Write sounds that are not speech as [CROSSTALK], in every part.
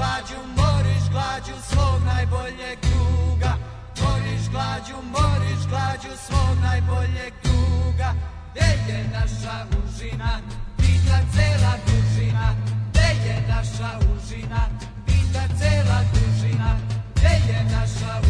glađu, moriš glađu svog najboljeg druga Moriš glađu, moriš glađu svog najboljeg druga Gde je naša užina, pita cela dužina Gde je naša užina, pita cela dužina Gde je naša užina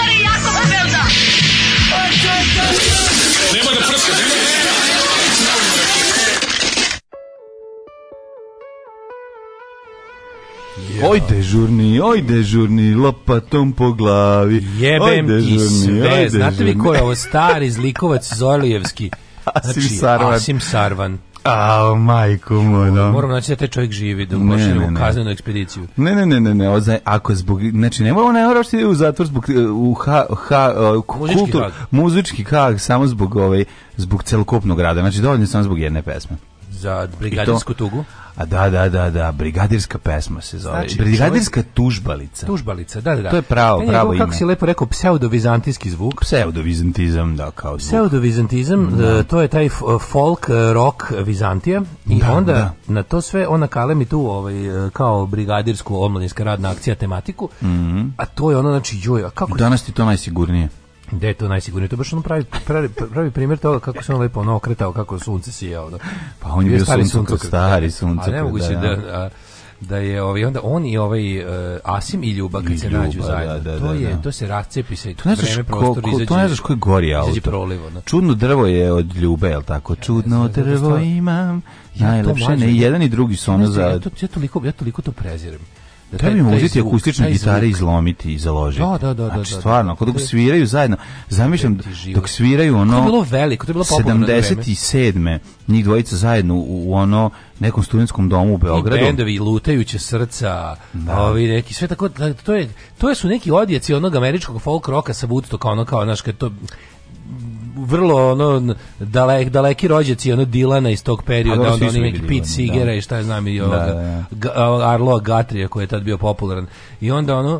Oj dežurni, oj dežurni, lopatom po glavi. Jebem oj dežurni, ti sve. Oj e, Znate vi ko je ovo [LAUGHS] stari zlikovac Zorlijevski? Asim znači, Sarvan. Asim Sarvan. A, majko moja. Da. Moram Moramo naći da taj čovjek živi, da upošljamo u kaznenu ekspediciju. Ne, ne, ne, ne, ne, oza, ako zbog, znači, ne moramo najmora što da u zatvor zbog, u ha, ha, muzički kultur, hag. muzički hag, samo zbog, ovaj, zbog celokupnog rada, znači, dovoljno samo zbog jedne pesme. Za brigadinsku tugu? A da, da, da, da, brigadirska pesma se zove. Znači, brigadirska tužbalica. Tužbalica, da, da, da. To je pravo, Meni pravo je ime. Kako si lepo rekao, pseudovizantijski zvuk. Pseudovizantizam, da, kao zvuk. Pseudovizantizam, da. E, to je taj e, folk, e, rock Vizantija i da, onda da. na to sve ona kalemi tu ovaj, kao brigadirsku omladinska radna akcija tematiku, mm -hmm. a to je ono, znači, joj, a kako... Danas ti to najsigurnije. Gde je to najsigurnije? To baš on pravi, pravi, pravi primjer toga kako se on lepo ono okretao, kako sunce sijao. Da. Pa on je bio stari suncokret. Stari sunce. da. A nemoguće da... da da je ovaj onda on i ovaj uh, Asim i Ljuba kad I se Ljuba, nađu zajedno. Da, da, to da, je da. to se rascepi se to ne znaš vreme prostor izađe. To ne znaš koji gori auto. Prolivo, no. Da. Čudno drvo je od Ljube, je tako? Čudno ja, drvo imam. Ja, najlepše ne, jedan i drugi su ono za. Ja to, ja toliko ja toliko to prezirem. Da treba im uzeti zvuk, akustične gitare i izlomiti i založiti. Da, da, da. da znači, da, da. stvarno, ako dok sviraju zajedno, zamišljam, dok sviraju ono... To je bilo veliko, to je bilo popularno 77. njih dvojica zajedno u, u ono nekom studentskom domu u Beogradu. I bendovi, lutajuće srca, da. ovi neki, sve tako, to je, to su neki odjeci onog američkog folk roka sa Woodstocka, ono kao, znaš, kad to vrlo ono dalek daleki rođaci ono Dilana iz tog perioda onda oni neki Pete da. Sigera i e, šta je znam i da, ovoga da, da, da. Arlo Gatrija koji je tad bio popularan i onda ono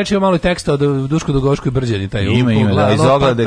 reče malo teksta od Duško Dugoško i Brđani taj. Ima ima da oglade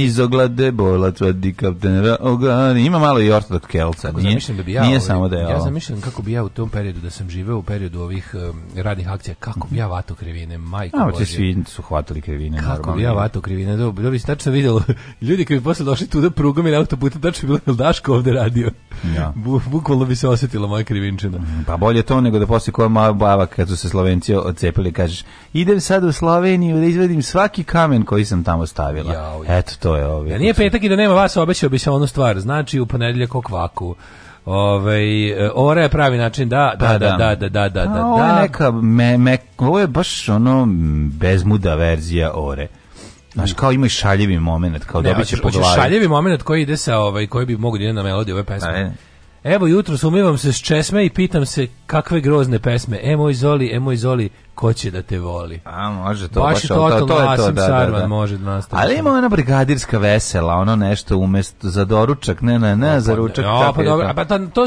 iz oglade bola tvrdi kaptenera ogani. Ima malo i ortodok kelca. Nije, da bi ja, nije ovaj- samo da je. Ja zamišljam kako bi ja u tom periodu da sam живеo u periodu ovih um, radnih akcija kako bi ja vato krivine majko. A će svi su hvatali krivine Kako bi ja vato krivine. dobro bi tačno videlo [LAUGHS] ljudi koji bi posle došli tu da prugom i na autoputu tačno bilo da Daško ovde radio. Ja. Da. [LAUGHS] Bukvalno bi se osetila moja krivinčina. Pa bolje to nego da posle koja baba kad su se Slovenci odcepili kažeš idem sad u Sloveniju da izvedim svaki kamen koji sam tamo stavila. Jau, Eto, to je ovo. Ja, nije petak i da nema vas, obećao bi se onu stvar. Znači, u ponedeljak o kvaku. Ovaj ora je pravi način da da pa da da da da da da, da. Ovo je neka me, me, ovo je baš ono bezmuda verzija ore. Znaš, kao ima i šaljivi moment, kao ne, dobit će po glavi. Šaljivi moment koji ide sa, ovaj, koji bi mogu da ide na melodiju ove pesme. Pa Evo jutro sumivam se s česme i pitam se kakve grozne pesme. E moj Zoli, e moj Zoli, ko će da te voli? A može to baš, baš to, to, to je to, da, da, da, da. može da nastavi. Ali ima ona brigadirska vesela, ono nešto umesto za doručak, ne, ne, ne, za pa ručak. O, pa dobro, pa to, to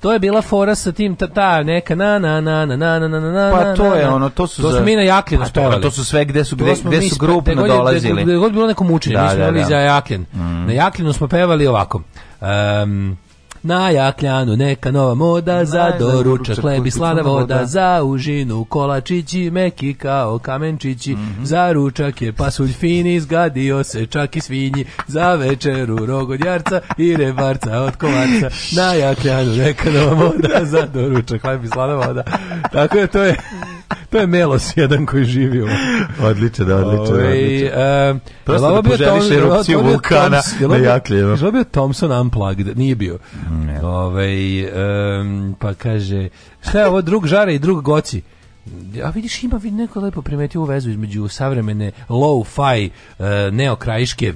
to je bila fora sa tim ta, ta neka na na na na na na na na Pa to je ono, to su to su mi na Jaklin pa to, to su sve gde su gde, gde su grupno gde dolazili. Gde, gde, god bilo neko mučenje, da, mi smo da, da. za Jaklin. Mm. Na Jaklinu smo pevali ovako. Um, na jakljanu neka nova moda za doručak, hleb i slana voda, za užinu kolačići, meki kao kamenčići, mm -hmm. za ručak je pasulj fini, zgadio se čak i svinji, za večeru rogodjarca i rebarca od kovarca, na jakljanu neka nova moda za doručak, hleb i slana voda. Tako je, da to je to je Melos jedan koji živi u... Odličan, odličan, ovaj, odličan. Eh, Prosto da poželiš erupciju vulkana na jakljeno. Je bio Thompson Unplugged? Nije bio. Ove, ovaj, um, pa kaže, šta je ovo drug žare i drug goci? A vidiš, ima vid neko lepo primetivu vezu između savremene low-fi uh, eh, neokrajiške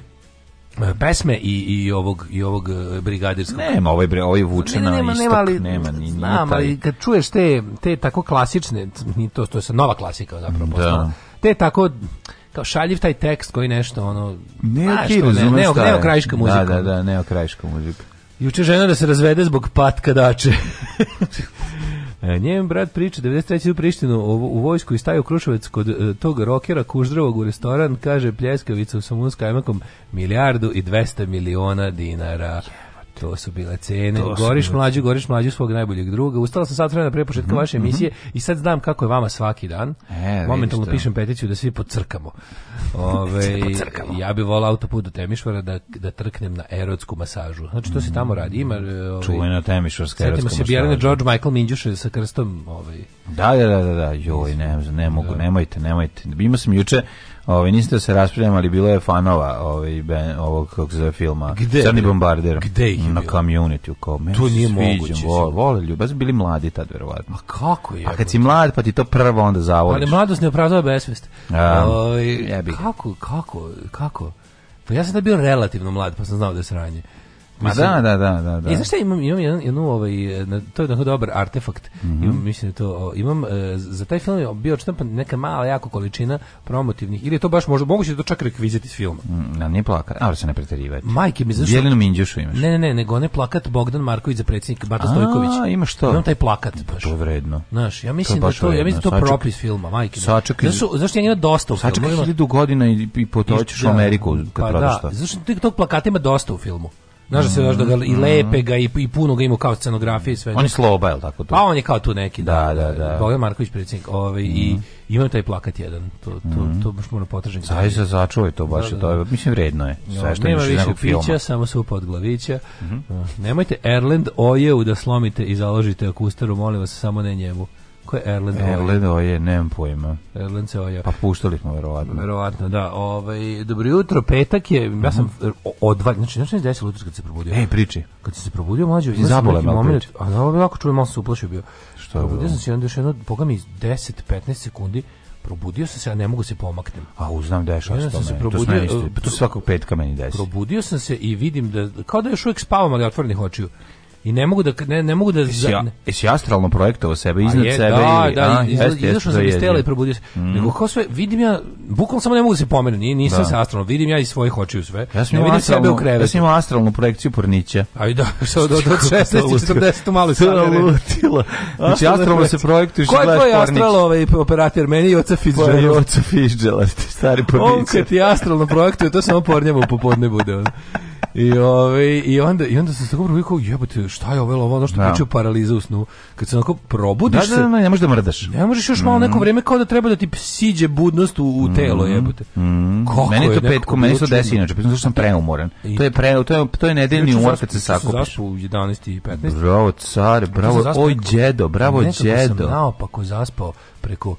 pesme i i ovog i ovog e, brigadirskog. Nema, ovaj bre, ovaj vuče na nema, istok, nema, ali, nema ni znam, ali kad čuješ te te tako klasične, to to je sad nova klasika zapravo da. Te tako kao šaljiv taj tekst koji nešto ono ne, znaš, okay, ne, ne, ne, muzika. Da, da, da, neokrajiška muzika. Juče žena da se razvede zbog patka dače. [LAUGHS] E, njen brat priča 93. u Prištinu u, vojsku i staje u Kruševac kod e, tog rokera kuždravog u restoran, kaže pljeskavica u Samun s kajmakom milijardu i 200 miliona dinara. To su bile cene. To goriš bile. mlađu, goriš mlađu svog najboljeg druga. Ustala sam sad vremena pre početka mm -hmm. vaše mhm. emisije i sad znam kako je vama svaki dan. E, Momentalno pišem peticiju da svi pocrkamo. [LAUGHS] Ove, pocrkamo. Ja bih volao autoput do Temišvara da, da trknem na erotsku masažu. Znači to se tamo radi. Ima, e, ove, ovaj, Čuvena temišvarska erotska masaža. Sjetimo se Bjerane George Michael Minđuše sa krstom. Ovaj. Da, da, da, da, da. Joj, ne, ne mogu, da. nemojte, nemojte. Ima sam juče Ovaj niste da se raspravljamo, ali bilo je fanova ovaj ovog kako se zove filma. Gde? Crni bombarder. Gde ih je na community kao meni. To nije sviđam, moguće. Vole, vole ljudi, baš bili mladi tad verovatno. A kako je? A kad si mlad, pa ti to prvo onda zavoliš. Ali mladost ne opravdava besvest. Ovaj kako kako kako? Pa ja sam da bio relativno mlad, pa sam znao da se ranije. Ma mislim, da, da, da, da. I znaš šta, imam, imam jednu, jednu ovaj, to je jedan dobar artefakt, mm -hmm. imam, mislim da to, imam, za taj film je bio odštampan neka mala, jako količina promotivnih, ili je to baš možda, moguće da to čak rekvizit iz filma. Mm, nije plakat, ali se ne preterivati. Majke mi, znaš... Jelinu Minđušu imaš. Ne, ne, ne, nego ne plakat Bogdan Marković za predsjednik Bata Stojković. A, imaš to. Imam taj plakat, baš. To je vredno. Znaš, ja mislim to da to, vredno. ja mislim da to saček, propis filma, majke mi. Saček, zašto znaš, ja njima dosta u filmu. Saček hiljadu godina i, i potočiš u Ameriku kad pa, prodaš to. Znaš, tog plakata ima dosta u filmu. Znaš da se daš da i mhm. lepe ga i, i puno ga ima kao scenografije i sve. On je sloba, je tako to? Pa on je kao tu neki, da. Da, da, da. Bogdan Marković, predsjednik, ovaj, mm. i mhm. imam taj plakat jedan, to, to, mm. to mhm. baš moram potražiti. Zaista začuvaj to baš, da, da. to da. mislim vredno je. Sve što nema više pića, samo supa od glavića. Mm -hmm. Nemojte Erland Ojevu da slomite i založite akustaru, molim vas, samo ne njemu. Ko je Erlen Oje? Erlen Oje, nemam pojma. Erlen se Oje. Pa puštali smo, verovatno. Verovatno, da. Ovaj, dobro jutro, petak je, ja mhm. sam odvalj, znači, znači ne desilo jutro kad se probudio. Ej, priči. Kad se probudio, mlađo, i zabole malo moment, priči. A da, ovo jako čujem, malo se uplašio bio. Što je Probudio sam se onda još jedno, boga mi, 10-15 sekundi, probudio sam se, a ne mogu da se pomaknem. A uznam da je što ja, se probudio, e, to, to svakog petka meni desi. Probudio sam se i vidim da, kao da još uvijek spavam, ali otvorenih očiju i ne mogu da ne, ne mogu da jesi, za, ne. jesi astralno projektovao sebe iznad je, sebe da, ili da, izašao sam iz tela i probudio se mm. nego kao sve vidim ja bukvalno samo ne mogu da se pomerim, ni nisam da. se astralno vidim ja iz svojih očiju sve ja sam vidim sebe u krevetu ja sam imao astralnu projekciju pornića aj da [LAUGHS] što do, do 16 40 malo se lutilo znači astralno se projektuje i gledaš pornić ko je astralno ovaj operator meni Joca Fitzgerald Joca Fitzgerald stari pornić on kad ti astralno projektuje to samo pornjemu popodne bude I, ove, ovaj, i, onda, I onda sam se tako probio kao, jebate, šta je ovo, ono što no. Da. pričao paraliza u snu. Kad se onako probudiš da, da, da, ne možeš da mrdaš. Ne možeš još malo mm. neko vreme kao da treba da ti siđe budnost u, u telo, mm. jebote. Mm. Kako meni je to petko, meni se desi inače, pa zato sam da. preumoran. To je pre, to je to je nedeljni umor kad se sakupiš. u 11 i 15. Bravo, car, bravo, oj đedo, bravo da đedo. Nekako sam naopako zaspao preko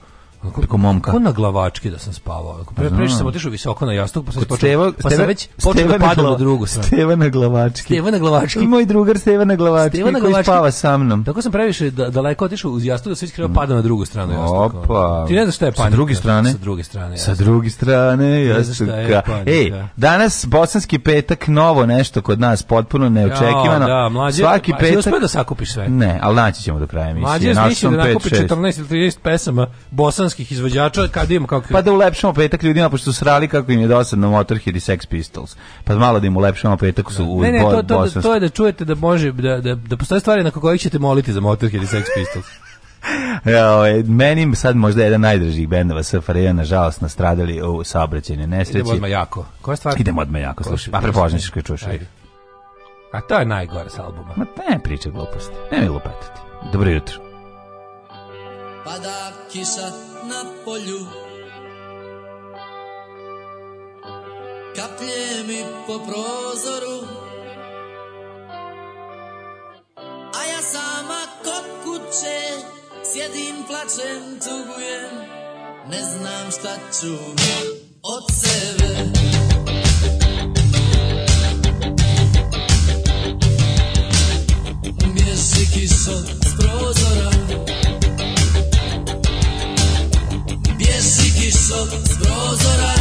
preko momka. Ko na glavački da sam spavao. Ako pre previše sam otišao visoko na jastuk, pa sam počeo Steva, pa sam već počeo da padam na drugu stranu. Steva na glavački. Steva na glavački. I moj drugar Steva na glavački, Steva na glavački. spava sa mnom. Tako sam previše da, daleko otišao uz jastuk da se iskreno pada na drugu stranu jastuka. Opa. Ti ne znaš šta je panika. Sa druge strane. Sa druge strane. Sa druge strane jastuka. Ej, danas bosanski petak novo nešto kod nas potpuno neočekivano. Ja, da, mlađe, Svaki petak. Ti da sakupiš sve. Ne, al naći ćemo do kraja emisije. Mlađe, mislim da nakupiš 14 ili 13 pesama bosanskih balkanskih izvođača, kad im kako... Pa da ulepšamo petak ljudima, pošto su srali kako im je dosadno Motorhead i Sex Pistols. Pa malo da im ulepšamo petak su u ne, ne, to, to, to, to je da čujete da može, da, da, da postoje stvari na kojih ćete moliti za Motorhead i Sex Pistols. [LAUGHS] Ja, ovaj, meni sad možda jedan najdržih bendova SFRJ nažalost nastradali u saobraćajnoj nesreći. Idemo odmah jako. Koja stvar? Idemo odmah jako, slušaj. Pa prepoznaš kako čuješ. Ajde. A to je najgore sa albuma. Ma ne priča gluposti. Ne mi lupetati. Dobro jutro. Pada kisa na polju Kaplje mi po prozoru A ja sama kod kuće Sjedim, plačem, tugujem Ne znam šta ću od sebe Mješi kišo s prozora sikiš sok s prozora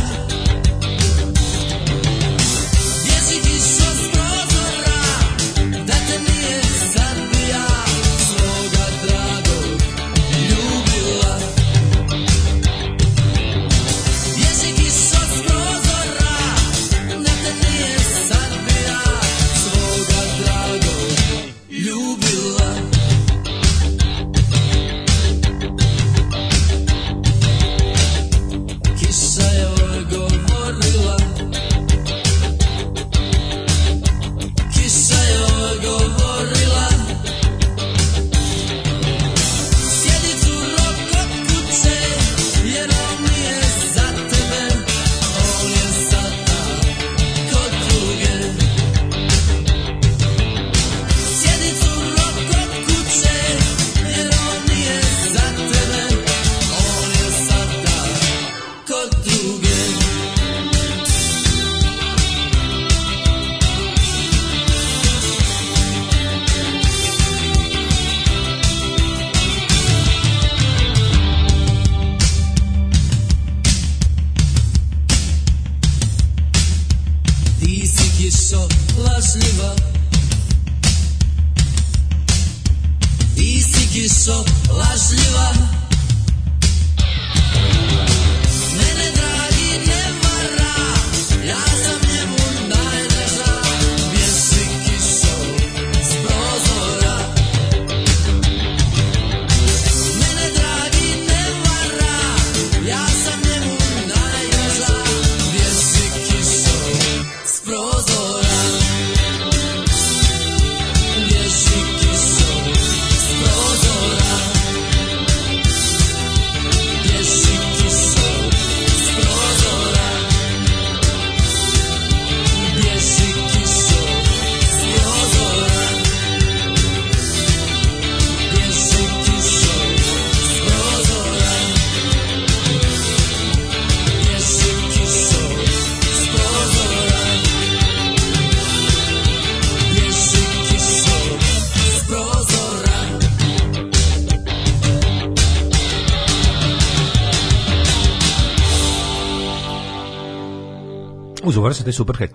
taj super kraj.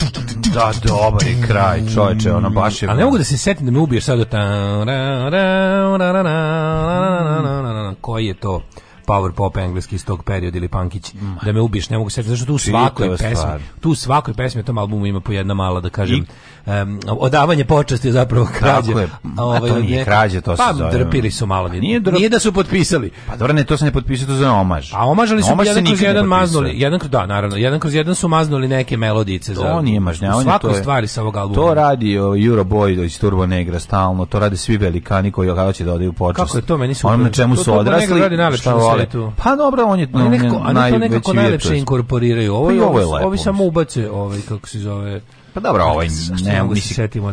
Da, dobar je kraj, čoveče, ona baš je... Ali ne mogu da se setim da me ubiješ sad. Koji je to? power pop engleski iz tog perioda ili pankić da me ubiš ne mogu se zašto tu u svakoj pesmi tu svakoj pesmi u tom albumu ima po jedna mala da kažem um, odavanje počasti zapravo krađe je, ovaj, to nije krađa to pa, se drpili su malo nije, drop... nije da su potpisali pa dobro ne to se ne potpisuje to za omaž a omažali su omaž jedan kroz jedan maznuli jedan kroz da naravno jedan kroz jedan su maznuli neke melodice to za nije mažnjavanje to je stvari sa ovog albuma to radi Euro Euroboy iz Turbo Negra stalno to radi svi velikani koji hoće da odaju počast kako je to meni su on na čemu su odrasli šta vole. Svetu. Pa dobro, on je, on nekako, on to nekako najlepše virtuos. inkorporiraju. Pa ovo, pa i ovo je lepo. Ovi samo ubace, ovaj, kako se zove... Pa dobro, ovaj... Zašto ne mogu se setimo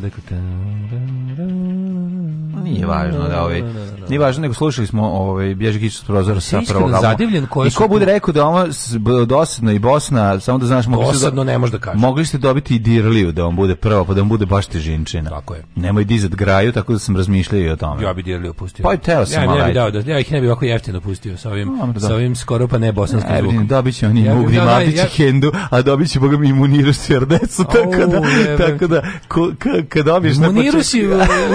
nije važno da, da ovaj da, da, nije važno nego slušali smo ovaj Bježikić s prozora sa prvog zadivljen koji I ko bude rekao da ovo dosadno i Bosna samo da znaš mogli dosadno ne može da kaže. Mogli ste dobiti i Dirliju da on bude prvo pa da on bude baš težinčina. Tako je. Nemoj dizat graju tako da sam razmišljao i o tome. Ja bih Dirliju pustio. Pa i teo sam ja, ja bih dao da ja ih ne bi ovako jeftino pustio sa ovim no, sa ovim skoro pa ne bosanskim zvukom. Ne, da biće oni ja, Mugni da, Hendu, a dobiće boga mi imunirus Serdecu [LAUGHS] tako da tako da kad dobiješ na Imuniru si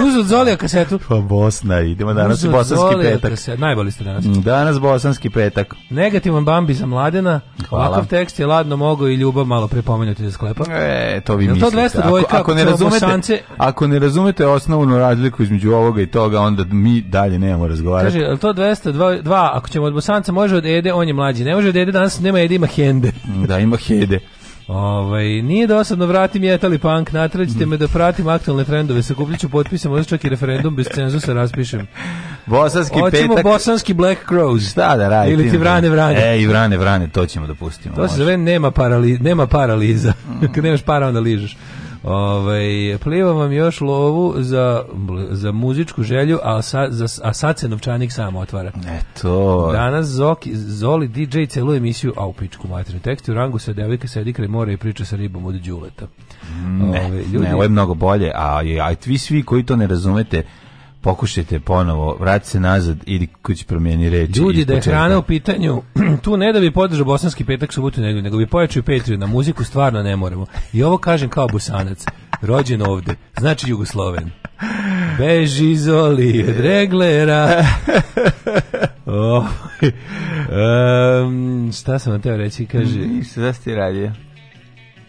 uzeo Zolija kasetu. Pa Bosna, idemo danas Uzod, bosanski zoli, petak. Se, najbolji ste danas. Mm, danas bosanski petak. Negativan Bambi za mladena. Hvala. Ovakav tekst je ladno mogao i ljubav malo prepomenuti da sklepa. E, to vi Jel mislite. To 202, ako, ako, ne razumete, bosance... ako ne razumete osnovnu razliku između ovoga i toga, onda mi dalje nemamo razgovarati. Kaže, to 202, ako ćemo od bosanca, može od Ede, on je mlađi. Ne može od Ede, danas nema Ede, ima Hende. Da, ima Hede. Ovaj nije dosadno vratim jetali punk, natrađite mm. me da pratim aktualne trendove, sakupljaću potpise, možda čak i referendum bez cenzusa raspišem. Bosanski Oćemo petak. Hoćemo bosanski Black Crows. Šta da, da radite? Ili ti da. vrane vrane. E, i vrane vrane, to ćemo da pustimo. To može. se zove nema, parali, nema paraliza. Mm. [LAUGHS] Kad nemaš para, onda ližeš. Ovaj pliva vam još lovu za, za muzičku želju, a sa, za, a sad se novčanik samo otvara. Eto. Danas Zoki, Zoli DJ celu emisiju au pičku materiju. Tekst u rangu sa devojka sedi kraj mora i priča sa ribom od đuleta. Ne, Ove, ovaj, ljudi, ne, ovo je mnogo bolje, a aj vi svi koji to ne razumete, pokušajte ponovo, vrati se nazad ili kući promijeni reči. Ljudi, da je hrana u pitanju, [CLEARS THROAT] tu ne da bi podržao bosanski petak, subotu, nedelju, nego bi pojačio Petriju, na muziku stvarno ne moramo. I ovo kažem kao bosanac, rođen ovde, znači Jugosloven. Beži iz olije dreglera. [LAUGHS] Oh. Ovaj, um, šta sam vam teo reći, kaže... Ništa, da ste radio.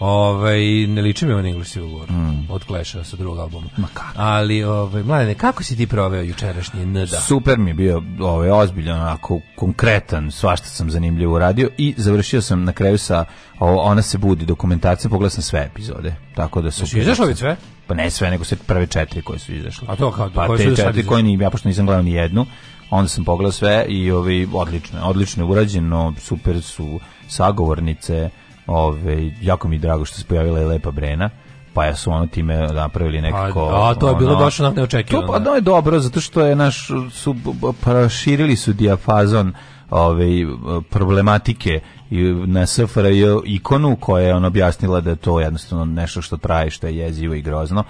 Ovaj ne liči mi on English Civil War mm. od Clasha sa drugog albuma. Ma kako? Ali ovaj mladene kako si ti proveo jučerašnji NDA? Super mi je bio, ovaj ozbiljan, onako konkretan, svašta sam zanimljivo uradio i završio sam na kraju sa o, ona se budi dokumentacija, pogledao sam sve epizode. Tako da su Jesi izašao sve? Pa ne sve, nego sve prve četiri koje su izašle. A to kao pa koje te su četiri koje ni ja pošto nisam gledao ni jednu onda sam pogledao sve i ovi ovaj, odlično, odlično urađeno, super su sagovornice, Ove, jako mi drago što se pojavila i Lepa Brena pa ja su ono time napravili pa, nekako... A, a to je bilo ono, baš neočekivano. To, pa, da. da je dobro, zato što je naš, su, proširili su dijafazon ove, problematike na SFRJ ikonu koja je on objasnila da je to jednostavno nešto što traje, što je jezivo i grozno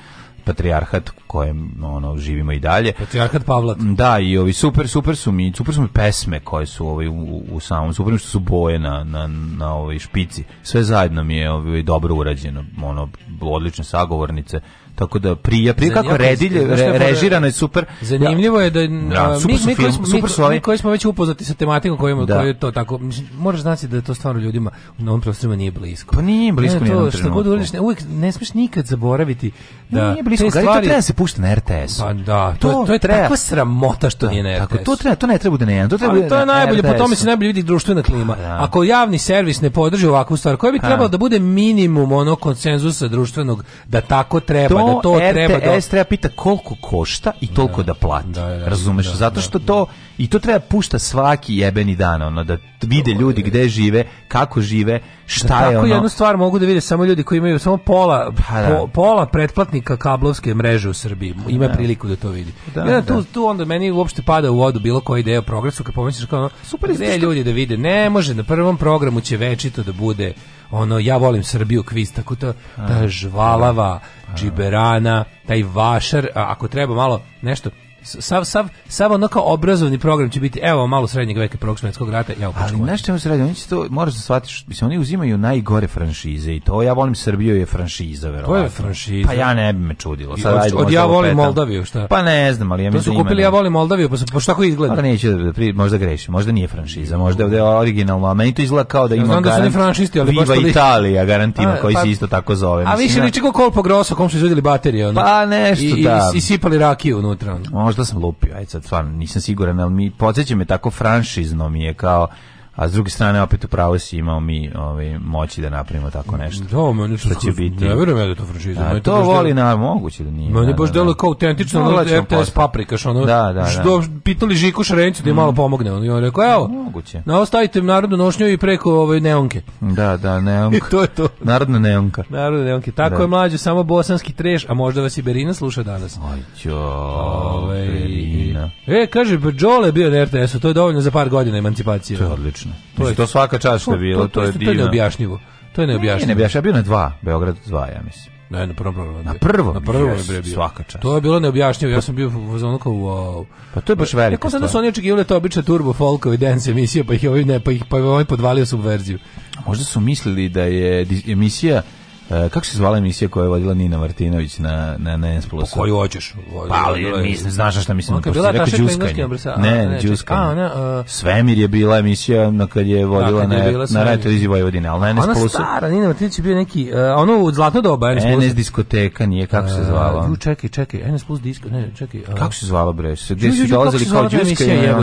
patrijarhat kojem ono živimo i dalje. Patrijarhat Pavlat. Da, i ovi super super su mi, super su mi pesme koje su ovaj u, u samom super što su boje na na na ovoj špici. Sve zajedno mi je ovaj dobro urađeno, ono odlične sagovornice Tako da prija, prije kako redilje, re, režirano je super. Zanimljivo je da ja, da, super mi, mi, koji smo, mi, mi koji smo već upoznati sa tematikom kojima da. je to tako. Moraš znati da je to stvarno ljudima u novom prostoru nije blisko. Pa nije blisko ne, to, što god uvijek, uvijek ne smiješ nikad zaboraviti da, da nije blisko. stvari, Gari, to treba da se pušta na RTS. Pa da, to, to, to je treba. sramota što nije na RTS. Tako, to, treba, to ne treba da ne to treba Ali to je najbolje, po tome se najbolje vidi društvena klima. Pa Ako javni servis ne podrži ovakvu stvar, koja bi trebalo da bude minimum ono konsenzusa društvenog da tako treba Da to RTS treba, da... treba pita koliko košta i toliko da, da plati. Da, da razumeš? Da, Zato što to I to treba pušta svaki jebeni dan, ono, da vide ljudi gde žive, kako žive, šta da, je tako ono. jednu stvar mogu da vide samo ljudi koji imaju samo pola, pa da. po, pola pretplatnika kablovske mreže u Srbiji. Ima da. priliku da to vidi. Da, ja, da. tu, tu onda meni uopšte pada u vodu bilo koja ideja o progresu, kad pomisliš kao ono, super, pa gde što... ljudi da vide? Ne može, na prvom programu će večito da bude ono ja volim Srbiju kviz tako to ta da, da. žvalava džiberana taj vašar ako treba malo nešto sav, sav, sav ono obrazovni program će biti, evo, malo srednjeg veka prvog svetskog rata, ja Ali znaš čemu se radi, oni će to, možeš da shvatiš, mislim, oni uzimaju najgore franšize i to, ja volim Srbiju je franšiza, verovatno. To je franšiza. Pa ja ne bih me čudilo. Sad, od, od ja volim Moldaviju, šta? Pa ne znam, ali ja mislim To su kupili, ja volim Moldaviju, pa, pa šta ko izgleda? Ali pa neće da, pri, možda grešim, možda nije franšiza, možda je originalno, a meni to izgleda kao da ima Znam da su franšisti, ali baš li... Italija, garantima, a, koji pa, se isto tako zove. A više liči kao Kolpo Grosso, kom su izvodili baterije, ono. Pa nešto, i, da. I, i sipali rakiju unutra. Ono možda sam lupio, ajde sad stvarno nisam siguran, ali mi podsjeća me tako franšizno mi je kao a s druge strane opet u pravu si imao mi ovaj moći da napravimo tako nešto. Da, meni što će biti. Ne verujem ja da to franšiza. Da, to voli na moguće da nije. Meni da, baš da, delo da. kao autentično no, ono RTS paprikaš ono. Da, da, da. pitali Žiku Šarencu da je malo mm. pomogne, on je rekao evo. Moguće. Na ostavite narodnu nošnju i preko ove ovaj, neonke. Da, da, neonka. [LAUGHS] I to je to. Narodna neonka. Narodna neonka. Tako da. je mlađe samo bosanski treš, a možda vas i Berina sluša danas. Aj jo. Ove, ovaj. Berina. E, kaže Đole bio na RTS-u, to je dovoljno za par godina emancipacije. To je odlično odlično. To je to svaka čaška to, bilo, to, to, to je divno. To je neobjašnjivo. To je neobjašnjivo. Ne, neobjašnjivo, bio na dva, Beograd 2, ja mislim. Ne, na prvom programu. Na prvom? Na prvom je bio. Svaka čast. To je bilo neobjašnjivo, ja pa- sam bio u zonu kao wow. Pa to je baš velika Kako sam da su oni očekivali da to obična turbo folkovi dance emisija, pa ih je ovaj, ne, pa ih, pa ovaj podvalio subverziju. Možda su mislili da je emisija E, kako se zvala emisija koja je vodila Nina Martinović na na na N+. Po pa koju hoćeš? Pa ali mislim znaš šta mislim. Ona bila taša Ne, ne, đuskanje. A, ne, uh, Svemir je bila emisija na kad je vodila da, kad je na na Radio Televiziji Vojvodine, al na N+. Ona stara Nina Martinović je bio neki uh, ono u zlatno doba N+. NS diskoteka nije kako se e, zvala. Ju čekaj, čekaj, NS Plus disko, ne, čekaj. Uh, kako se zvala bre? Se gde su dolazili kao đuskanje?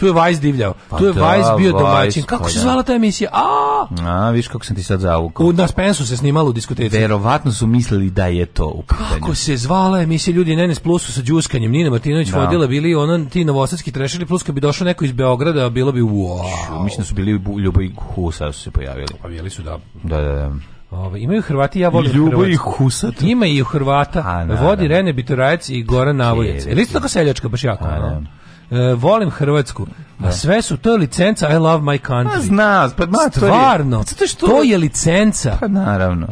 Tu je Vice divljao. Pa tu je da, Vice bio domaćin. Kako se zvala ta emisija? A! A, viš kako sam ti sad zavukao. U na Spensu se snimalo diskoteci. Verovatno su mislili da je to u pitanju. Kako se zvala emisija ljudi na NS Plusu sa đuskanjem Nina Martinović da. vodila bili ona ti novosadski trešeri plus kad bi došao neko iz Beograda bilo bi wow. Mislim da su bili Ljuboj i Husa su se pojavili. Pa bili su da. Da, da, da. Ove, imaju Hrvati, ja volim Ljubo Hrvatsko. i Husat. Ima i Hrvata. A, na, Vodi na, na. Rene Bitorajec i Goran Navojec. Ili isto da. tako seljačka, baš jako. A, no? E, volim Hrvatsku. Da. A sve su to je licenca I love my country. A zna, pa ma, stvarno. To je, pa to što... to je licenca. Pa naravno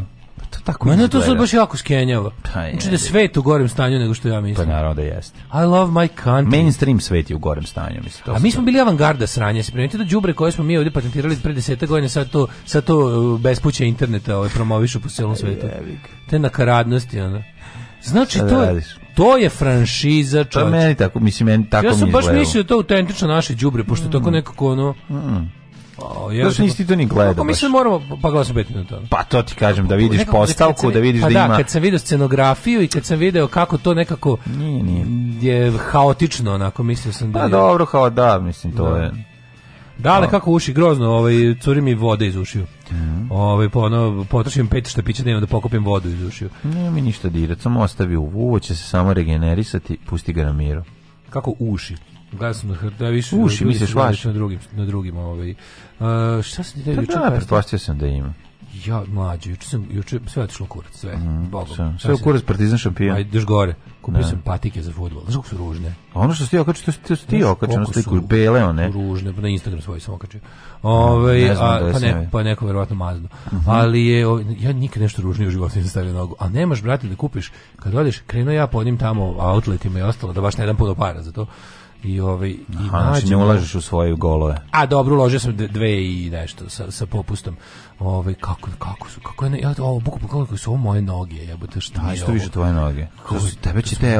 tako Mene to sad baš jako skenjava. Pa znači da svet u gorem stanju nego što ja mislim. Pa naravno da jeste. I love my country. Mainstream svet je u gorem stanju, mislim. To A mi smo bili avangarda sranje, se primetite da đubre koje smo mi ovde patentirali pre 10 godina sad to sad to uh, bespuće interneta ovaj promovišu po celom svetu. Te nakaradnosti ona. Znači to je, to je franšiza, čovjek. Pa meni tako, mislim, meni tako mi Ja sam baš mislio da to autentično naše đubre, pošto je mm. tako nekako ono... Mm. O, ja što nisi to ni gledao. Ako mislim moramo pa glasno 5 minuta. Pa to ti kažem da vidiš postavku, da vidiš pa da, da ima. Pa da, kad sam video scenografiju i kad sam video kako to nekako nije, nije. je haotično, onako mislio sam da. Pa je... dobro, kao da, mislim to da. je. Da, ali pa. kako uši grozno, ovaj curi mi voda iz ušiju. Mm -hmm. Ovaj po ono potrošim pet što piće dnevno da pokupim vodu iz ušiju. Ne mi ništa dirati, samo ostavi u uvo, će se samo regenerisati, pusti ga na miru. Kako uši? Gledao sam na hrda, više uši, misliš baš na drugim, na drugim ovaj. Uh, šta se ti da juče? Da, pretpostavio sam da ima. Ja, mlađe, juče sam juče sve otišlo kurac, sve. Mm, Bogom. Sve, sve u kurac Partizan šampion. Ajde, pa ideš gore. Kupio ne. Da. sam patike za fudbal. Znaš kako su ružne? A ono što si okačio, to si ti okačio na sliku, bele one. Ružne, pa na Instagram svoj sam okačio. Da, Ove, ovaj, ne znam, a, pa, ne, pa neko verovatno mazno. Uh mhm. -huh. Ali je, o, ovaj, ja nikad nešto ružnije u životu nisam stavio nogu. A nemaš, brate, da kupiš. Kad odeš, krenuo ja po onim tamo outletima i ostalo, da baš ne dam puno para za to i ovaj i Aha, znači ne ulažeš u svoje golove. A dobro, uložio sam dve i nešto sa sa popustom ovaj kako kako su kako je ja ovo buku kako su ovo moje noge jebote šta je Isto više tvoje noge. Kako su tebe će te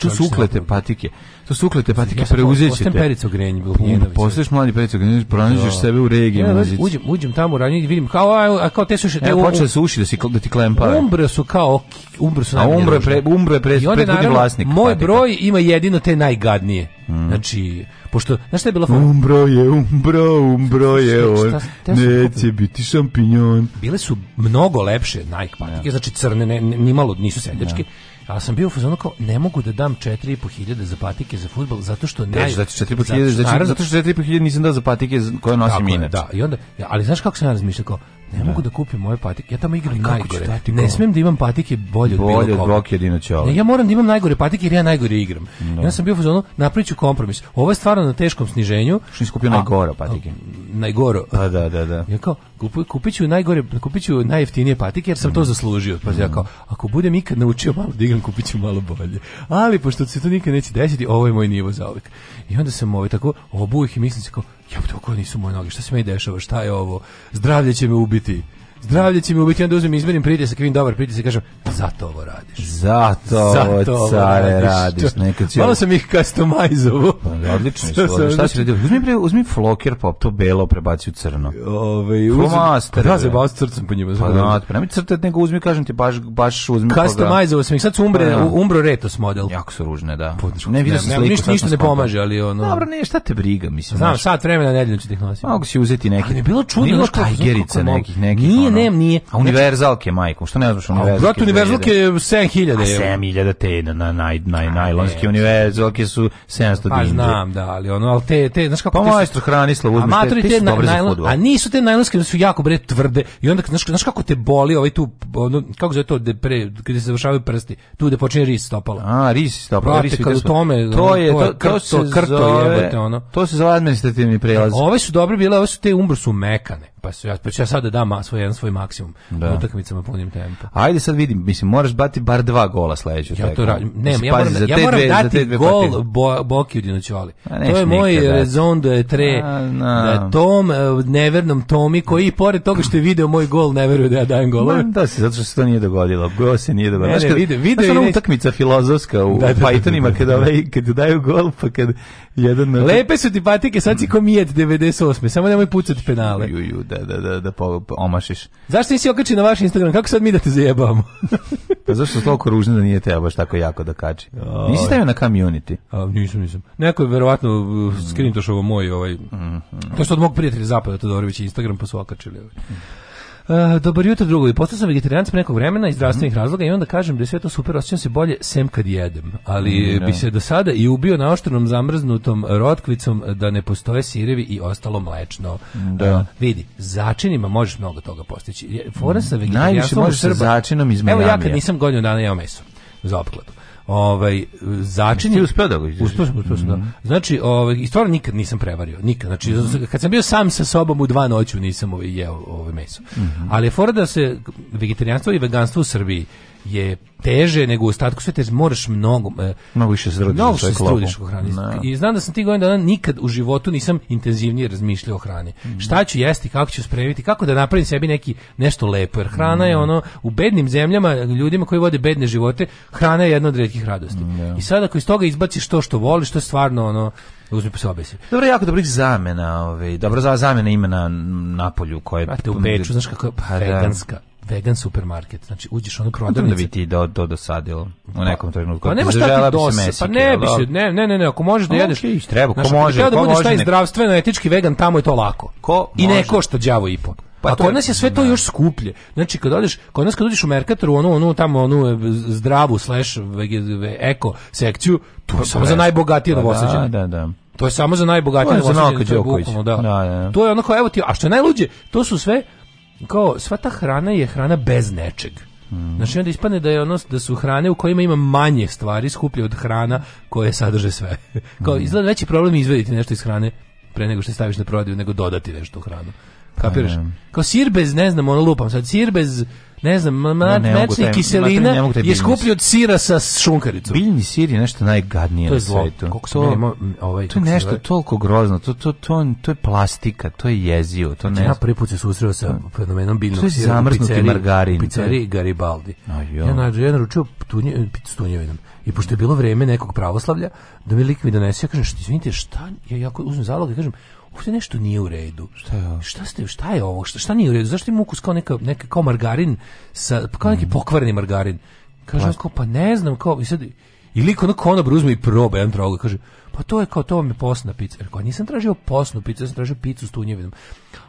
to su uklete patike. To su uklete patike preuzeće te. Perica Grenjić bio Pujnović. Postaješ mladi Perica Grenjić pronađeš da. sebe u regiji ja, da, Uđem uđem tamo ranije vidim kao a, kao te suše te e, počele su uši da se da ti klem pare. Umbre su kao umbre su. A umbre pre umbre pre vlasnik. Moj broj ima jedino te najgadnije. Mhm. Znači Pošto, znaš šta je bilo fora? Umbro je, umbro, umbro je on. Šta, Neće biti šampinjon. Bile su mnogo lepše Nike patike, ja. znači crne, ne, nimalo nisu seljačke. Ja. Ali sam bio u kao, ne mogu da dam 4.500 za patike za fudbal zato što ne... Teč, znači 4.500, znači zato što 4.500 nisam dao za patike koje nosim inače. Da, i onda, ali znaš kako sam ja razmišljao, kao, Ne da. mogu da kupim moje patike. Ja tamo igram najgore. Da ne smem da imam patike bolje od bilo koga. Bolje od ovaj. Ne, ja moram da imam najgore patike jer ja najgore igram. No. Da. Ja sam bio u zonu, napriću kompromis. Ovo je stvarno na teškom sniženju. Što nisi kupio najgore patike? Najgoro. Pa da, da, da. Ja kao, kupu, kupit ću najgore, kupit ću najjeftinije patike jer sam to mm. zaslužio. Pa ja mm. kao, ako budem ikad naučio malo da igram, kupit ću malo bolje. Ali, pošto se to nikad neće desiti, ovo je moj nivo za uvijek. I onda sam ovaj tako obuh i mislim se kao, ja to nisu moje noge, šta se meni dešava, šta je ovo, zdravlje će me ubiti zdravlje će mi ubiti, onda uzmem izmerim pritisak, vidim dobar pritisak, kažem, zato ovo radiš. Zato, zato ovo care radiš. radiš neka će... Malo sam ih customizovao. Pa, da, odlično, šta, šta si radio? Uzmi, pre, uzmi floker pop, to belo prebaci u crno. Ove, Flomaster. Pa da, zabavao s crcem po njima. Pa da, pa nemi crtat, nego uzmi, kažem ti, baš, baš uzmi. Customizovao sam ih, sad su umbre, pa, da. umbro retos model. Jako su ružne, da. Područno, pa, ne, vidio sam sliku. Ništa, ništa ne pomaže, ali ono... Dobro, ne, šta te briga, mislim. Znam, sat vremena nedeljno ću ti ih nositi. Mogu si uzeti neki. Ali bilo čudno, bilo tajgerica Znači, ono. nemam, nije. A univerzalke, majko, što ne znaš univerzalke? Zato univerzalke 7000 evra. 7000 te na, na, naj, naj, najlonske univerzalke su 700 dinara. Pa znam, da, ali ono, al te, te, znaš kako... Pa majstro Hranislav, uzmeš te, te, su dobre za futbol. A nisu te najlonske, su jako bre tvrde. I onda, znaš, znaš kako te boli ovaj tu, ono, kako zove to, de pre, kada se završavaju prsti, tu gde počinje ris stopalo. A, ris stopalo. Brate, kad u tome, to je, to, to, se krto, jebate, ono. To se zove administrativni prelaz. Ove su dobre bile, ove su te umbrsu mekane. Pa su ja, pa ću ja sada da dam svoj jedan svoj maksimum da. utakmicama punim tempa. Ajde sad vidim, mislim moraš bati bar dva gola sledeću Ja to radim. Ne, ja moram, da- ja moram dve, dati dve gol partije. bo, Boki Dinoćoli. To je moj rezon da je tre a, da tom e, nevernom Tomi koji i pored toga što je video moj gol ne veruje da ja dajem gol. Da se zato što se to nije dogodilo. Gol se nije dogodilo. Ne, ne, vide, vide znaš, ne... utakmica filozofska u da, da, da Pythonima kada ovaj kad daju gol pa kad jedan Lepe su ti patike, sad si komijet 98. Samo nemoj pucati penale. Ju, ju, da, da, da, da omašiš. Zašto nisi okači na vaš Instagram? Kako sad mi da te zajebamo? [LAUGHS] pa zašto toliko ružno da nije te baš tako jako da kači? Nisi stavio na community? A, nisam, nisam. Neko je verovatno uh, skrintošovo moj ovaj. Mm -hmm. To što od mog prijatelja Zapada Todorovića Instagram pa su okačili. Ovaj. Mhm. Uh, dobar jutro drugovi, postao sam vegetarijanac pre nekog vremena iz mhm. zdravstvenih mm. razloga i onda kažem da je sve to super, osjećam se bolje sem kad jedem, ali mm, da. bi se do sada i ubio na oštrenom zamrznutom rotkvicom da ne postoje sirevi i ostalo mlečno. Da. Uh, vidi, začinima možeš mnogo toga postići. Fora sa mm. vegetarijanstvom... Najviše možeš sa začinom iz Evo ja kad nisam godinu dana jeo meso za opkladu ovaj začin je uspeo da ga uspeo sam, uspeo sam, da. Mhm. Znači, ovaj i stvarno nikad nisam prevario, nikad. Znači, mhm. kad sam bio sam sa sobom u dva noću nisam ovaj jeo ovaj meso. Mm -hmm. Ali fora da se vegetarijanstvo i veganstvo u Srbiji je teže nego u ostatku sveta, moraš mnogo e, mnogo više se mnogo se trudiš u hrani. No. Da. I znam da sam ti godina da nikad u životu nisam intenzivnije razmišljao o hrani. Mm. Šta ću jesti, kako ću spremiti, kako da napravim sebi neki nešto lepo. Jer hrana mm. je mhm. ono u bednim zemljama, ljudima koji vode bedne živote, hrana je jedna od retkih radosti. Mm, yeah. Da. I sada ako iz toga izbaciš to što voliš, to je stvarno ono uzmi se obesi. Dobro, jako dobrih zamena, ovaj. Dobro za zamena imena na polju koje Brate, u Beču, znaš kako pa, da. veganska. Da vegan supermarket. Znači uđeš ono prodavnicu. Da bi ti do, do dosadilo u nekom pa, trenutku. Pa nema šta ti dosadilo. Pa ne bi da? se, ne, ne, ne, ne, ako možeš da jedeš. Okay, treba, ko može, da ko da budeš taj zdravstveno etički vegan, tamo je to lako. Ko I ne košta đavo i po. Pa A kod nas je sve to još skuplje. Znači kad odeš, kod nas kad odeš u Mercatoru, ono, onu tamo onu e, zdravu slash eko sekciju, to je pa samo za najbogatije pa da, novosađane. Da, da, da. To je samo za najbogatije novosađane. To je bukvalno, da. To je onako, evo ti, a što je najluđe, to su sve kao sva ta hrana je hrana bez nečeg. Mm. Znači onda ispadne da je ono da su hrane u kojima ima manje stvari skuplje od hrana koje sadrže sve. [LAUGHS] kao mm. izgleda da veći problem izvediti nešto iz hrane pre nego što staviš na prodaju nego dodati nešto u hranu kapiraš? Pa Kao sir bez, ne znam, ono lupam sad, sir bez ne znam, ma, ne, ne kiselina ne je skuplji od sira sa šunkaricom. Biljni sir je nešto najgadnije na svetu. to je zlo. to, nema, ovaj, to je nešto toliko grozno, to, to, to, to je plastika, to je jezio. To znači, ne... Ja prvi put se susreo sa fenomenom biljnog sira. To je zamrznuti margarin. U pizzeriji Garibaldi. Ajo. Ja, nađu, ja naručio tunje, tunjevinom. I pošto je bilo vreme nekog pravoslavlja, da mi lik mi donese, ja kažem, što, izvinite, šta? Ja jako uzmem zalog i kažem, ovdje nešto nije u redu. Šta je Šta, ste, šta je ovo? Šta, šta nije u redu? Zašto ima ukus kao neka, neka kao margarin, sa, kao neki mhm. pokvareni margarin? Kaže, pa ne znam, kao, i sad, i lik ono konobar uzme i proba jedan troga, kaže, kao pa to je kao to mi posna pizza. Rekao, nisam tražio posnu pizzu, ja sam tražio picu s tunjevinom.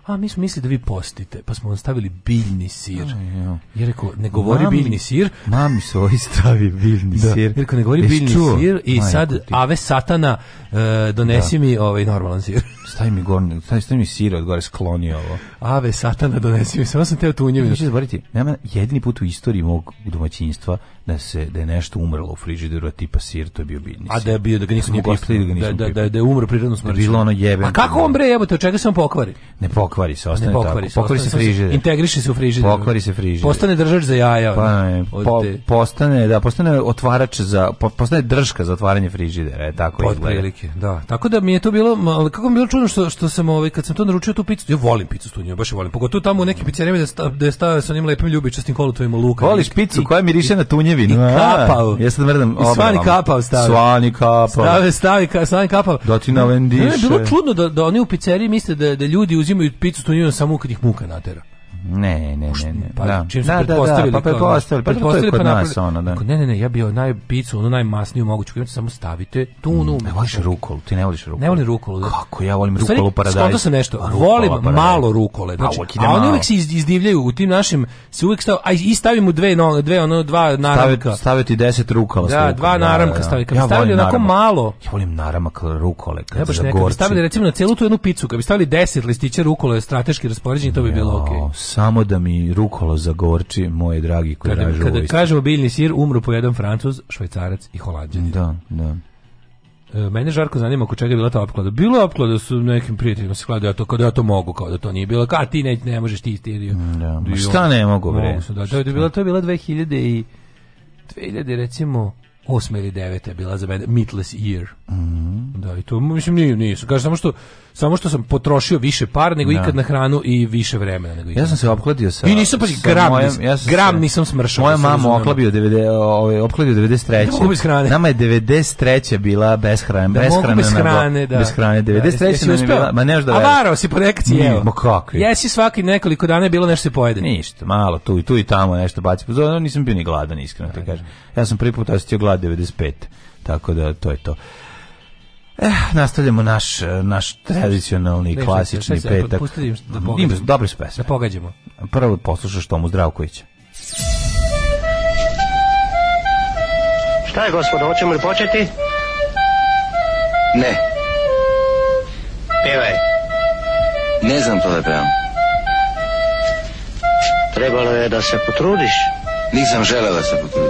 A mi smo mislili da vi postite, pa smo vam stavili biljni sir. Ja, I rekao, ne govori mami, biljni sir. Mami svoj stavi biljni da. sir. Rekao, ne govori Ješ biljni čuo? sir i Maja, sad ti. ave satana e, donesi da. mi ovaj normalan sir. [LAUGHS] Stavi mi gorne, stavi, stavi mi sir od gore skloni ovo. Ave satana donesi mi, samo sam teo tunjevinu. Neću zaboraviti, da, nema jedini put u istoriji mog domaćinstva da se da je nešto umrlo u frižideru, a tipa sir, to je bio biljni sir. A da je bio, da ga nisam da nije ili ga nisam da, da, da, da je umro prirodno smrću. Da bilo ono jebe. A kako on bre jebote, od čega se on pokvari? Ne pokvari se, ostane ne pokvari tako. Se, pokvari se, se frižider. Integriše se u frižider. Pokvari se frižider. Postane držač za jaja. Pa, ne, po, postane, da, postane otvarač za, postane držka za otvaranje frižidera, je tako Pod prilike, da. Tako da mi je to bilo, kako mi je bilo čudno što, što sam, ovaj, kad sam to naručio tu picu, ja volim picu s tunjima, baš je volim. Pogotovo tamo u nekim pizzerijama da, sta, da je stavio sa onim lepim ljubičastim kolutovima luka. Voliš picu koja miriše na tunjevinu. I kapao. Ja sam mrdam. I svani kapao stavio. Svani kapao. Stavio, stavio slavi, slavi kapal. Da ti navendiše. Ne, bilo čudno da, da oni u pizzeriji misle da, da ljudi uzimaju picu s tunjinom samo kad ih muka natera. Ne, ne, ne, ne. Pa, da. čim su da, pretpostavili, da, da, pa pretpostavili, pa, da- pa, pa pretpostavili, pa, nas, ono, da. Ne, ne, ne, ja bi naj picu, onu najmasniju moguću, koju samo stavite tunu. Mm, ne voliš rukolu, ti ne voliš rukolu. Ne volim rukolu. Da. Kako, ja volim rukolu u paradajzu. Skonto sam nešto, rukola, volim paradajz. malo rukole. Znači, pa, a oni uvijek se iz, izdivljaju u tim našim, se uvek stav, aj, i stavi mu dve, no, dve ono, dva naramka. Stavi, ti deset rukala. Da, dva da, naramka da. stavi. Kad ja stavili onako malo. Ja volim naramak rukole. Kad ja baš nekad, stavili recimo na celu tu jednu picu, kad bi stavili deset listića rukole strateški raspoređeni, to bi bilo okej samo da mi rukolo zagorči, moje dragi koji kada, ražu Kada kažemo biljni sir, umru po jedan francuz, švajcarac i holandjan. Da, da. E, mene žarko zanima oko čega je bila ta opklada. Bila je opklada su nekim prijateljima se kladio, ja to, kada ja to mogu, kao da to nije bilo. Kao ti ne, ne možeš, ti isterio. Da, šta ne mogu, bre? Mogu su, da, to, je bila, to je bila 2000 i... 2000, recimo... 8 ili 9 je bila za mene Meatless Year. Mm -hmm. Da, i to mislim nije, nisu. Kaže, samo što samo što sam potrošio više par nego da. ikad na hranu i više vremena nego ikad. Ja sam se opkladio sa I nisam pa gram, mojem, nisam, ja sam gram se, nisam smršao. Moja da mama oklabio 90 ovaj oklabio 93. Nama je 93 bila bez hrane, da, bez hrane, bez hrane, da. Bez hrane 93 da, nam je bila, ma ne da. Avaro si ponekad si jeo. Ma kako? Jesi svaki nekoliko dana je bilo nešto se pojede. Ništa, malo tu i tu i tamo nešto baci. Pa nisam bio ni gladan iskreno te da, kažem. Da. Ja sam prvi put osetio 2 95. Tako da to je to. Eh, nastavljamo naš naš tradicionalni Beži, klasični se, petak. Pustili da pogađamo. Dobre su pesme. Da pogađamo. Prvo poslušaš Tomu Zdravkovića. Šta je, gospodo, hoćemo li početi? Ne. Pevaj. Ne znam to da pevam. Trebalo je da se potrudiš. Nisam želeo da se potrudim.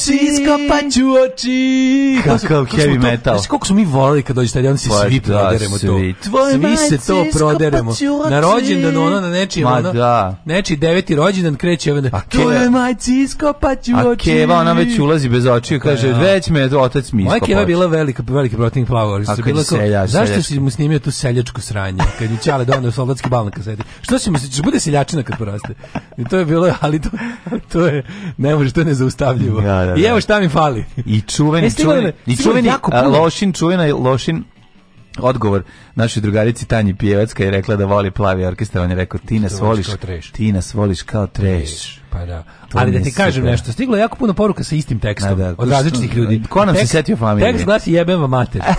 oči. Skopať oči. kakav heavy metal. Znači koliko smo mi volili kad dođe stadion da se pa svi da, proderemo to. Svi se to proderemo. Na rođendan ona na nečiji ona. Da. Nečiji deveti rođendan kreće ovde. To je majci iskopaću oči. A Keva ona već ulazi bez očiju, da. kaže već me otac mi iskopao. Moja Keva bila velika, veliki protivnik plavo, se bila Zašto si mu snimio tu seljačku sranje kad je Ćale doneo soldatski bal na kaseti? Što se mu se bude seljačina kad poraste? I to je bilo, ali to, to je ne može to je nezaustavljivo. I evo šta mi fali. I čuveni, čuveni čuveni, i čuveni Lošin, čuvena Lošin odgovor našoj drugarici Tanji Pijevac je rekla da voli plavi orkestar, on je rekao ti nas da voliš, ti nas voliš kao treš. Pa da. To Ali da ti super. kažem nešto, stiglo je jako puno poruka sa istim tekstom da, da, od različitih ljudi. Ko nam Tekst, se setio familije? Tekst glasi jebem vam mater. [LAUGHS]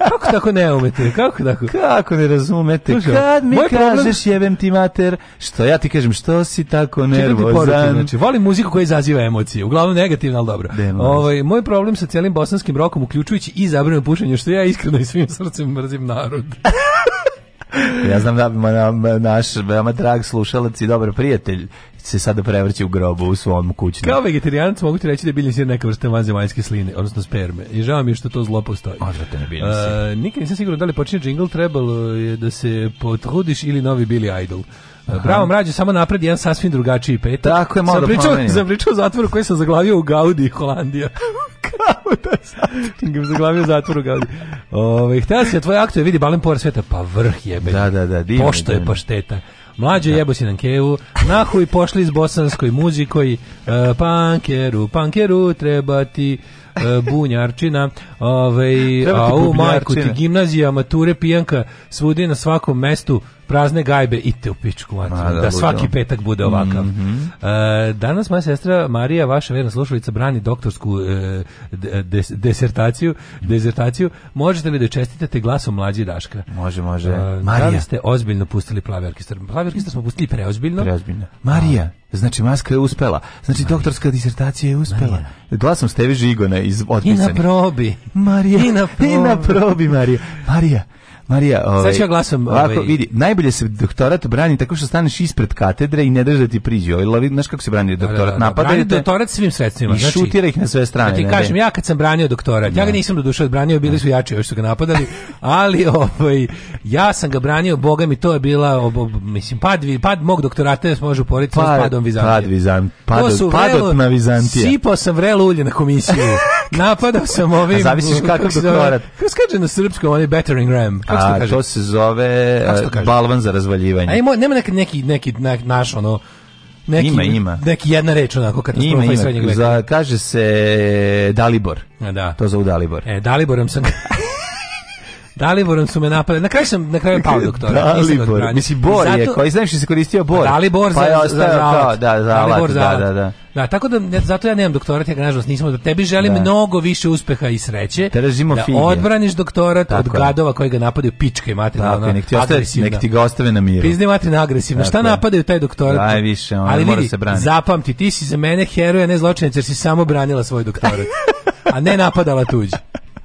kako tako ne umete? Kako tako? Kako ne razumete? Kako? Kad mi kažeš problem... jebem ti mater, što ja ti kažem što si tako nervozan? Znači, volim muziku koja izaziva emocije, uglavnom negativna, ali dobro. Ovaj, moj problem sa cijelim bosanskim rokom, uključujući i zabranu pušenja, što ja iskreno i svim srcem mrzim narod. [LAUGHS] ja znam da na, naš veoma drag slušalac i dobar prijatelj se sada prevrće u grobu u svom kućnom. Kao vegetarijanac mogu ti reći da je biljni sir neka vrsta vanzemaljske sline, odnosno sperme. I žao mi je što to zlo postoji. Odvratan je biljni sir. Uh, nikad nisam siguran da li počinje džingl, trebalo je da se potrudiš ili novi Billy Idol. Bravo mrađe, samo napred jedan sasvim drugačiji petak. Tako je, malo sam pričao, da Sam pričao zatvoru koji sam zaglavio u Gaudi, Holandija. [LAUGHS] Kao da sam zaglavio zatvor u Gaudi. Ove, htela si na da tvoje aktu, vidi Balen Povar sveta, pa vrh jebe. Da, da, da, divno, Pošto je pašteta. Mlađe da. jebo si na kevu, nahuj pošli s bosanskoj muzikoj, uh, eh, pankeru, pankeru treba ti uh, bunjarčina, ove, a u majku ti gimnazija, mature, pijanka, svudi na svakom mestu, prazne gajbe ite u pičku Ma, da, da svaki budemo. petak bude ovakav. Mm -hmm. e, danas moja sestra Marija, vaša verna slušalica, brani doktorsku e, des, desertaciju, dezertaciju. Možete li da čestitate glasom mlađi Daška? Može, može. E, da Marija. Da ste ozbiljno pustili plavi orkestar? Plavi orkestar smo pustili preozbiljno. Preozbiljno. Marija. Znači, maska je uspela. Znači, Marija. doktorska disertacija je uspela. Marija. Glasom Stevi Žigona iz otpisani. I na probi. Marija. I na probi. I na probi, Marija. Marija. Marija, ovaj, Sad glasom, ovako, ovaj... vidi, najbolje se doktorat brani tako što staneš ispred katedre i ne daš da ti priđe. Ovaj, znaš kako se brani da, da, doktorat? Da, da, da, Napada brani doktorat svim sredstvima. I znači, šutira ih na sve strane. Znači, ne, kažem, ja kad sam branio doktorat, ja ga da. nisam do duše odbranio, bili su jači još su ga napadali, [LAUGHS] ali ovaj, ja sam ga branio, boga mi to je bila, ob, ob, mislim, pad, pad mog doktorata se može uporiti pad, s padom Vizantije. Pad, vizan, pad, to pad vrelo, na Vizantije. Sipao sam vrelo ulje na komisiju. [LAUGHS] Napadao sam ovim... A zavisiš kakav doktorat. Kako se kaže na srpskom, on je battering ram a, to se zove se e, balvan za razvaljivanje. A ima, nema neki, neki, neki naš ono, neki, ima, ima. neki jedna reč onako katastrofa ima, ima. Za, kaže se Dalibor. A, da. To zove Dalibor. E, Daliborom sam... [LAUGHS] Daliborom su me napali. Na kraju sam na kraju pao doktora. Dalibor. Mislim Bor je, zato, koji znaš se koristio Bor. Dalibor pa za, za alat. Da, da, za alat, da, da, da. Da, tako da ne, zato ja nemam doktorat, ja ga nažalost nisam. Da tebi želim da. mnogo više uspeha i sreće. Tražimo da fige. odbraniš doktorat tako od gadova koji ga napadaju pičke materina. Tako, ona, nek ti, ostaje, nek ti ga ostave na miru. Pizde materina agresivna. Šta napadaju taj doktorat? Aj više, on Ali mora vidi, se braniti. Zapamti, ti si za mene heroja, ne zločinac, jer si samo branila svoj doktorat. [LAUGHS] a ne napadala tuđi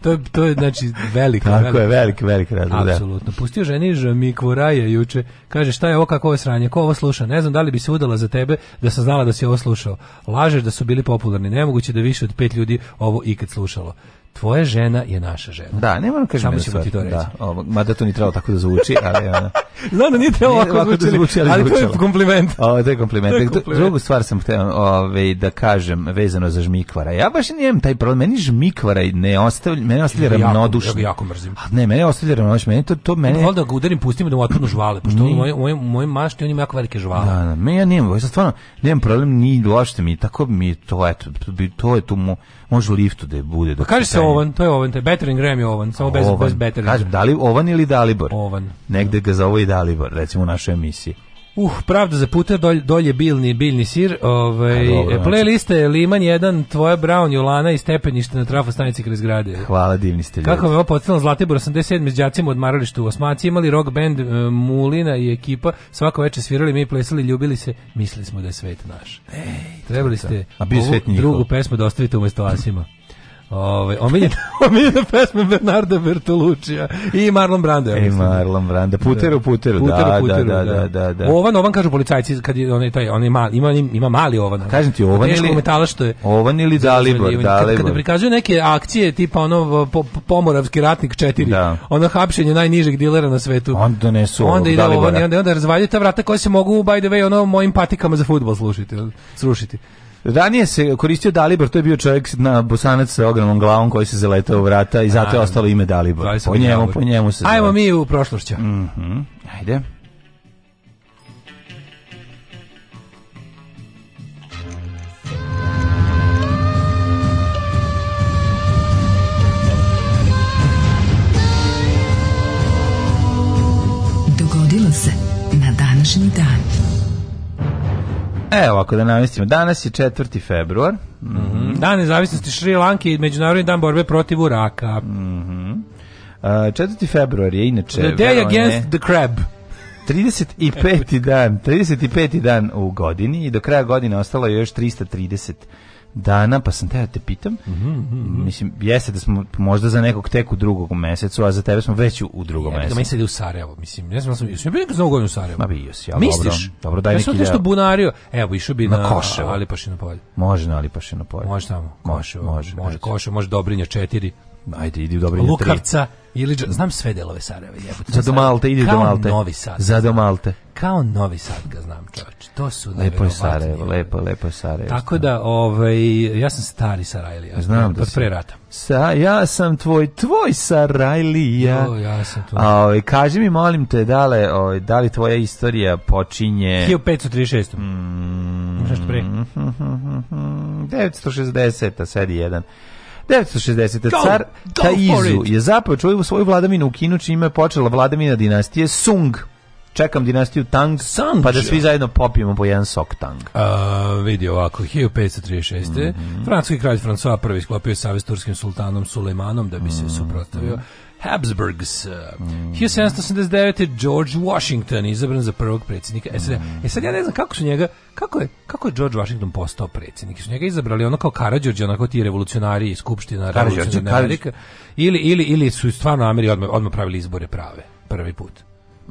to, je, to je znači velika Tako velika, je, velik, velik razlog, da. Apsolutno. Pustio ženi Žami Kvoraja juče, kaže šta je ovo, kako ovo sranje, ko ovo sluša, ne znam da li bi se udala za tebe da sam znala da si ovo slušao. Lažeš da su bili popularni, nemoguće da više od pet ljudi ovo ikad slušalo tvoja žena je naša žena. Da, ne moram da kažem. Samo da ćemo ti to reći. Da, ovo, mada to ni trebalo tako da zvuči, ali ona... [LAUGHS] Znam da nije trebalo ovako, ovako zvuči, da zvuči, ali, to je kompliment. O, to je kompliment. To je da, kompliment. Drugu stvar sam htio ove, ovaj, da kažem vezano za žmikvara. Ja baš nijem taj problem. Meni žmikvara ne ostavlja, mene ostavlja ravnodušno. Ja ga jako mrzim. A ne, mene ostavlja ravnodušno. Meni to, to mene... Hvala da ga udarim, pustimo da mu otpadnu žvale, pošto u moj, moj moje mašti on ima jako velike žvale. Da, da, me ja nijem, stvarno, nijem problem ni lošte mi, tako mi to, eto, to je tu mu Može u liftu da bude. Pa kaže se Ovan, to je Ovan, to je Battering Ram je Ovan, samo bez, ovan. Battering Better. Kažem, da li Ovan ili Dalibor? Ovan. Negde ga zove i Dalibor, recimo u našoj emisiji. Uh, pravda za puter, dolje, dolje bilni, bilni sir. Ovaj, znači. playlista je Liman 1, tvoja Brown, Jolana i stepenište na trafostanici kroz zgrade. Hvala, divni ste ljudi. Kako me ovo podsjetilo, Zlatibor 87 s od odmarališta u Osmaci, imali rock band e, Mulina i ekipa, svako večer svirali, mi plesali, ljubili se, mislili smo da je svet naš. Ej, Trebali ste a ovu drugu pesmu da ostavite umesto Asima. Ovaj omiljena [LAUGHS] omiljena da pesma Bernarda Bertoluccija i Marlon Brando. Ja I Marlon Brando. Puteru, da. puteru, puteru, da, puteru da, da, da, da, da. da. Ovan, ovan kaže policajci kad je onaj taj, onaj mali, ima ima mali ovan. kažem ti ovan ili metala što je. Ovan ili Dalibor, Dalibor. Kada prikazuju neke akcije tipa ono po, Pomoravski ratnik 4, da. ono hapšenje najnižeg dilera na svetu. Onda donesu onda ide ovan, onda onda razvaljuju ta vrata koja se mogu by the way ono mojim patikama za fudbal slušati, srušiti. Ranije se koristio Dalibor, to je bio čovjek na bosanac sa ogromnom glavom koji se zaletao u vrata i zato je ostalo ime Dalibor. Po njemu, po njemu se Ajmo mi u prošlošća. Mm -hmm. Ajde. Dogodilo se na današnji dan. Evo, ovako da namestimo. Danas je 4. februar. Mm -hmm. Dan nezavisnosti Šri Lanke i Međunarodni dan borbe protiv uraka. Mm -hmm. 4. februar je inače... The day against the crab. 35. dan, 35. dan u godini i do kraja godine ostalo je još 330 dana, pa sam te da te pitam, mm -hmm. mislim, jeste da smo možda za nekog tek u drugom mesecu, a za tebe smo već u drugom ja, mesecu. Ja mislim da, da u Sarajevo, mislim, ne znam, sam, jesam ja bio nekog znovu u Sarajevo. Ma bio si, ja Misliš? dobro, dobro daj ja neki deo. Ja sam nešto bunario, evo, išao bi na, na Koševo. Ali Pašino polje. Može na Ali Pašino polje. Može tamo, Koševo. Može, može. Može, Koševo, može Dobrinja 4. Ajde, idi u Dobrinje 3. Lukavca, Iliđa, znam sve delove Sarajeva, jebote. Za do Malte, idi do Malte. Kao Novi Sad. Za do Malte. Kao Novi Sad ga znam, čoveče. To su Lepo je Sarajevo, lepo, lepo je Sarajevo. Tako da, ovaj, ja sam stari Sarajlija. Znam da pre rata. Sa, ja sam tvoj, tvoj Sarajlija. Jo, ja sam tvoj. A, ovaj, kaži mi, molim te, dale, ovaj, da li tvoja istorija počinje... 1536. Mm, Možda pre? 960. Mm-hmm. sedi jedan. 960. Go, car Taizu je započeo čuju svoju vladavinu u Kinu čime je počela vladavina dinastije Sung. Čekam dinastiju Tang, Sang, pa da svi zajedno popijemo po jedan sok Tang. A, vidi ovako, 1536. Mm -hmm. Francuski kralj François I sklopio savez turskim sultanom Sulejmanom da bi se mm -hmm. suprotavio. Mhm. Habsburgs. Uh, mm. 1789. George Washington izabran za prvog predsjednika mm. E sad ja ne znam kako su njega, kako je, kako je George Washington postao predsjednik. Su njega izabrali ono kao Karadžorđe, onako ti revolucionari iz Skupština, revolucionarna Amerika. Ili, ili, ili su stvarno Ameri odmah, odmah pravili izbore prave, prvi put.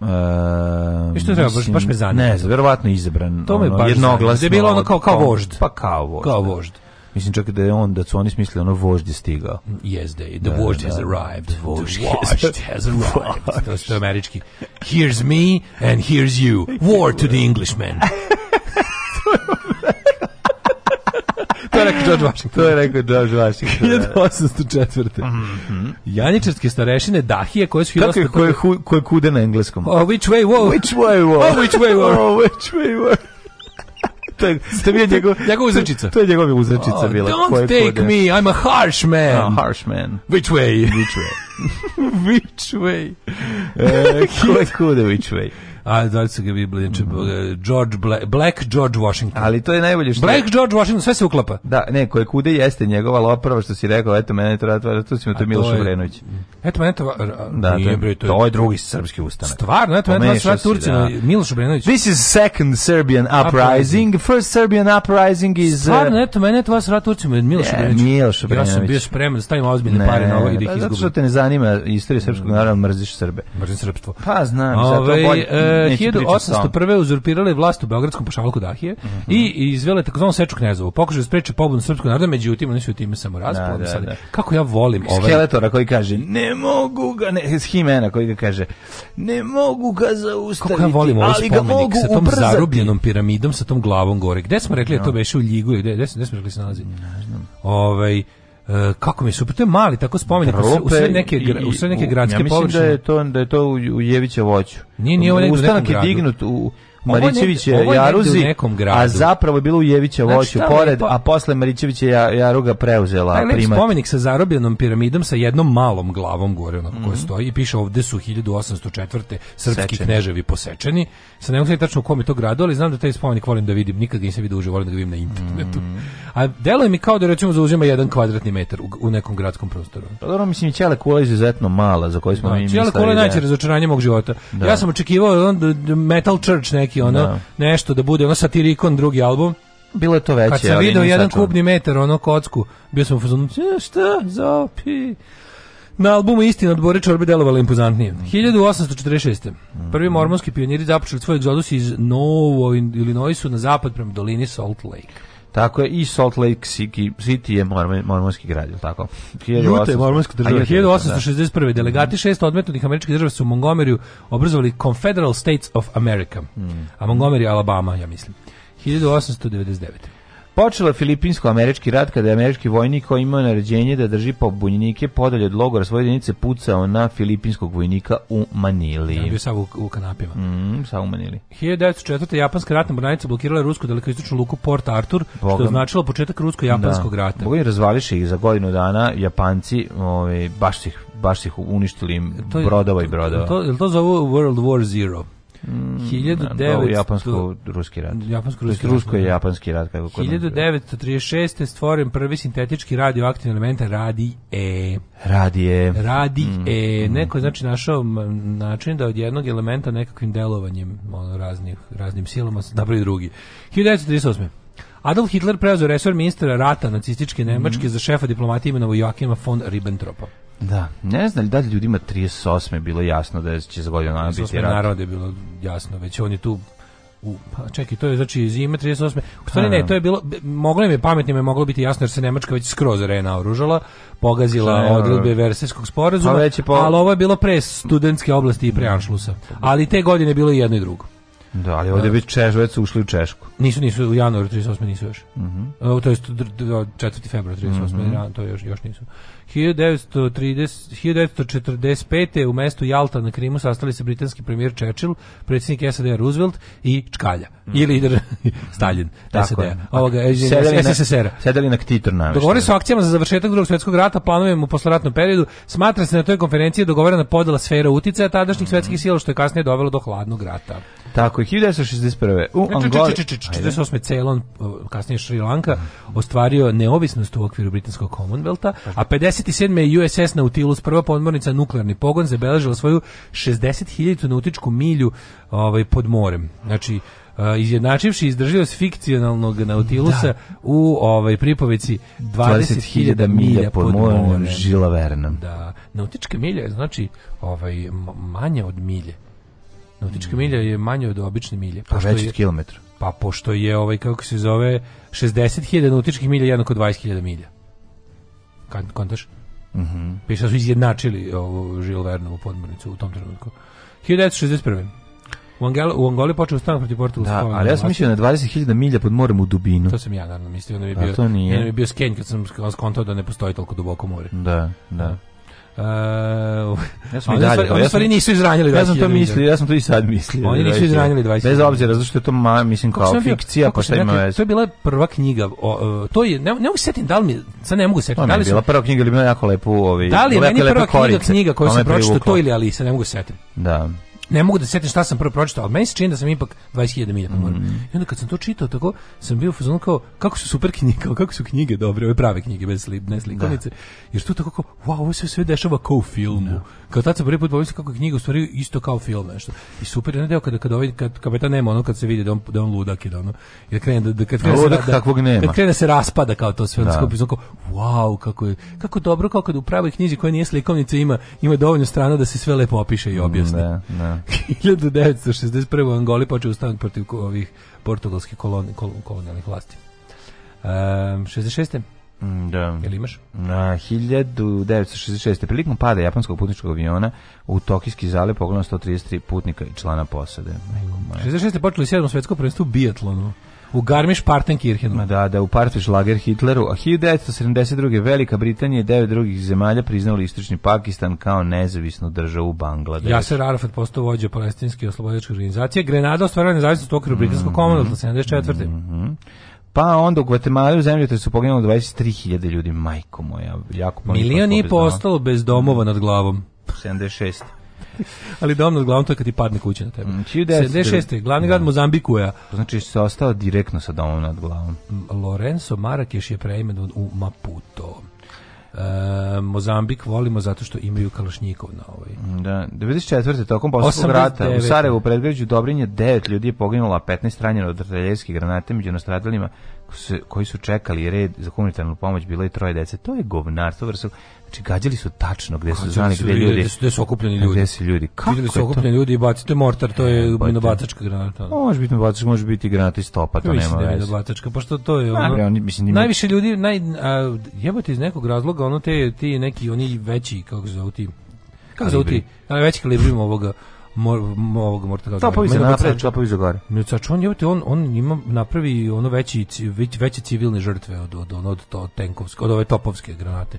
Uh, ehm, što treba, baš, baš me zanima. Ne, verovatno izabran. To me baš jednoglasno. Da je bilo ono kao, kao vožd. Pa kao vožd. Kao da. vožd. Mislim čak da je on, da su oni smislili ono vožd je stigao. Yes, they, the da, vožd da, has da. arrived. The vožd, [LAUGHS] has arrived. [LAUGHS] to su američki. Here's me and here's you. War to the Englishman. [LAUGHS] to je rekao George Washington. To je rekao George Washington. 1804. Mm -hmm. Janičarske starešine Dahije koje su... Kako je, koje, koje kude na engleskom? Oh, which way, wow. Which way, wow. Oh, which way, wow. Oh, which way, wow to je to je bio njegov njegov uzrečica. To, je njegov oh, uzrečica oh, bila. Don't koje take me, I'm a harsh man. Oh, harsh man. Which way? Which way? [LAUGHS] which way? Uh, koje kude which way? a Dvojca ga Biblije, mm -hmm. George Black, Black George Washington. Ali to je najbolje što Black George Washington sve se uklapa. Da, ne, koje kude jeste njegova loprava što si rekao, eto mene to ratvara, da tu si mi to Miloš Obrenović. Eto mene to da, nije, bre, to, je, to je drugi srpski ustanak. Stvarno, eto mene to Turcima, da. Miloš Obrenović. This is second Serbian uprising. First Serbian uprising is uh, Stvarno, eto mene to vas rat Turcima, Miloš Obrenović. Miloš Obrenović. Ja sam bio spreman da stavim ozbiljne pare na ovo i da ih pa izgubim. Zato što te ne zanima istorija srpskog naroda, mrziš Srbe. Mrzim srpstvo. Pa znam, ovaj, zato bolje 1801. uzurpirale vlast u Beogradskom pošavalu Dahije mm -hmm. i izvele takozvanu seču knjezovu. Pokušaju da spreče pobunu srpskog naroda, međutim oni su u time samo da, da, da, Kako ja volim ove... Ovaj- Skeletora koji kaže, ne mogu ga, ne, Himena koji ga kaže, ne mogu ga zaustaviti, Kako ja volim ovaj spomenik sa tom ubrzati. zarubljenom piramidom, sa tom glavom gore. Gde smo rekli no. da to beše u Ljigu? Gde, gde, gde smo rekli da se nalazi? Ne znam. Ovaj, E, kako mi su to je mali tako spomenik u sve neke i, u sve neke gradske ja mislim da površine. da je to da je to u Jevićevoću. Nije nije ovaj ustanak je dignut u Marićević je Jaruzi, a zapravo je bilo u Jevića znači, voću znači, pored, pa... a posle Marićević je Jaruga preuzela Aj, primat. spomenik sa zarobljenom piramidom sa jednom malom glavom gore ono mm -hmm. koje mhm. stoji i piše ovde su 1804. srpski Sečeni. kneževi posečeni. Sa ne mogu tačno u kom je to gradu, ali znam da taj spomenik volim da vidim, nikad ga nisam vidio uživo, volim da ga vidim na internetu. Mm -hmm. A deluje mi kao da recimo zauzima jedan kvadratni metar u, u nekom gradskom prostoru. Pa dobro, mislim Ćele Kula je izuzetno mala za koju smo da, mi mislili. Ćele Kula je da najveće razočaranje mog života. Da. Ja sam očekivao on, Metal Church neki neki ono da. nešto da bude ono satirikon drugi album. Bilo je to veće, Kad sam video jedan sačuvan. kubni metar ono kocku, bio sam u fazonu, šta, zapi. Na albumu Istina od Bore Čorbe delovali impozantnije. 1846. Mhm. Mhm. Prvi mormonski pioniri započeli svoj egzodus iz Novo Illinoisu na zapad prema dolini Salt Lake. Tako je i Salt Lake City je mormonski grad, je tako? 1800, je mormonska država. 1861. Da. Delegati šest odmetnih američkih država su u Montgomeryu obrazovali Confederal States of America. Mm. A Montgomery, Alabama, ja mislim. 1899. Počela filipinsko-američki rat kada je američki vojnik koji imao naređenje da drži pobunjenike podalje od logora svoje jedinice pucao na filipinskog vojnika u Manili. Ja, bio sam u, u kanapima. Mm, sam u Manili. 1904. Japanska ratna brnanica blokirala rusku dalekoistočnu luku Port Arthur, Bogam. što je označilo početak rusko-japanskog da. rata. Bogam razvališe ih za godinu dana Japanci, ove, ovaj, baš ih baš ih uništili im to je, brodova i brodova. To, je li to zovu World War Zero? 1900 mm, da, japansko-ruski rat. Japansko-ruski rusko je da, da. japanski rat kako kod 1936 stvoren prvi sintetički radioaktivni element radi E. Radi E. Radi mm. E. mm. Neko znači našao način da od jednog elementa nekakvim delovanjem ono raznih raznim silama napravi drugi. 1938. Adolf Hitler preuzeo resor ministra rata nacističke Nemačke mm. za šefa diplomatije imenovao Joachima von Ribbentropa. Da. Ne znam da li ljudima 38. je bilo jasno da će za godinu dana biti rat. narode je bilo jasno, već on je tu u, pa čekaj, to je znači zima 38. U stvari pa ne, da. to je bilo moglo im je pametnim je moglo biti jasno jer se Nemačka već skroz naoružala, pogazila odredbe Versajskog sporazuma, pa po... ali ovo je bilo pre studentske oblasti i pre Anšlusa. Ali te godine je bilo i jedno i drugo. Da, ali ovdje da. bi Češvec ušli u Češku. Nisu, nisu, u januaru 38. nisu još. Mm -hmm. to je 4. februar 38. Mm -hmm. to još, još nisu. 1930, 1945. u mestu Jalta na Krimu sastali se britanski premijer Churchill, predsjednik SAD Roosevelt i Čkalja. Mm. I lider [LAUGHS] Stalin, SAD. D-a. Ovoga, SSSR. Sedeli na ktitor namješta. Dogovori su akcijama za završetak drugog svjetskog rata, planovima u posleratnom periodu. Smatra se da na toj konferenciji dogovorena podela sfera uticaja tadašnjih mm. svjetskih sila, što je kasnije dovelo do hladnog rata. Tako je, 1961. U Angoli... 48. Ceylon, kasnije Šri Lanka, ostvario neovisnost u okviru Britanskog Commonwealtha, a 57. USS Nautilus, prva podmornica nuklearni pogon, zabeležila svoju 60.000 nautičku milju ovaj, pod morem. Znači, Uh, izjednačivši izdrživost fikcionalnog Nautilusa da. u ovaj pripoveci 20.000 20 milja pod morem Žila Verna. Da, nautička milja je znači ovaj manje od milje. Nautička milja je manje od obične milje. Pa veći od kilometra. Pa pošto je ovaj kako se zove 60.000 nautičkih milja jednako 20.000 milja. Kad kontaš? Mhm. Mm Piše da su izjednačili ovu Žil Vernovu podmornicu u tom trenutku. 1961. U, Angel, u Angoli počeo stan protiv Portugalske. Da, ali ja sam mislio na 20.000 milja pod morem u dubinu. To sam ja naravno mislio, da mi bio, da, to nije. Ja da mi bio skenj kad sam skontao da ne postoji toliko duboko more. Da, da. da. Uh, ja sam i dalje. Stvari, ja stvari nisu izranjili 20.000. Ja sam to mislio, ja sam to i sad mislio. Oni nisu izranjili 20.000. Bez obzira zato što je to ma, mislim kao kako fikcija, kako pa šta ima veze. To je bila prva knjiga. O, to je ne, ne mogu setim da li mi, sad ne mogu setim. Da, da li je bila prva knjiga ili bila jako lepu, ovaj. Da li je meni prva knjiga, knjiga koju sam pročitao to ili ali se ne mogu setim. Da ne mogu da setim šta sam prvo pročitao, ali meni se čini da sam ipak 20.000 milja pomoram. Mm. I onda kad sam to čitao, tako sam bio fazon kao, kako su super knjige, kako su knjige dobre, ove prave knjige, bez slib, ne slikovnice. Da. Jer to tako kao, wow, ovo se sve dešava kao u filmu. Da. Kao tad sam prvi put pomislio kako je knjiga u stvari isto kao film, nešto. I super je deo kada, kada, ovaj, kad kapetan nema ono kad se vidi da on, da on ludak je da ono, jer krene da, da, kad krene, da, ludak, se, da, kad krene se raspada kao to sve, da. Skupi, kao, wow, kako je, kako dobro, kao kad u pravoj knjizi koja nije slikovnica ima, ima dovoljno strana da se sve lepo opiše i mm, objasni. da, da. 1961. u Angoli počeo ustanak protiv ovih portugalskih kolon, kol, kolonijalnih vlasti. Um, 66. Mm, da. Jel imaš? Na 1966. prilikom pada japanskog putničkog aviona u Tokijski zale pogledano 133 putnika i člana posade. Majko, majko. 66. počeli 7. svetsko prvenstvo u bijatlonu. U Garmisch Partenkirchen. da, da, u Partiš lager Hitleru. A 1972. Velika Britanija i devet drugih zemalja priznali istočni Pakistan kao nezavisnu državu Bangladeš. Jasir Arafat postao vođa palestinske oslobodilačke organizacije. Grenada ostvarila nezavisnost u okviru britanskog komandota 74. Mm -hmm. Pa onda u Gvatemala u zemlju su poginulo 23.000 ljudi, majko moja. Jako Milion i postalo bez domova nad glavom. 76. [LAUGHS] Ali domno uglavnom to je kad ti padne kuća na tebe. 76. Mm, glavni grad da. Mozambikuja. Znači se ostao direktno sa domom nad glavom. Lorenzo Marakeš je preimenovan u Maputo. E, Mozambik volimo zato što imaju kalašnjikov na ovaj. Da, 94. tokom Bosanskog rata u Sarajevu predgrađu Dobrinje 9 ljudi je poginulo, a 15 ranjeno od artiljerijske granate među nastradalima koji su čekali red za humanitarnu pomoć bilo je troje dece. To je govnarstvo vrstu. Znači, gađali su tačno gde su znali gde ljudi, gde su okupljeni ljudi. Gde su ljudi? Kako Vidjeli su okupljeni ljudi i bacite mortar, to je minobacačka e, granata. Može biti minobacačka, može biti granata iz stopa, to nema da veze. Minobacačka, pošto to je ono. Bre, oni, mislim, njima... Najviše ljudi, naj jebote iz nekog razloga, ono te ti neki oni veći kako se zove ti. Kako se zove ti? Veći kalibrima ovoga mor, ovog mortara. Topovi se napravi, topovi za gore. Mljač, on je, on, on ima napravi ono veći, veće civilne žrtve od, od, od, to od tenkovske, od ove topovske granate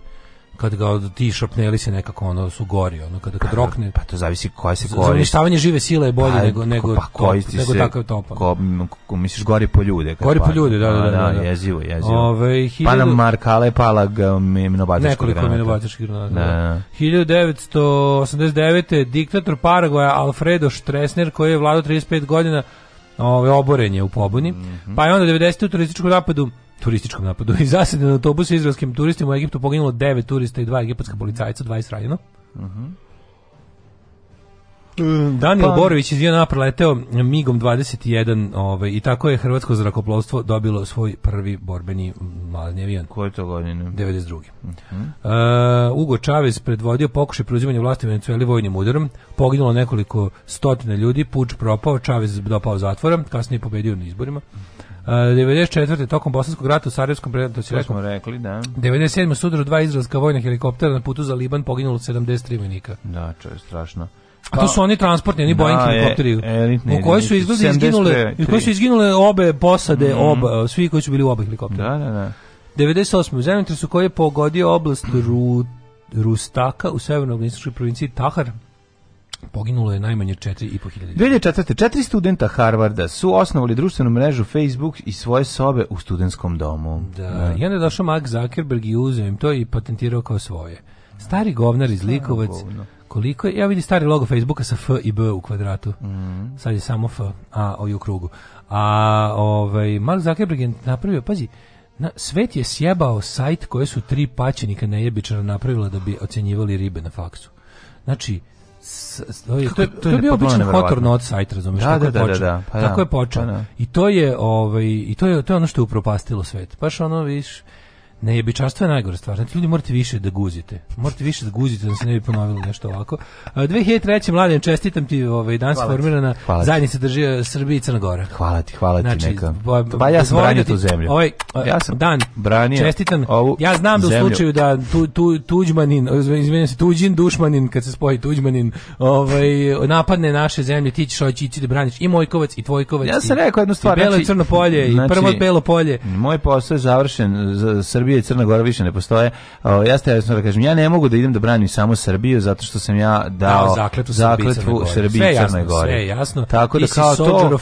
kad ga od ti šapneli se nekako ono su gori ono kada kad pa, rokne pa to zavisi koja se gori uništavanje žive sile je bolje pa, nego nego pa, koji top, nego takav top ko, ko, misliš gori po ljude gori po ljude da da da, da, da. jezivo jezivo ovaj pa nam Markala je pala um, minobatička nekoliko minobatičkih granata da. 1989 da. diktator Paragoja Alfredo Stresner koji je vladao 35 godina ove oborenje u pobuni mm -hmm. pa je onda 90 u turističkom napadu turističkom napadu. [LAUGHS] I zasedan autobus izraelskim turistima u Egiptu poginulo 9 turista i dva egipatska policajca, 20 ranjeno. Mhm. Uh -huh. Daniel pa... Borović iz Jena proleteo migom 21 ovaj, i tako je hrvatsko zrakoplovstvo dobilo svoj prvi borbeni mladni avion. Koje to godine? 92. Mhm. Uh -huh. uh, Ugo Čavez predvodio pokušaj preuzimanja vlasti Venecueli vojnim udarom. Poginulo nekoliko stotina ljudi, puč propao, Čavez dopao zatvora, kasnije pobedio na izborima. Uh, 94. tokom Bosanskog rata u Sarajevskom predu da se rekao. rekli, da. 97. sudaru dva izraelska vojna helikoptera na putu za Liban poginulo 73 vojnika. Da, to je strašno. A to pa- su oni transportni, oni da, Boeing e, helikopteri. U kojoj su izgledi izginule, u kojoj su izginule obe posade, mm -hmm. oba, svi koji su bili u oba helikoptera. Da, da, da. 98. U zemljotresu koji je pogodio oblast Ru, Rustaka u severnoj severno provinciji Tahar, Poginulo je najmanje 4.500 ljudi. 2004. Četiri studenta Harvarda su osnovali društvenu mrežu Facebook i svoje sobe u studentskom domu. Da, da. i onda je došao Mark Zuckerberg i uzeo im to i patentirao kao svoje. Stari govnar iz Likovac, koliko je, ja vidim stari logo Facebooka sa F i B u kvadratu. Mm. Sad je samo F, a o u krugu. A ovaj, Mark Zuckerberg je napravio, pazi, na, svet je sjebao sajt koje su tri paćenika nejebičara napravila da bi ocenjivali ribe na faksu. Znači, to je, to je, bio običan hot or not sajt, razumeš, da, tako, je da, da, da, pa da. tako je počeo. Pa I to je, ovaj, i to je, to je ono što je upropastilo svet. Baš ono, viš, Nejebičarstvo je najgore stvar. Znači, ljudi morate više da guzite. Morate više da guzite da se ne bi ponovilo nešto ovako. 2003. mladen, čestitam ti ovaj, dan hvala formirana hvala zajednica drži eh, Srbije i Crna Gora. Hvala ti, hvala znači, ti neka. Pa ja sam branio tu zemlju. Ovaj, ja eh, sam dan, branio čestitam. Ovu ja znam da u slučaju da tu, tu, Tuđmanin, eh, izvinjam se, Tuđin, Dušmanin, kad se spoji Tuđmanin, ovaj, napadne naše zemlje, ti ćeš oći ići da braniš i Mojkovac i Tvojkovac. Ja sam rekao jednu stvar. I Belo znači, Crno polje, znači, i prvo znači, Belo polje. Moj posao je završen za Srbije Srbija i Crna Gora više ne postoje. O, ja ste jasno da kažem, ja ne mogu da idem da branim samo Srbiju zato što sam ja dao da, zakletvu, zakletvu Srbiji i Crnoj Gori. Sve jasno. Tako da kao to,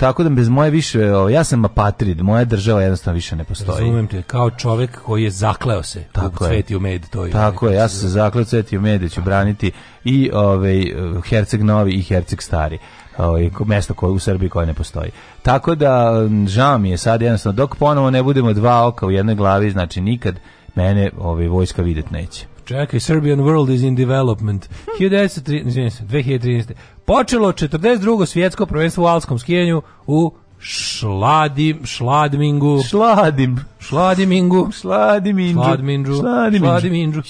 tako da bez moje više, o, ja sam apatrid, moja država jednostavno više ne postoji. Razumem te, kao čovek koji je zakleo se tako u cveti u med. To je tako je, ja sam se zakleo cveti u med, da ću braniti i ovaj, Herceg Novi i Herceg Stari ovaj, mesto koje u Srbiji koje ne postoji. Tako da, žao mi je sad jednostavno, dok ponovo ne budemo dva oka u jednoj glavi, znači nikad mene ovaj, vojska vidjet neće. Čekaj, Serbian World is in development. 1913, [LAUGHS] 2013. Počelo 42. svjetsko prvenstvo u alskom skijanju u Šladim, Šladmingu. Šladim. Šladimingu. Šladiminđu. Šladminđu. Šladiminđu. Šladiminđu.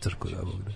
Crko da Bog da.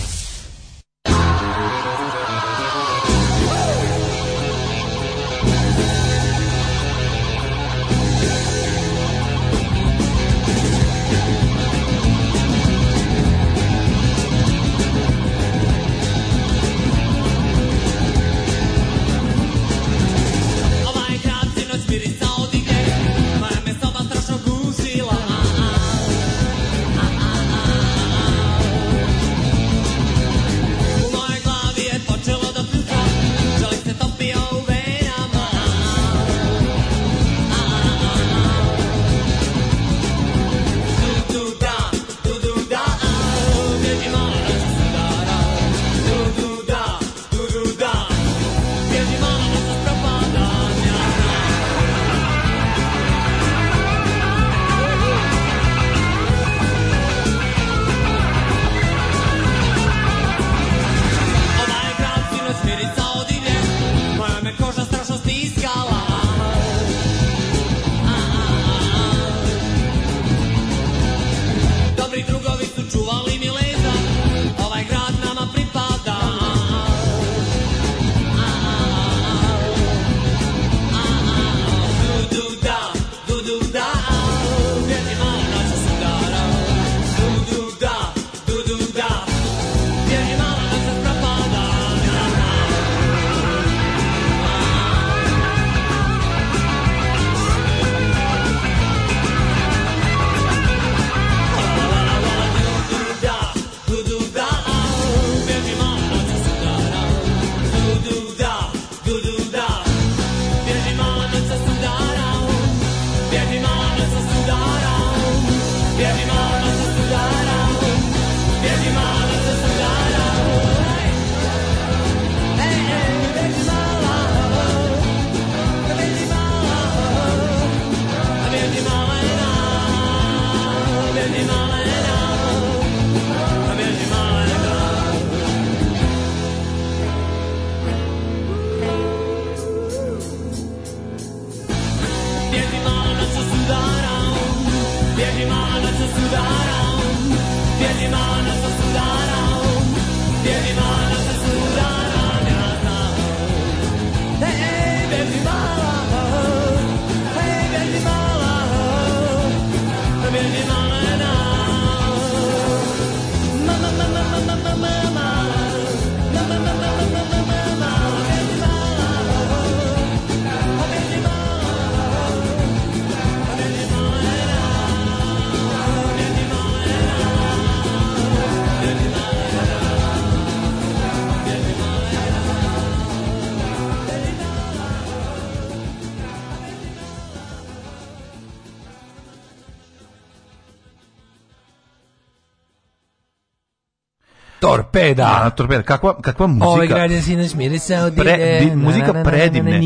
Torpeda. Na, da, torpeda. Kakva, kakva muzika? Ovaj građan sinoć mirisa od Pre, di, muzika predivne.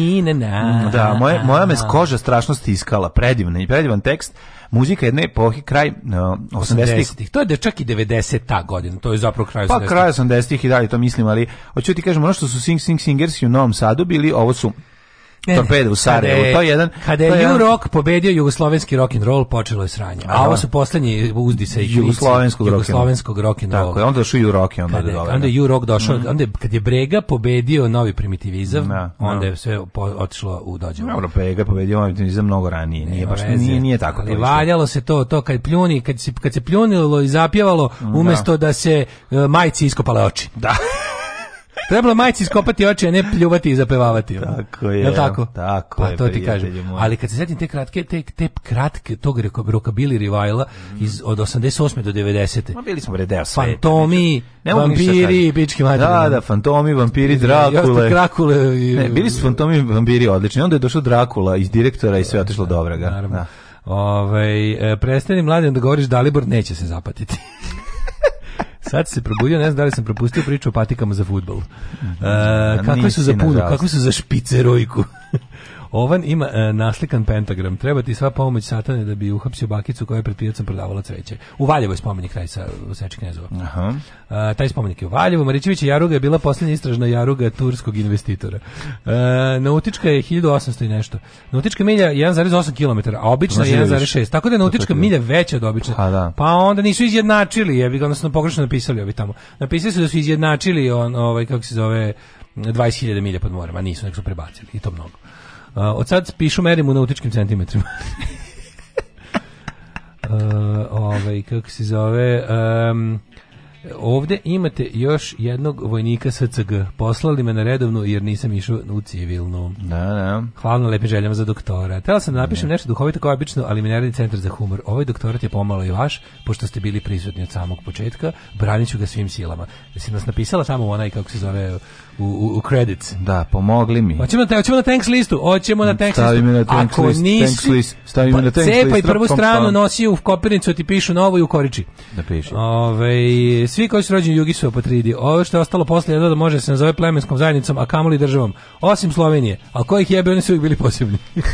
Da, moja, moja me koža strašno stiskala. Predivna i predivan tekst. Muzika jedne epohi, kraj no, 80-ih. To je da čak i 90-ta godina, to je zapravo kraj 80-ih. Pa kraj 80-ih i dalje to mislim, ali hoću ti kažem, ono što su Sing Sing Singers u Novom Sadu bili, ovo su torpede u Sarajevu. to je jedan kada je, to Rock pobedio jugoslovenski rock and roll, počelo je sranje. Aha. A ovo su poslednji eh, uzdisa i jugoslovenskog jugoslovenskog rock Tako je, onda je ju rock i onda je dole. Onda ju da. rock došao, mm onda je, kad je Brega pobedio novi primitivizam, na, da, na. Da. onda je sve po, otišlo u dođe. Dobro, Brega pobedio novi primitivizam mnogo ranije. Nije Nema baš veze. nije nije tako. Ali valjalo se to, to kad pljuni, kad se kad se pljunilo i zapjevalo, umesto da, da se uh, majci iskopale oči. Da. [LAUGHS] Trebalo majci iskopati oči, a ne pljuvati i zapevavati. Tako je. Jel tako? Tako pa, je, to ti kažem. Moj. Ali kad se setim te kratke, te, te kratke tog rokabili revajla mm. iz, od 88. do 90. Ma bili smo redeo sve. Fantomi, ne vampiri, pički mater. Da, da, fantomi, vampiri, Drakule. Jeste Drakule. I... Ne, bili su fantomi, vampiri odlični. Onda je došao Drakula iz direktora i sve otišlo dobro. Naravno. Da. Ove, ovaj, prestani mladen da govoriš Dalibor, neće se zapatiti. Sad se probudio, ne znam da li sam propustio priču o patikama za futbol. Uh, kakve su za punu, kakve su za špicerojku. Ovan ima e, naslikan pentagram. Treba ti sva pomoć satane da bi uhapsio bakicu koja je pred pijacom prodavala cveće. U Valjevo je spomenik taj sa Seči Knezova. Aha. E, taj spomenik je u Valjevu. Marićević Jaruga je bila posljednja istražna Jaruga turskog investitora. E, nautička je 1800 i nešto. Nautička milja 1,8 km, a obična 1,6. Da Tako da je nautička milja veća od obične. Ha, pa da. Pa onda nisu izjednačili, je bi ga odnosno pogrešno napisali ovi tamo. Napisali su da su izjednačili on, ovaj, kako se zove, 20.000 milja pod morem, a nisu, nek su prebacili i to mnogo od sad pišu merimo nautičkim centimetrima. uh, [LAUGHS] ovaj, kako se zove... Um, Ovde imate još jednog vojnika SCG. Poslali me na redovnu jer nisam išao u civilnu. Da, da. Hvala na lepim željama za doktora. Tela sam da napišem da. nešto duhovito kao obično, ali mi ne radi centar za humor. Ovaj doktorat je pomalo i vaš, pošto ste bili prisutni od samog početka. Branit ću ga svim silama. Da si nas napisala samo onaj, kako se zove, u, u credits. Da, pomogli mi. Hoćemo na, hoćemo na thanks listu, hoćemo na thanks stavi listu. Stavi na thanks Ako list, nisi, thanks list, stavi pa, me na thanks cepaj list. Cepaj prvu stranu, nosi u kopirnicu, ti pišu novo i u koriči. Da piše. Ove, svi koji su rođeni u Jugi su apatridi. Ovo što je ostalo posle poslije, da može se nazove plemenskom zajednicom, a kamoli državom. Osim Slovenije. A kojih jebe, oni su uvijek bili posebni. [LAUGHS]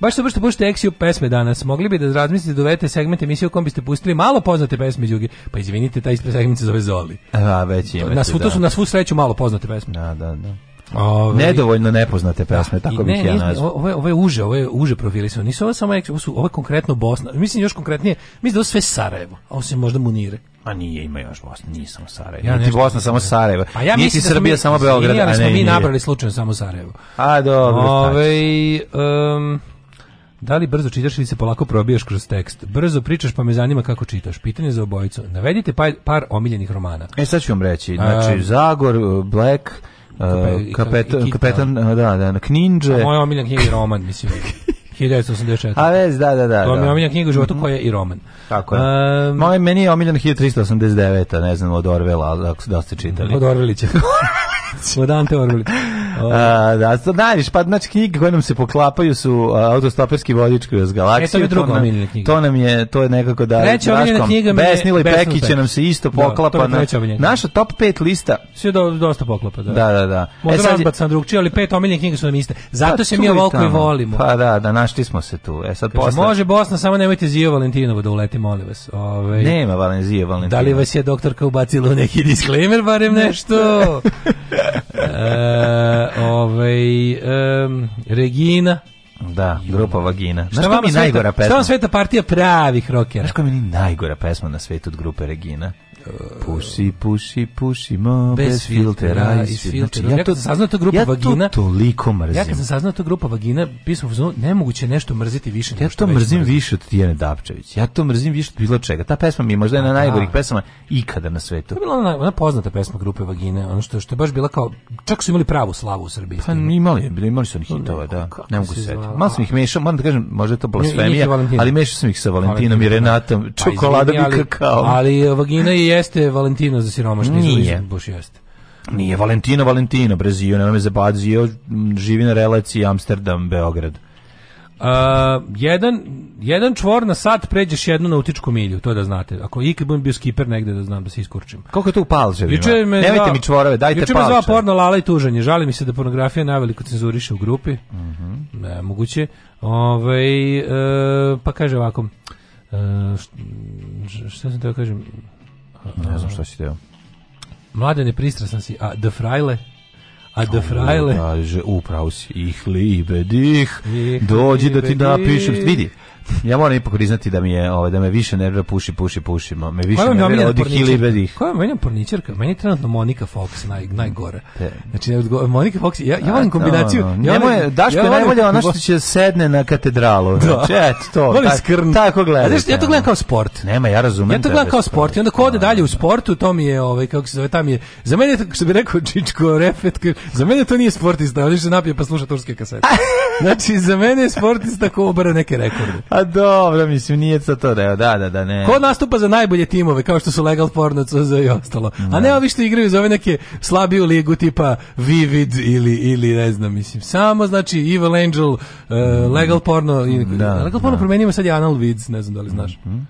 Baš se što pušte eksiju pesme danas. Mogli bi da razmislite dovedete da segment emisije u kom biste pustili malo poznate pesme Jugi. Pa izvinite, taj segment se zove Zoli. A, već imate, na svu, da. To su na svu sreću malo poznate pesme. Da, da, da. Ove, ovaj, Nedovoljno nepoznate pesme, da, tako bih ja nazvao. Ove, ove uže, ove uže su. Nisu ovo samo, ovo su ovo konkretno Bosna. Mislim još konkretnije, mislim da ovo sve Sarajevo, a ovo se možda Munire. A nije, ima još Bosna, nije samo Sarajevo. Ja niti Bosna, samo da. Sarajevo. A pa ja niti da Srbija, mi, samo Beograd. Mi, a ne, smo mi nabrali slučajno samo Sarajevo. A, dobro. Ove, ovaj, um, Da li brzo čitaš ili se polako probijaš kroz tekst? Brzo pričaš pa me zanima kako čitaš. Pitanje za obojicu. Navedite pa, par omiljenih romana. E sad ću vam reći. Znači, Zagor, e, Black, e, Kape, kapetan, kapetan, da, da, Kninđe. Da, da, Moja omiljena knjiga je roman, mislim. 1984. [LAUGHS] A vez, da, da, da. To mi je da. omiljena knjiga u životu mm -hmm. koja je i roman. Tako je. Um, Moje, meni je omiljena 1389, ne znam, od Orvela, da, da ste čitali. Od Orvelića. [LAUGHS] [LAUGHS] Od Ante Orlića. [LAUGHS] A, da, najviš, pa znači knjige koje nam se poklapaju su a, autostoperski vodič kroz galaksiju. E, to, to, nam, to nam je, to je nekako da... Treća omiljena knjiga mi je... Besnilo i Pekiće nam se isto poklapa. Da, to je naša top 5 lista. Sve do, dosta poklapa, da. Da, da, da. Možda e, sad... razbac sam drugčiji, ali pet omiljenih knjiga su nam iste. Pa Zato pa, se mi ovako i volimo. Pa da, da, našli smo se tu. E, sad Kaže, posle... Može Bosna, samo nemojte Zio Valentinovo da uleti, molim vas. Ove... Ovaj, Nema Valentinovo. Da li vas je doktorka ubacila u neki disclaimer, barem nešto? [LAUGHS] e, ovaj, um, Regina. Da, grupa Vagina. Znaš šta vam je najgora pesma? Šta vam sveta partija pravih rokera? Znaš koja mi najgora pesma na svetu od grupe Regina? Puši, puši, pušimo bez, bez filtera. i filtera. Znači, ja, to, ja grupa ja vagina. Ja to toliko mrzim. Ja kad sam saznao to grupa vagina, pismo, nemoguće nešto mrziti više. Ja to mrzim više od Tijene Dapčević. Ja to mrzim više od bilo čega. Ta pesma mi je možda jedna da. najgorih pesama ikada na svetu. To je bila ona, ona poznata pesma grupe vagine, ono što, što je baš bila kao, čak su imali pravu slavu u Srbiji. Pa imali, imali su oni hitova, da. Ne mogu se setiti. Malo sam ih mešao, moram da kažem, možda je to blasfemija, ali mešao sam ih sa Valentinom i da. Renatom, pa čokoladom i kakao. Ali e, vagina je jeste Valentino za siromašni Nije. Buš jeste. Nije Valentino, Valentino, Brezio, nam je zabadzio, živi na relaciji Amsterdam, Beograd. Uh, jedan, jedan čvor na sat pređeš jednu nautičku milju, to da znate. Ako ikad budem bio skiper negde da znam da se iskurčim. Koliko je to u palčevima? Nemojte zva, mi čvorove, dajte palče. Juče me zvao porno lala i tuženje. Žali mi se da pornografija najveliko cenzuriše u grupi. Uh mhm. -huh. ne, moguće. Ove, uh, e, pa kaže ovako, e, šta, šta sam teo da kažem, Ne znam šta si teo. je pristrasan si, a The Frajle? A da frajle... Kaže, upravo si, ih libe, dih, dođi da ti napišem, vidi, Ja moram ipak priznati da mi je ovaj da me više nervira puši puši pušimo. Me više nervira od hilibedih. Koja meni je porničarka? Meni je trenutno Monika Fox naj najgore. Znači Monika Fox ja ja volim kombinaciju. Da, da, da. Ja je Daško je najbolje ona što će sedne na katedralu. Znači eto to. Tako gleda. Ja to gledam kao sport. Nema ja razumem. Ja to gledam kao sport i onda ko ode dalje u sportu, to mi je ovaj kako se zove tamo je. Za mene što bi rekao Čičko Refet, za mene to nije sportista, ali se napije pa sluša turske kasete. [LAUGHS] Znači za mene je sportista ko obara neke rekorde. Pa dobro, mislim, nije to to da, da, da, da, ne. Ko nastupa za najbolje timove, kao što su Legal Porno, CZ i ostalo. A ne da. ovi što igraju za ove neke slabiju ligu tipa Vivid ili, ili ne znam, mislim. Samo, znači, Evil Angel, uh, Legal Porno, i, da, Legal Porno da. promenimo sad je Anal Vids, ne znam da li znaš. Mm -hmm.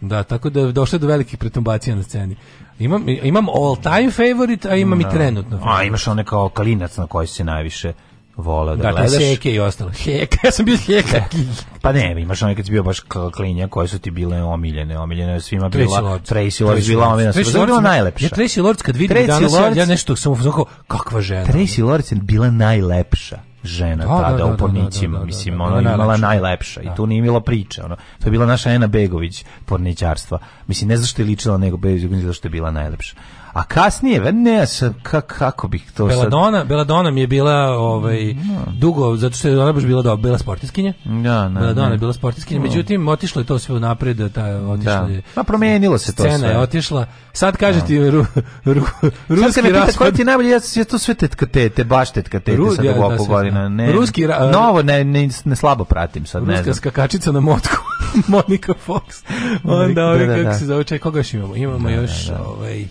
Da, tako da došlo do velikih pretumbacija na sceni. Imam, imam all time favorite, a imam da. i trenutno. A imaš one kao kalinac na koji se najviše voleo da dakle, gledaš. Dakle, seke i ostalo. Heka, [LAUGHS] ja sam bio heka. Da. pa ne, imaš onaj kad si bio baš klinja koje su ti bile omiljene. Omiljene je svima Tracy bila Lords. Tracy Lords. bila omiljena. Tracy Lords bila najlepša. Ja Tracy Lords kad vidim Tracy danas, Lords, ja nešto sam uzmano kakva žena. Tracy Lords je bila najlepša žena da, da tada da, da, da u pornićima, mislim, ona imala najlepša, najlepša i tu nije imala priče, ono. To je bila naša Ena Begović porničarstva. Mislim, ne zašto je ličila nego Begović, zašto je bila najlepša A kasnije, ne, sa, kako bih to Beladona, sad... Beladona mi je bila ovaj, no. Mm, da. dugo, zato što je ona baš bila, dobra, bila sportiskinja. Da, ne, Beladona ne. je bila sportiskinja, mm. međutim, otišlo je to sve napred, ta, otišlo da. je... Pa promijenilo se to scena sve. Scena je otišla. Sad kaže da. ti no. ru, ru, ru, ruski raspad... Sad koji ti najbolje, ja, ja to sve tetka te baš tetka tete Ru, sad ja, da, da godina. Ne, ruski ra, novo, ne, ne, ne slabo pratim sad, ne znam. Ruska skakačica na motku, [LAUGHS] Monika Fox. Onda, da, ovaj, da, kako da. se zove, koga još imamo? Imamo da, još, da, da. ovaj...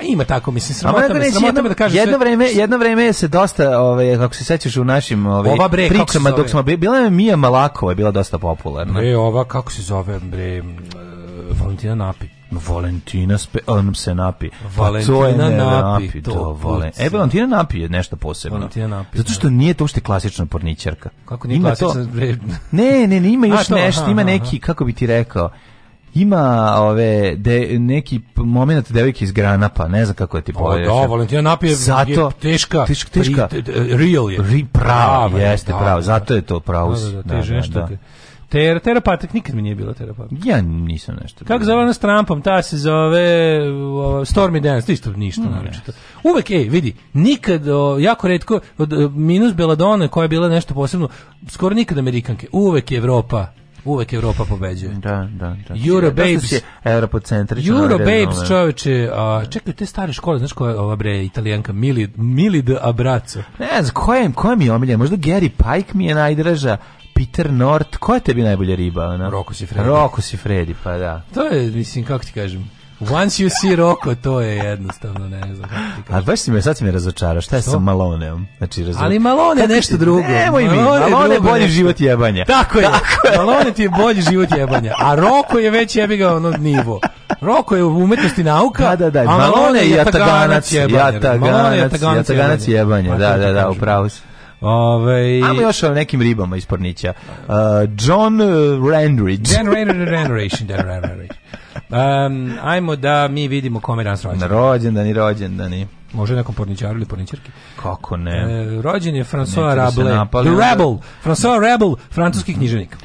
Pa ima tako, mislim, sramota me, sramota me da kažeš jedno Vreme, jedno vreme se dosta, ovaj, kako se sećaš u našim ovaj, ova bre, pričama, dok smo, bila je Mija Malakova, je bila dosta popularna. e ova, kako se zove, bre, e, Valentina Napi. Valentina spe, e, on se napi. Pa Valentina pa napi, napi, to, to da, vole. E Valentina napi je nešto posebno. Valentina napi. Zato što da. nije to uopšte klasična porničarka. Kako nije klasična? To... Ne, ne, ne, ima [LAUGHS] još nešto, ima neki, kako bi ti rekao, Ima ove de, neki moment devojke iz Granapa, ne znam kako je ti poveš. Da, Valentina Napije Zato, je teška, teška, teška real je. Ri, pravo, prava, jeste, da, pravo. Da. Zato je to pravo. Da, da, da, da, da. da. Ter, terapatik, nikad mi nije bila terapatik. Ja nisam nešto. Kako zove ona s Trumpom, ta se zove uh, Stormy Dance, isto ništa mm, naročito. Uvek, ej, vidi, nikad, o, jako redko, od, e, minus Beladone koja je bila nešto posebno, skoro nikad Amerikanke, uvek Evropa, Uvek Evropa pobeđuje. Da, da, da. Eurobabes. Da, da, Europocentrično. Eurobabes, ovaj. čoveče. A, čekaj, te stare škole, znaš koja ova bre italijanka? Mili, Milid de Abraco. Ne znam, koja, je, koja mi je omiljena? Možda Gary Pike mi je najdraža. Peter North, koja je tebi najbolja riba? Ona? Roko si Fredi. Roko si Fredi, pa da. To je, mislim, kako ti kažem, Once you see Roko, to je jednostavno, ne znam. A baš si me, sad si me razočarao, šta je sa Maloneom? Znači, razum... Ali Malone je nešto drugo. Nemoj mi, Malone, Malone je bolji nešto. život jebanja. Tako je, Tako je. Malone ti je bolji život jebanja, a Roko je već jebiga ono nivo. Roko je umetnost i nauka, da, da, da. a Malone je jataganac jebanja. Jataganac jebanja, da, da, da, upravo si. Ove... Ovaj, ajmo još o nekim ribama iz Pornića. Uh, John uh, Randridge. John Randridge. Randridge. Um, ajmo da mi vidimo kome danas rođen. Rođendan i rođendani. Može nekom porničaru ili porničarki. Kako ne? E, rođen je François da Rabelais. The Rebel. François Rebel, francuski književnik.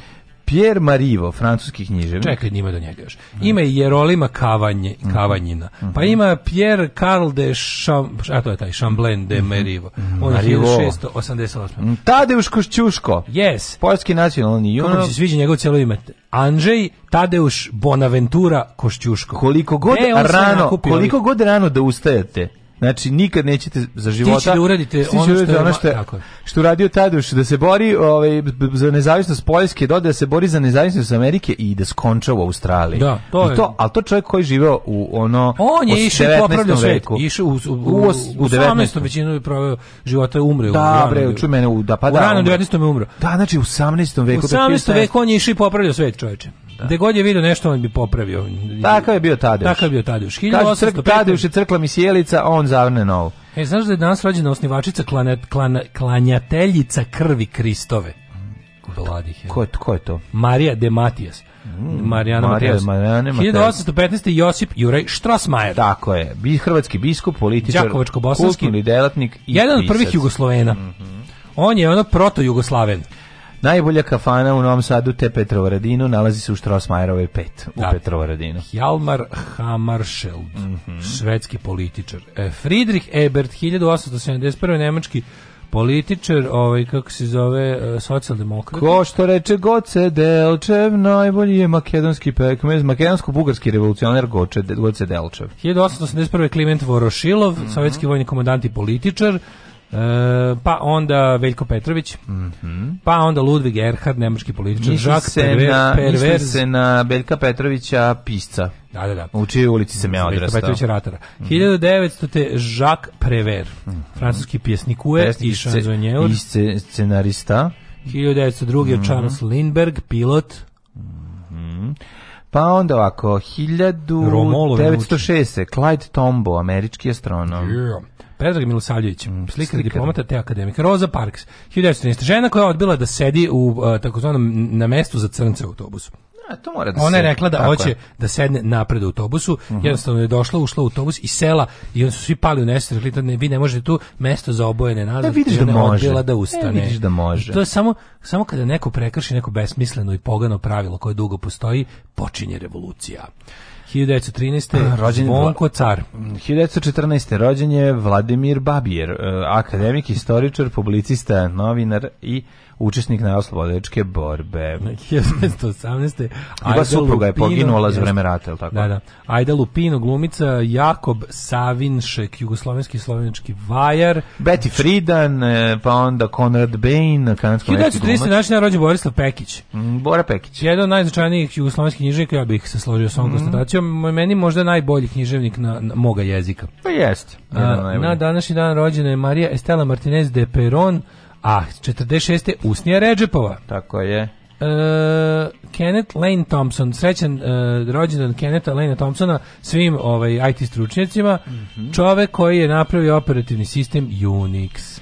Pierre Marivo, francuski književnik. Čekaj, nima do da njega još. Ima i Jerolima Kavanje, mhm. Kavanjina. Mhm. Pa ima Pierre Carl de Cham, a to je taj Chamblain de mhm. Marivo. On je 1688. Tadeuš Košćuško. Yes. Poljski nacionalni junak. Kako mi se sviđa njegov cijelo ime? Anđej Tadeusz Bonaventura Košćuško. Koliko god e, rano, koliko god rano da ustajete, Znači nikad nećete za života Stići da uradite da ono što, uradite ono što, je, tako. što uradio Tadeuš, da se bori ovaj, za nezavisnost Poljske, doda da se bori za nezavisnost Amerike i da skonča u Australiji. Da, to I je. To, ali to čovjek koji živeo u ono On je išao popravljao svet, išao u, u, u, u, u 18. većinu je proveo života umreo. Da, bre, čuj mene u da pa da. U rano 19. je umro. Da, znači u 18. veku. U 18. veku on je išao i popravljao svet, čoveče. Da. god je vidio nešto, on bi popravio. Takav je bio Tadeuš. Takav je bio Tadeuš. 1805. Tadeuš je crkla mi sjelica, a on zavrne novu. E, znaš da je danas rođena osnivačica klanet, klan, klanjateljica krvi Kristove? Vladih. Ko je, ko je to? Marija de Matijas. Mm, Marijana Matijas. 1815. Josip Juraj Štrasmajer. Tako je. Bi hrvatski biskup, političar, kulturni delatnik i Jedan od prvih Jugoslovena. Mm -hmm. On je ono proto-Jugoslaven. Najbolja kafana u Novom Sadu te Petrovaradinu nalazi se u Štrosmajerovoj 5 u da. Petrovaradinu. Hjalmar Hammarskjöld, mm -hmm. švedski političar. E, Friedrich Ebert 1871. nemački političar, ovaj kako se zove, e, socijaldemokrat. Ko što reče Goce Delčev, najbolji je makedonski pekmez, makedonsko-bugarski revolucionar Goce, Goce Delčev. 1881. Kliment Vorošilov, mm -hmm. sovjetski vojni komandant i političar. E, pa onda Veljko Petrović, mm -hmm. pa onda Ludvig Erhard, nemački političar, misli Žak se Perver, na, se na Veljka Petrovića pisca. Da, da, da. U čijoj ulici sam ja odrastao. Petrović Ratara. Mm -hmm. 1900. te Jacques Prévert, mm -hmm. francuski pjesnik e Pesnik i šanzonjeur. I scenarista. 1902. Mm -hmm. Charles Lindbergh, pilot. Mm -hmm. Pa onda ovako, 1906. Clyde Tombaugh, američki astronom. Yeah. Predrag Milosavljević, mm, slikar, diplomata te akademika. Roza Parks, 1913. Žena koja je odbila da sedi u uh, takozvanom na mestu za crnce u autobusu. A, to mora da Ona je rekla da hoće je. da sedne napred u autobusu, uh mhm. -huh. jednostavno je došla, ušla u autobus i sela i oni su svi pali u nesreću, rekli da ne, vi ne možete tu mesto za obojene da nazad. Da vidiš da može. da e, ustane. E, vidiš da može. I to je samo samo kada neko prekrši neko besmisleno i pogano pravilo koje dugo postoji, počinje revolucija. 1913. Ah, rođen Zvonko Car. 1914. rođen je Vladimir Babijer, eh, akademik, istoričar, publicista, novinar i učesnik narodnooslobodilačke borbe. 1918. Ajda supruga je poginula za vreme rata, je tako? Da, da. Ajda Lupino, glumica, Jakob Savinšek, jugoslovenski slovenički vajar. Betty Friedan, e, pa onda Konrad Bain, kanadski glumac. 1930. naš rođen Borislav Pekić. Mm, Bora Pekić. Jedan od najznačajnijih jugoslovenskih književnika, ja bih se složio s ovom mm. konstatacijom, meni možda najbolji književnik na, na moga jezika. Pa jest. A, na današnji dan rođena je Marija Estela Martinez de Peron, A 46. Usnija Ređepova. Tako je. Uh, Kenneth Lane Thompson, srećan uh, rođendan Kenneta Lane Thompsona svim ovaj IT stručnjacima, mm -hmm. čovek koji je napravio operativni sistem Unix.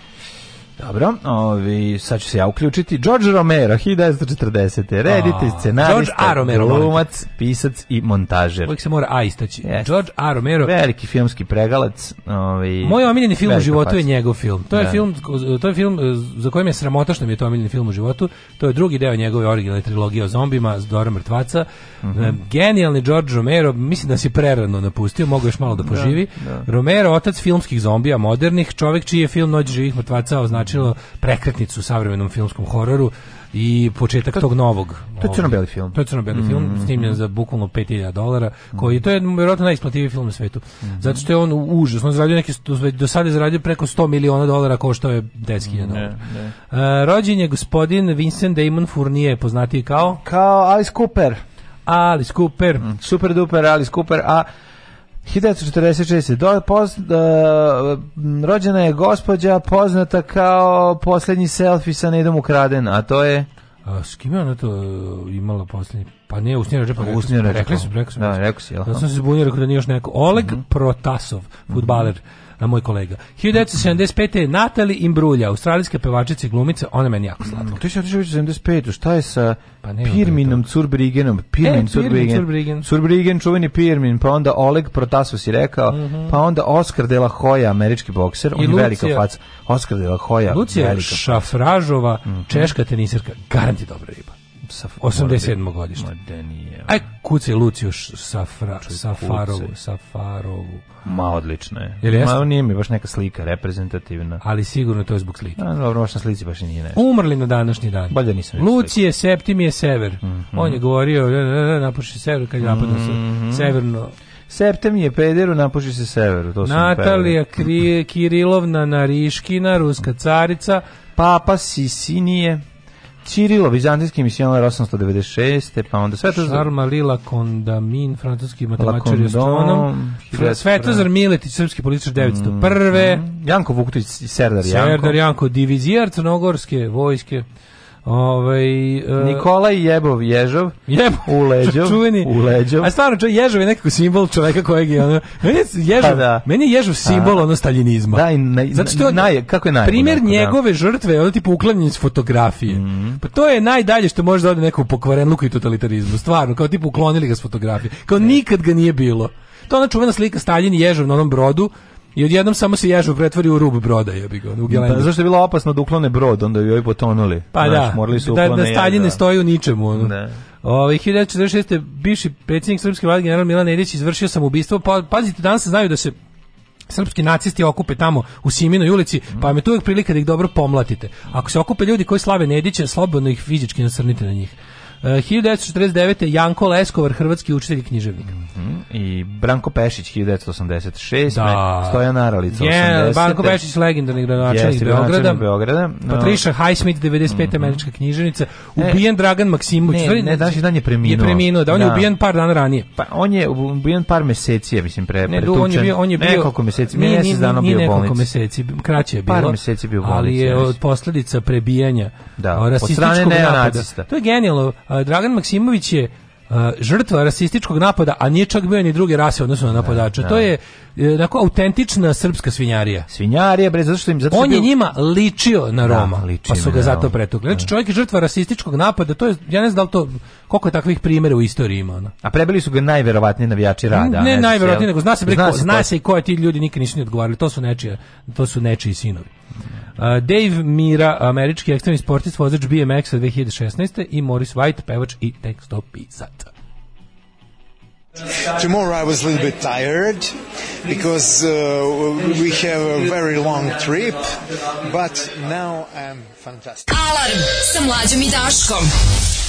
Dobro, ovi, sad ću se ja uključiti. George Romero, 1940. Reditelj, scenarista, A, Romero, glumac, pisac i montažer. Uvijek se mora A istaći. Yes. George A. Romero. Veliki filmski pregalac. Ovi, Moj omiljeni film u životu pač. je njegov film. To je, da. film. to je film e, za kojim je sramota što mi je to omiljeni film u životu. To je drugi deo njegove originalne trilogije o zombima s Dorom Mrtvaca. Mm -hmm. Genijalni George Romero, mislim da si prerano napustio, mogu još malo da, da poživi. Da, da. Romero, otac filmskih zombija modernih, čovjek čiji je film Noć živih mrtvaca označilo prekretnicu u savremenom filmskom hororu i početak to, tog novog. To je crno-beli film. To je crno-beli mm film, mhm, mhm. snimljen za bukvalno 5000 dolara, koji to je vjerojatno najisplativiji film na svetu. Mm Zato što je on užasno zaradio neki do sada je zaradio preko 100 miliona dolara, koštao je 10.000 mhm, dolara. ne, ne. Uh, rođen je gospodin Vincent Damon Fournier, poznati kao kao Alice Cooper. Alice Cooper. Mm, super duper Alice Cooper, a 1946. Do, poz, uh, rođena je gospođa poznata kao poslednji selfie sa Nedom Ukraden, a to je... A, s kim ona to e, imala poslednji? Pa nije usnjera džepa, rekli, usnjera rekli su, pa. rekli su. Da, rekli su, Da sam se zbunio, rekao da nije još neko. Oleg mm -hmm. Protasov, futbaler. Mm -hmm a moj kolega. 1975. Natalie Imbruglia, australijska pevačica i glumica, ona meni jako slatka. To je 75. Šta je sa pa Pirminom Curbrigenom? E, Pirmin, e, Curbrigen. Curbrigen. Curbrigen, čuveni Pirmin, pa onda Oleg Protasov si rekao, mm -hmm. pa onda Oskar de la Hoya, američki bokser, I on Lucija. je velika faca. Oskar de la Hoya, Lucia velika. Šafražova, mm -hmm. češka tenisarka, garanti dobra riba sa 87. godište. Ma da nije. Aj kuce Luciju Safra, Čuj, Safarovu, Safarovu. Ma odlično je. Jel Ma nije mi baš neka slika reprezentativna. Ali sigurno to je zbog slike. A, dobro, baš na slici baš i nije nešto. Umrli na današnji dan. Bolje nisam. Lucije Septimije Sever. Mm -hmm. On je govorio da, da, da, napuši sever kad je napadno mm -hmm. severno Septem je pederu, napuši se severu. To Natalija Kri Kirilovna Nariškina, ruska carica. Papa Sisinije. Cirilo, vizantijski misionar 896. Pa onda Svetozar... Šarma Lila Kondamin, francuski matematičar i astronom. Svetozar Miletić, srpski političar 901. Mm, mm. Janko Vukutić, Serdar Janko. Serdar Janko, divizijar crnogorske vojske. Ovaj e, Nikolaj Jebov Ježov, Jebov u Leđov, čuveni. U Leđov. A stvarno čo Ježov je nekako simbol čoveka kojeg je ono. Meni je Ježov, pa da. meni je Ježov simbol ono staljinizma. Da, i naj, Zato što naj, kako je naj. Primer onako, da. njegove da. žrtve, ono tipa uklanjanje s fotografije. Mm -hmm. Pa to je najdalje što može da ode neko pokvarenluk i totalitarizmu. Stvarno, kao tipu uklonili ga s fotografije. Kao ne. nikad ga nije bilo. To ona čuvena slika Staljin i Ježov na onom brodu I odjednom samo se ježu pretvori u rub broda, jebi ga, u gelendu. Da, zašto je bilo opasno da uklone brod, onda bi ovi potonuli. Pa Znaš, da, morali su da, da Stalin ne stoji u ničemu. Ono. Ne. Ove, 1946. Biši predsjednik srpske vlade general Milan Edić, izvršio sam ubistvo. Pa, pazite, danas se znaju da se srpski nacisti okupe tamo u Siminoj ulici, mhm. pa vam je tu uvijek prilika da ih dobro pomlatite. Ako se okupe ljudi koji slave Nedića, slobodno ih fizički nasrnite na njih. 1949. E, Janko Leskovar, hrvatski učitelj književnik. Mm -hmm. I Branko Pešić, 1986. Da. Stojan Aralica, yeah, 80. Branko Pešić, legendarni gradonačelnik yes, Beograda. Beograda. No. Patricia Highsmith, 95. Mm -hmm. američka književnica. E, ubijen e, Dragan Maksimović. Ne, ne, danas dan je preminuo. Je preminuo, da, on da. je ubijen par dana ranije. Pa on je ubijen par meseci, ja mislim, pre, ne, pretučen. On je bio, on je bio, nekoliko meseci, nije, mjesec dana bio u bolnici. Nekoliko meseci, kraće je bilo. Par meseci bio u bolnici. Ali je od posledica prebijanja da, od strane neonacista. To je genijalno Dragan Maksimović je žrtva rasističkog napada, a nije čak bio ni druge rase odnosno na napadača. Da, da. To je e, onako autentična srpska svinjarija. Svinjarija, bre, zato što im... Zato On je bio... njima ličio na da, Roma, da, ličio pa su ga zato pretukli. Znači, da. čovjek je žrtva rasističkog napada, to je, ja ne znam da li to, koliko je takvih primjera u istoriji ima. Ona. A prebili su ga najverovatniji navijači rada. Ne, ne najverovatnije, nego zna se, preko, zna, se, zna se i koje ti ljudi nikad nisu ni odgovarali, to su nečije, to su nečiji sinovi. Dave Mira, američki ekstremni sportist, vozač BMX-a 2016. i Morris White, pevač i tekstopisac. Tomorrow I was a little bit tired because uh, we have a very long trip, but now I'm fantastic. Alarm sa mlađom i Daškom.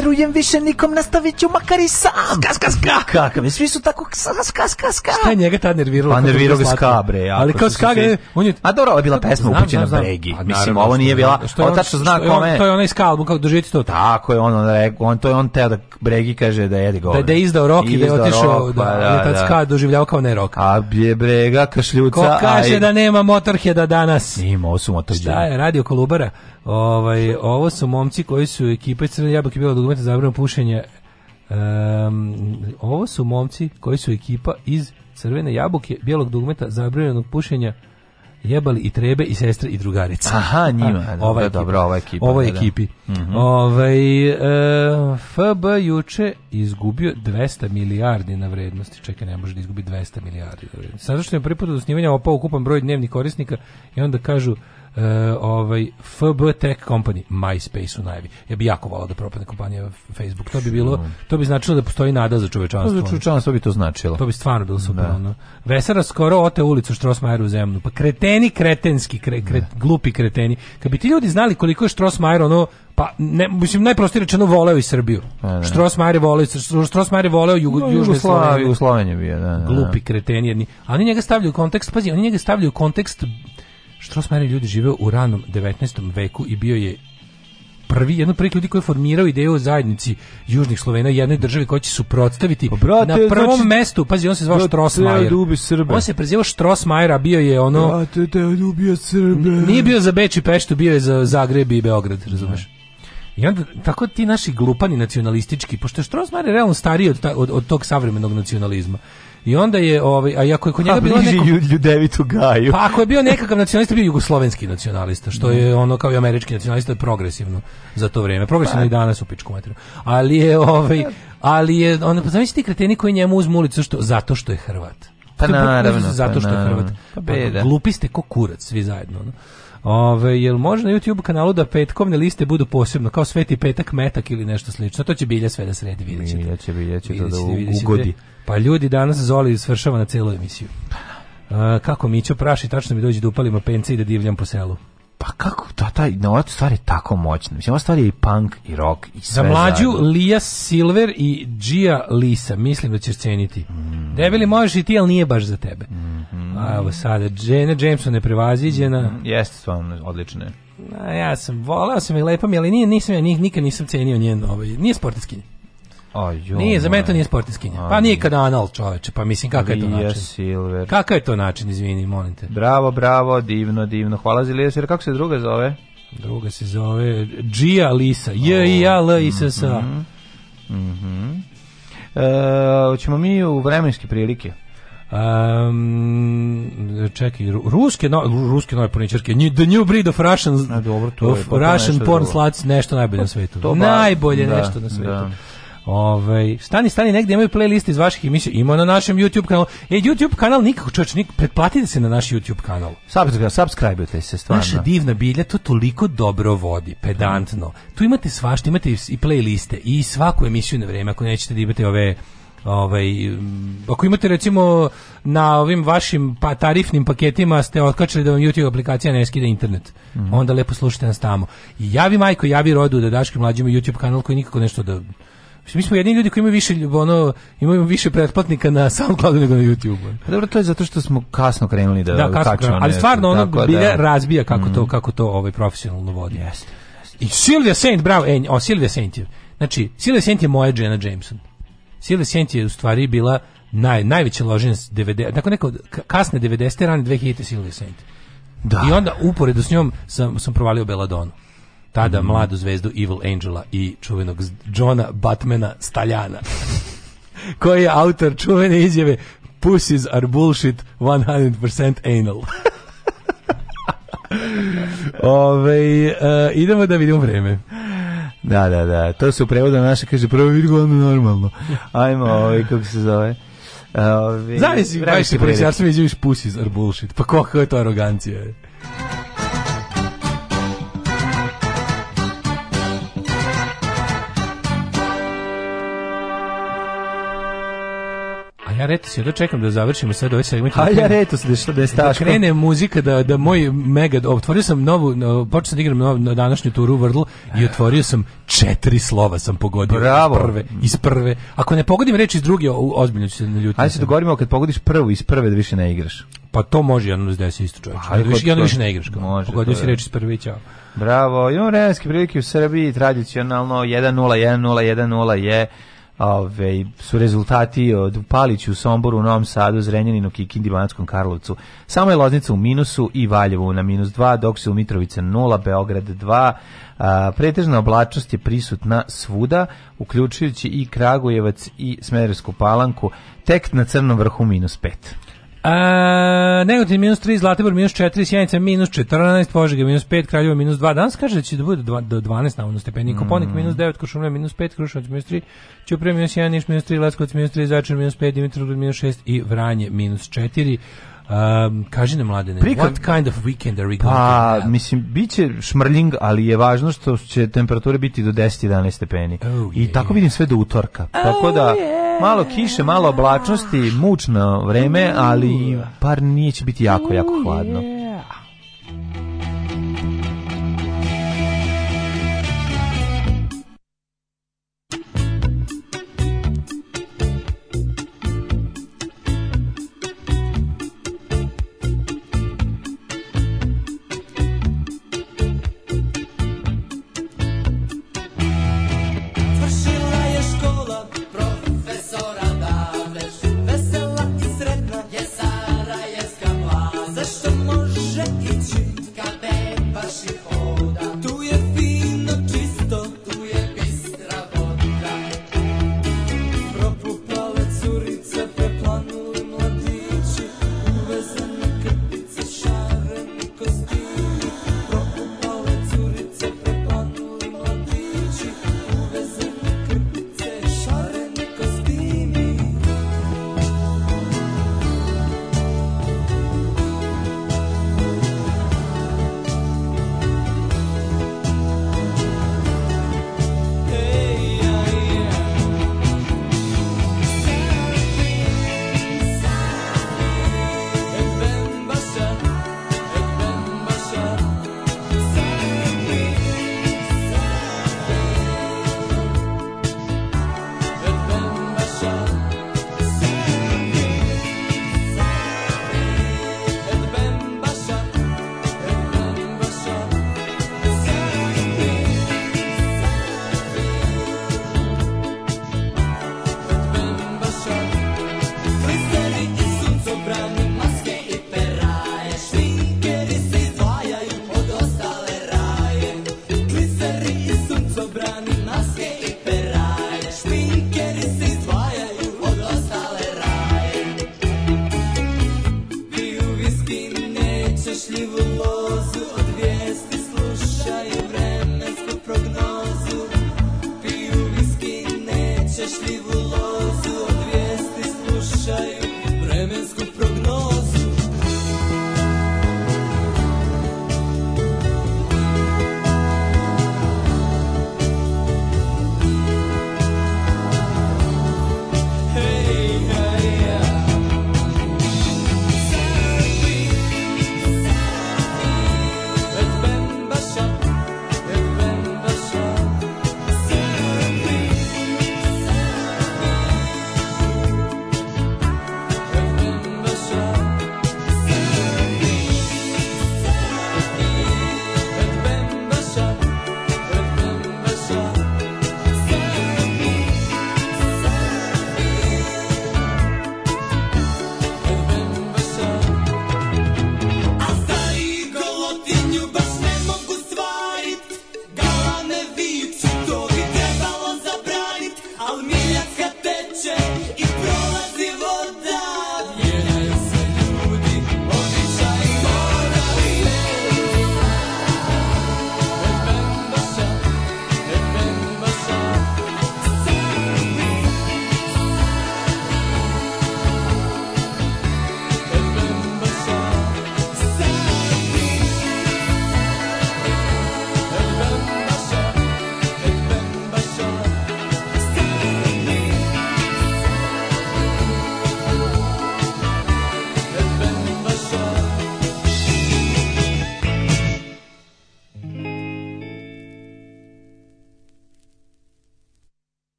verujem više nikom, nastavit ću makar i sam. Ska, ska, ska. Kakav, svi su tako ska, ska, ska, ska. Šta je njega tad nerviralo? Pa nervirao ga ska, bre. ali kao ska, ga, on je... A dobro, ovo je bila pesma upućena Bregi. Pa Mislim, ovo nije bila... Što je on, tačno zna kome... To je onaj ska album, kao doživite to. Tako je, on, on, on, to je on teo da Bregi kaže da jedi govno. Da, da je izdao rok i da je otišao, da, pa da, tad da. ska doživljao kao ne rok. A bje Brega, kašljuca... Ko kaže da nema motorheda danas? Imao su motorheda. Šta je, radio Kolubara? Ovaj, ovo su momci koji su ekipa Crne Jabak je bila imate zabranu pušenja. Um, ovo su momci koji su ekipa iz Crvene jabuke, Bijelog dugmeta, zabranjenog pušenja, jebali i trebe i sestre i drugarice. Aha, [LAUGHS] njima. A, da, ova da, ekipa, dobro, ova ekipa. Ovoj da, ekipi. Mm -hmm. Ovaj e, FB juče izgubio 200 milijardi na vrednosti. Čekaj, ne može da izgubi 200 milijardi na vrednosti. Sada što je prvi put od osnivanja opao ukupan broj dnevnih korisnika i onda kažu uh, ovaj FB Tech Company, MySpace u najavi. Ja bi jako volao da propadne kompanija Facebook. To bi bilo, to bi značilo da postoji nada za čovečanstvo. Pa za čovečanstvo bi to značilo. To bi stvarno bilo da. super. Da. Vesara skoro ote ulicu Štrosmajeru u zemlju. Pa kreteni kretenski, kre, da. kre, glupi kreteni. Kad bi ti ljudi znali koliko je Štrosmajer ono pa ne, mislim najprostije rečeno voleo i Srbiju. Štrosmajer da, je voleo, Štrosmajer je voleo Jugo, no, Južnu Sloveniju. Jugoslaviju bio, da, da, Glupi kreteni jedni. A oni njega stavljaju u kontekst, pazi, oni njega stavljaju u kontekst Strossmayeri ljudi živeo u ranom 19. veku i bio je prvi, jedan prvi ljudi koji je formirao ideju o zajednici južnih Slovena i jednoj državi koja će suprotstaviti pa na prvom znači, mestu, pazi, on se zvao Strossmajer. On se prezivao Strossmajer, a bio je ono... Brate, te ubio Srbe. Nije bio za Beč i Peštu, bio je za Zagreb i Beograd, razumeš? I onda, tako ti naši glupani nacionalistički, pošto je Strossmajer realno stariji od, ta, od, od tog savremenog nacionalizma. I onda je ovaj a jako je kod njega bilo neko Ljudevitu Gaju. Pa ako je bio nekakav nacionalista bio jugoslovenski nacionalista, što je da. ono kao i američki nacionalista je progresivno za to vrijeme. Progresivno pa. i danas u pičku materiju. Ali je ovaj ali je on pa zamislite kreteni koji njemu uz ulicu što zato što je Hrvat. Pa naravno, zato što je pa Hrvat. Pa, pa, glupi ste ko kurac svi zajedno. No? Ove, jel može na YouTube kanalu da petkovne liste budu posebno, kao sveti petak, metak ili nešto slično? To će bilje sve da sredi, vidjet ćete. Bilja će, bilja će, da ugodi. Pa ljudi danas Zoli svršava na celu emisiju. Pa da. A, kako će praši, tačno mi dođe da upalim apence i da divljam po selu pa kako ta taj ovaj novac stvar je tako moćna. Mislim, ova stvar je i punk i rock i sve Za mlađu zajedno. Lija Silver i Gia Lisa, mislim da ćeš ceniti. Mm. Debeli možeš i ti, ali nije baš za tebe. Mm -hmm. A evo sada, Jenna Jameson je prevaziđena. Mm, jeste stvarno, odlično A, Ja sam, volao sam je lepa mi, ali nije, nisam ja, nikad nisam cenio njen, ovaj, nije sportiskinje. Ajo, nije, za meta to nije sportiskinja. Pa nije kada anal čoveče, pa mislim kakav je to način. Silver. Kakav je to način, izvini, molim te. Bravo, bravo, divno, divno. Hvala za Lija Kako se druga zove? Druga se zove Gia Lisa. J i A L I S S A. Hoćemo mhm, mhm. E, mi u vremenske prilike. Um, čekaj, ruske, no, ruske nove porničarke, the new breed of Russian, A, dobro, to je, Russian porn sluts, nešto najbolje na svetu. To ba, najbolje da, nešto na svetu. Da. Ovaj stani stani negde imaju playliste iz vaših emisija. Ima na našem YouTube kanalu. E YouTube kanal nikako čovjek, nik pretplatite se na naš YouTube kanal. Subscribe, subscribeujte se stvarno. Naša divna bilja to toliko dobro vodi, pedantno. Tu imate svašta, imate i playliste i svaku emisiju na vreme, ako nećete da imate ove Ovaj, ako imate recimo na ovim vašim pa, tarifnim paketima ste otkačili da vam YouTube aplikacija ne skida internet, mm. onda lepo slušajte nas tamo. I javi majko, javi rodu da daški mlađima YouTube kanal koji nikako nešto da Mi smo jedini ljudi koji imaju više ono imaju više pretplatnika na SoundCloud nego na YouTube. Pa dobro, to je zato što smo kasno krenuli da da kasno ali stvarno ono da, bilja razbija kako mm. to kako to ovaj profesionalno vodi. Jeste. I Silvia Saint, bravo, en, o Silvia Saint. Je. Znači, Silvia Saint je moja Jenna Jameson. Silvia Saint je u stvari bila naj najveća ložina 90 tako neko kasne 90 rane 2000 Silvia Saint. Da. I onda uporedo s njom sam, sam provalio Beladonu tada mm. mladu zvezdu Evil Angela i čuvenog Johna Batmana Staljana, [LAUGHS] koji je autor čuvene izjave Pussies are bullshit 100% anal. [LAUGHS] Ove, uh, idemo da vidimo vreme. Da, da, da. To se u prevodu na naše kaže prvo vidi onda normalno. Ajmo, ovaj kako se zove. Znaš, Ovi, Zavisi, baš se policijacima izjaviš pussies are bullshit. Pa kako je to arogancija? Je. Ja reto se da čekam da završimo sad ovaj segment. A ja reto se da što da je staško. Da krene muzika da da moj mega otvorio sam novu počeo sam da igram novu na današnju turu Vrdl i otvorio sam četiri slova sam pogodio Bravo. iz prve iz prve. Ako ne pogodim reč iz druge ozbiljno ću se naljutiti. Hajde se dogovorimo kad pogodiš prvu iz prve da više ne igraš. Pa to može jedno da se isto čovjek. Ali više jedno više ne igraš. Može, pogodio si reč iz prve i ćao. Bravo. Imamo vremenske prilike u Srbiji tradicionalno 1 0 1 0 1 0 je ove, su rezultati od Paliću, Somboru, u Novom Sadu, Zrenjaninu, Kikindi, Banatskom Karlovcu. Samo je Loznica u minusu i Valjevu na minus 2, dok se u Mitrovica 0, Beograd 2. A, pretežna oblačnost je prisutna svuda, uključujući i Kragujevac i Smedersku palanku, tek na crnom vrhu minus 5. A, Negotin minus 3, Zlatibor minus 4, Sjenica minus 14, Požega minus 5, Kraljeva minus 2. Danas kaže da će da bude do 12 na unu stepeni. Koponik mm. minus 9, Košumlja minus 5, Krušovac minus 3, Ćuprije minus 1, Niš minus 3, Leskovac minus 3, Zajčar minus 5, Dimitrovgrad minus 6 i Vranje minus 4. Um, kaži nam, mladene, Prika... what kind of weekend are we going pa, to have? mislim, bit će šmrljing, ali je važno što će temperature biti do 10-11 stepeni. Oh, I tako vidim sve do utorka. Oh, tako da... Yeah Malo kiše, malo oblačnosti, mučno vreme, ali par nije će biti jako, jako hladno.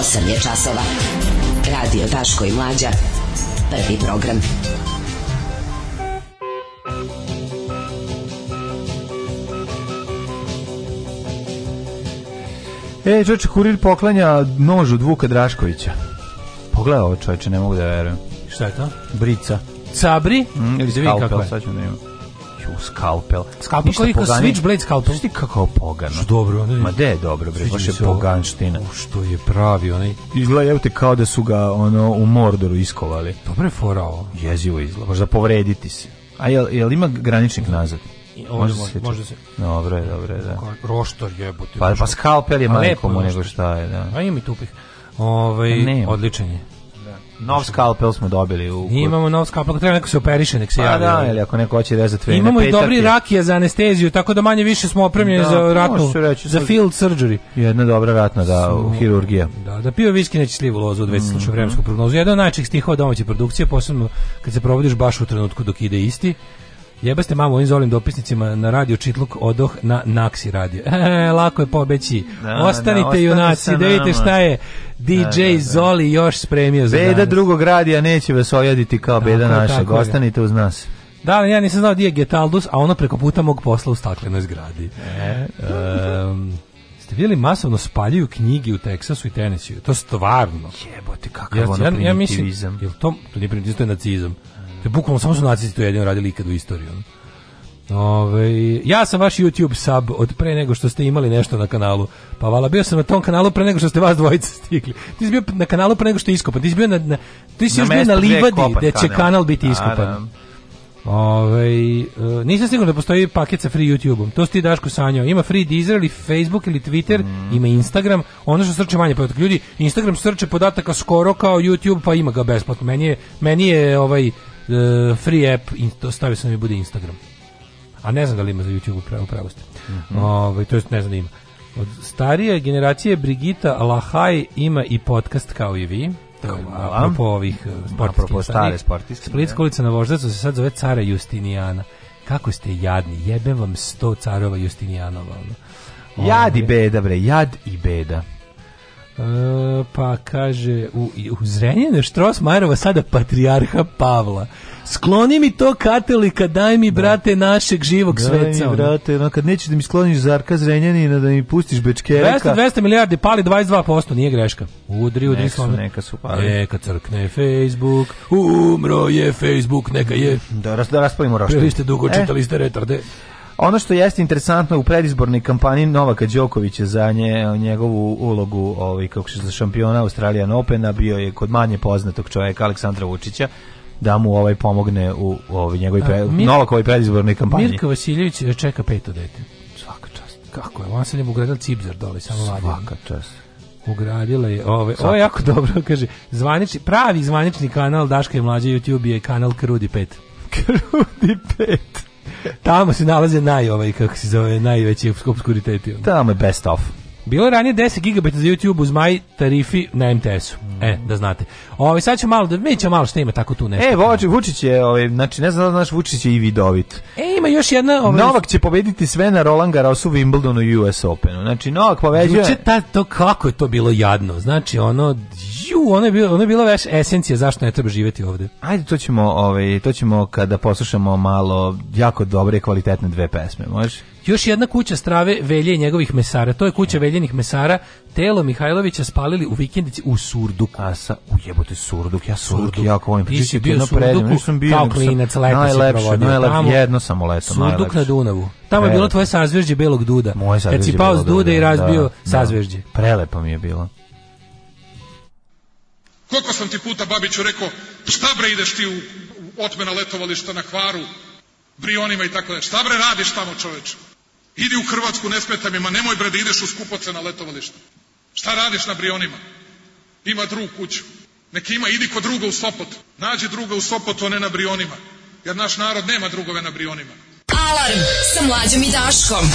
8 je časova. Radio Daško i Mlađa. Prvi program. E, čoče, kurir poklanja nož od Vuka Draškovića. Pogledaj ovo čoče, ne mogu da verujem. Šta je to? Brica. Cabri? Mm, Ili da vidim kako je. Sad ćemo da imamo u skalpel. Skalpel koji kao switchblade skalpel. Šti kako pogano. Što dobro, onaj. Ma de dobro, bre, baš je poganština. U što je pravi onaj. Izgleda evo te kao da su ga ono u Mordoru iskovali. Dobro je forao. Jezivo izgleda. Možda povrediti se. A jel, jel ima graničnik nazad? Može se. Može se. Dobro je, dobro je, da. Roštor jebote. Pa, pa skalpel je malo komu nego šta je, da. A ima i tupih. Ovaj pa odličan je. Nov skalpel smo dobili. U... Imamo nov skalpel, ako treba neko se operiše, nek se pa javi. Da, ili ako neko hoće rezati da vene. Imamo i dobri rakija za anesteziju, tako da manje više smo opremljeni da, za ratnu, reći, za field surgery. Jedna dobra ratna, da, u hirurgija. Da, da pio viski neće slivu lozu u već mm -hmm. vremensku prognozu. Jedan od najčih stihova domaće produkcije, posebno kad se provodiš baš u trenutku dok ide isti. Jeba ste mamo ovim zolim dopisnicima na radio Čitluk odoh na Naksi radio. [LAUGHS] E, lako je pobeći. Da, da Ostanite da, junaci, da vidite šta je DJ da, da, da, Zoli još spremio za Beda danas. drugog radija neće vas ojaditi kao beda našeg. Ostanite uz nas. Da, ja nisam znao gdje je Getaldus, a ono preko puta mog posla u staklenoj zgradi. E. Um, ste vidjeli masovno spaljuju knjige u Teksasu i Tenesiju. To stvarno. Jebote, kakav ja, ono primitivizam. Ja, ja mislim, to, to nije primitivizam, to je nacizam. E, bukvalno samo su nacisti to jedino radili ikad u istoriju. Ove, ja sam vaš YouTube sub od pre nego što ste imali nešto na kanalu. Pa vala, bio sam na tom kanalu pre nego što ste vas dvojica stigli. Ti si bio na kanalu pre nego što je iskopan. Ti si bio na, na ti si na još bio na livadi gde će kanal, kanal biti da, iskopan. A, da. Ove, e, nisam siguran da postoji paket sa free YouTube-om. To si ti Daško sanjao. Ima free Deezer ili Facebook ili Twitter, mm. ima Instagram. Ono što srče manje podataka. Ljudi, Instagram srče podataka skoro kao YouTube, pa ima ga besplatno. Meni je, meni je ovaj Eh, free app, to stavio sam da i bude Instagram. A ne znam da li ima za YouTube upravo, upravo Mm -hmm. Ovaj, to jest ne znam da ima. Od starije generacije Brigita Lahaj ima i podcast kao i vi. Hvala. Apropo ovih eh, sportskih. Apropo sportiste. Splitska da. ulica na Voždacu se sad zove Cara Justinijana. Kako ste jadni, jebem vam sto carova Justinijanova. Ono. Jad i ovaj. beda, bre, jad i beda. E, pa kaže u, u Zrenjaninu Štros Majerova sada patrijarha Pavla skloni mi to katolika daj mi da. brate da. našeg živog sveca daj mi brate no, kad nećeš da mi skloniš Zarka Zrenjanina da mi pustiš Bečkereka 200, 200 milijardi pali 22% nije greška udri udri neka neka su pali neka crkne Facebook umro je Facebook neka je da, ras, da raspavimo raštu bili ste dugo e. čitali ste retarde Ono što jeste interesantno u predizbornoj kampanji Novaka Đokovića za nje, njegovu ulogu ovaj, kako se za šampiona Australijan Opena bio je kod manje poznatog čovjeka Aleksandra Vučića da mu ovaj pomogne u, u ovaj njegovoj pre, Novakovoj predizbornoj kampanji. Mirko Vasiljević čeka peto dete. Svaka čast. Kako je? On se njemu ugradila cibzer dole, samo vadim. Svaka čast. Ugradila je ove, ovo je jako dobro, kaže, zvanični, pravi zvanični kanal Daška je mlađa YouTube je kanal Krudi 5. [LAUGHS] Krudi 5. Tamo se nalaze naj, ovaj, kako se zove, najveći obskuriteti. Tamo je best of. Bilo je ranije 10 GB za YouTube uz maj tarifi na MTS-u. Mm. E, da znate. Ovaj sad će malo da veća malo što ima tako tu nešto. E, Voči, Vučić je, ovaj, znači ne znam da znaš Vučić je i vidovit. E, ima još jedna, ovaj Novak će pobediti sve na Roland Garrosu, Wimbledonu i US Openu. Znači Novak pobeđuje. Juče ta to kako je to bilo jadno. Znači ono Ju, ona je bila, ona je bila veš esencija zašto ne treba živjeti ovdje. Ajde, to ćemo, ovaj, to ćemo kada poslušamo malo jako dobre i kvalitetne dve pesme, može? Još jedna kuća strave Velje i njegovih mesara. To je kuća Veljenih mesara. Telo Mihajlovića spalili u vikendici u Surduku. A sa, u ujebote, Surduk, ja Surduk, surduk. jako volim. Pa Ti si bio Surduku, sam bio, kao klinac, leto najlepše, provodio. Najlepše, jedno samo leto, Surduk najlepše. na Dunavu. Tamo je bilo tvoje sazvežđe Belog Duda. Moje sazvežđe Kad si pao s Duda i razbio da, da, sazvežđe. Prelepo mi je bilo. Koliko sam ti puta, Babiću, rekao, šta bre ideš ti u otmena letovališta na kvaru, Brionima i tako dalje. Šta bre radiš tamo čoveče? Idi u Hrvatsku, ne smeta mi, ma nemoj bre da ideš u skupoce na letovališta. Šta radiš na Brionima? Ima drug kuću. Neki ima, idi kod druga u Sopot. Nađi druga u Sopotu, a ne na Brionima. Jer naš narod nema drugove na Brionima. Alarm sa mlađom i Daškom.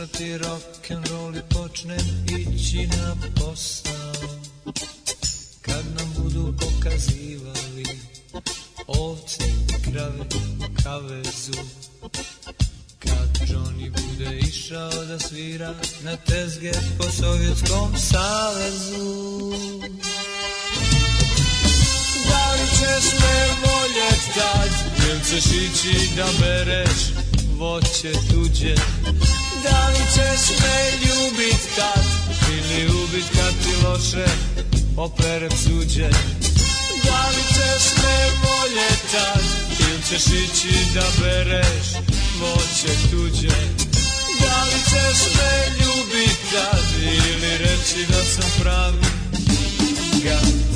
slušati rock and roll i počnem ići na posao Kad nam budu pokazivali ovce, krave, kavezu Kad Johnny bude išao da svira na tezge po Sovjetskom savezu Da li ćeš me voljet tad, ili ćeš ići da bereš voće tuđe Da li ćeš me ljubit kad Ili ubit kad ti loše Operem suđe Da li ćeš me voljet tad Ili ćeš ići da bereš Voće tuđe Da li ćeš me ljubit tad Ili reći da sam pravi Gad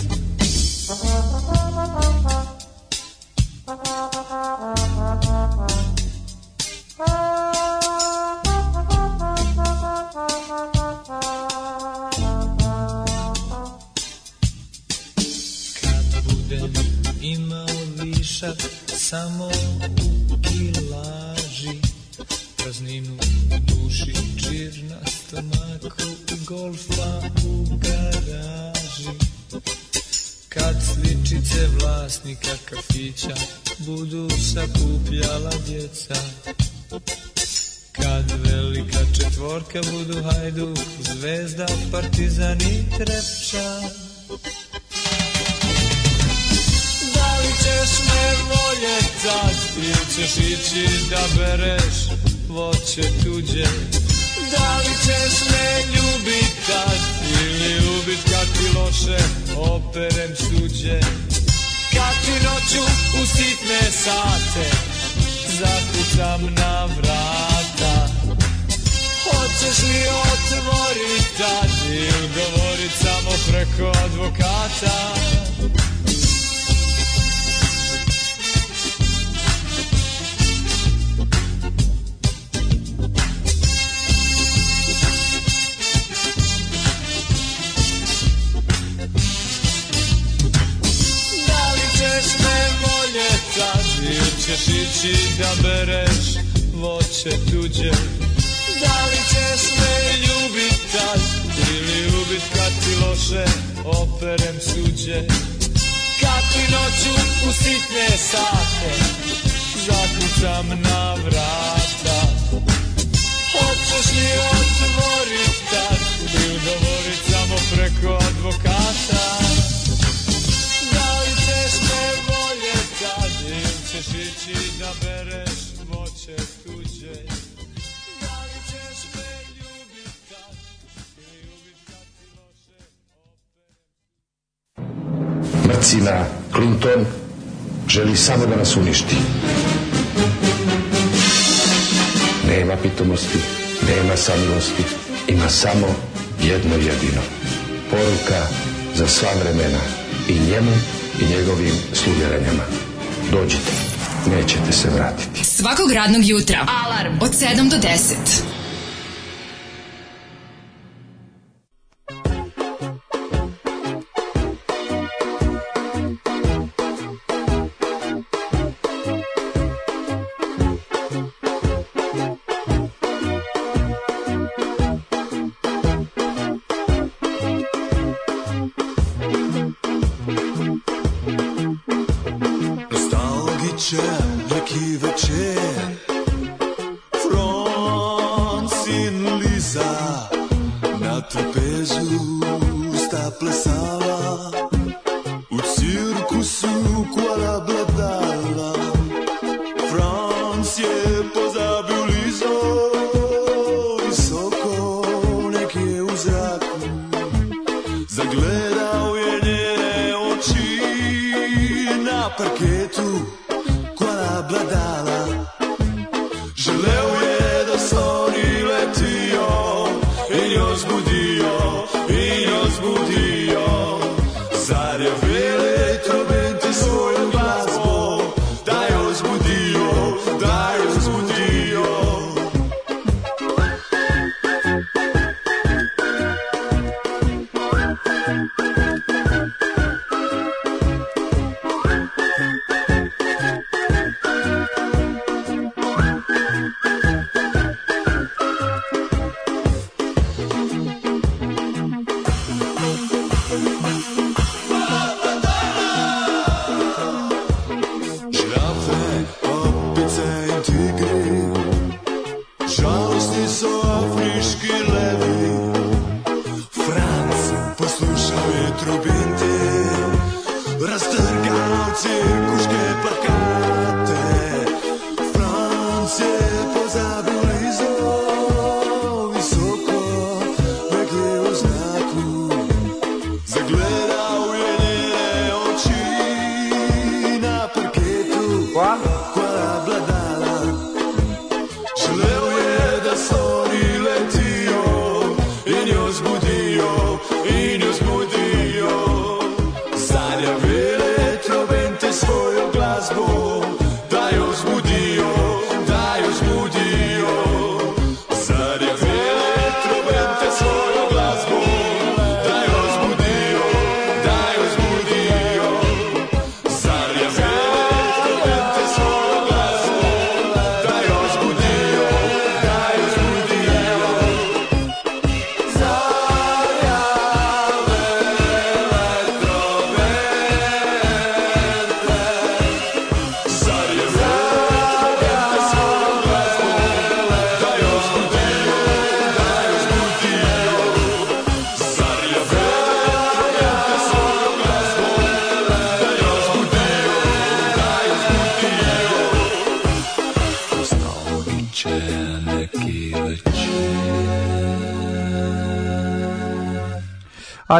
radnog jutra. Alarm od 7 do 10.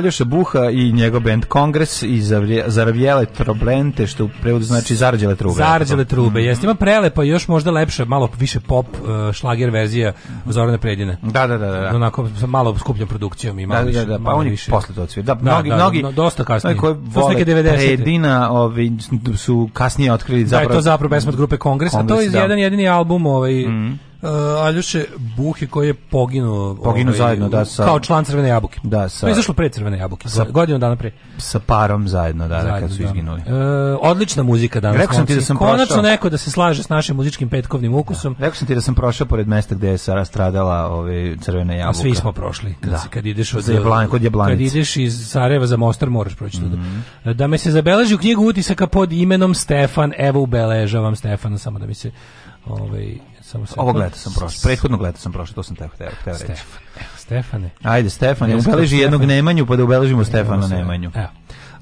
Aljoša Buha i njegov band Kongres i Zaravjele Troblente, što u prevodu znači Zarđele trube. Zarđele trube, mm -hmm. jeste. Ima prelepa, još možda lepša, malo više pop uh, šlager verzija Zorane Predine. Da, da, da, da. da. Onako sa malo skupljom produkcijom i da, malo da, više. Da, da, pa on je posle to sve. Da, da, mnogi, da, mnogi, no, dosta kasnije. Koji vole Predina ovi, su kasnije otkrili zapravo. Da, je to zapravo pesma od grupe Kongres, Kongres a to je jedan jedini album ovaj, mm -hmm uh, Aljoše Buhe koji je poginuo poginuo ovaj, zajedno da sa kao član Crvene jabuke. Da, sa. To pa je izašlo pre Crvene jabuke, sa, godinu dana pre. Sa parom zajedno, da, zajedno, da kad su da. izginuli. E, odlična muzika danas. Rekao sam ti da sam konačno prošao... neko da se slaže s našim muzičkim petkovnim ukusom. Da. Rekao sam ti da sam prošao pored mesta gde je Sara stradala, ove crvene jabuke. A svi smo prošli. Kad, da. Si, kad ideš od Jablan, kod Jablanice. Kad ideš iz Sarajeva za Mostar moraš proći mm -hmm. Da me se zabeleži u knjigu utisaka pod imenom Stefan, evo ubeležavam Stefana samo da mi se ovaj Samo se Ovog leta sam prošao. Prethodnog gledao sam prošao, to sam teo, teo, teo reći. Stefan, evo, Stefane. Ajde, Stefan, ne ubeleži jednog Nemanju, pa da ubeležimo Stefana Nemanju. Evo.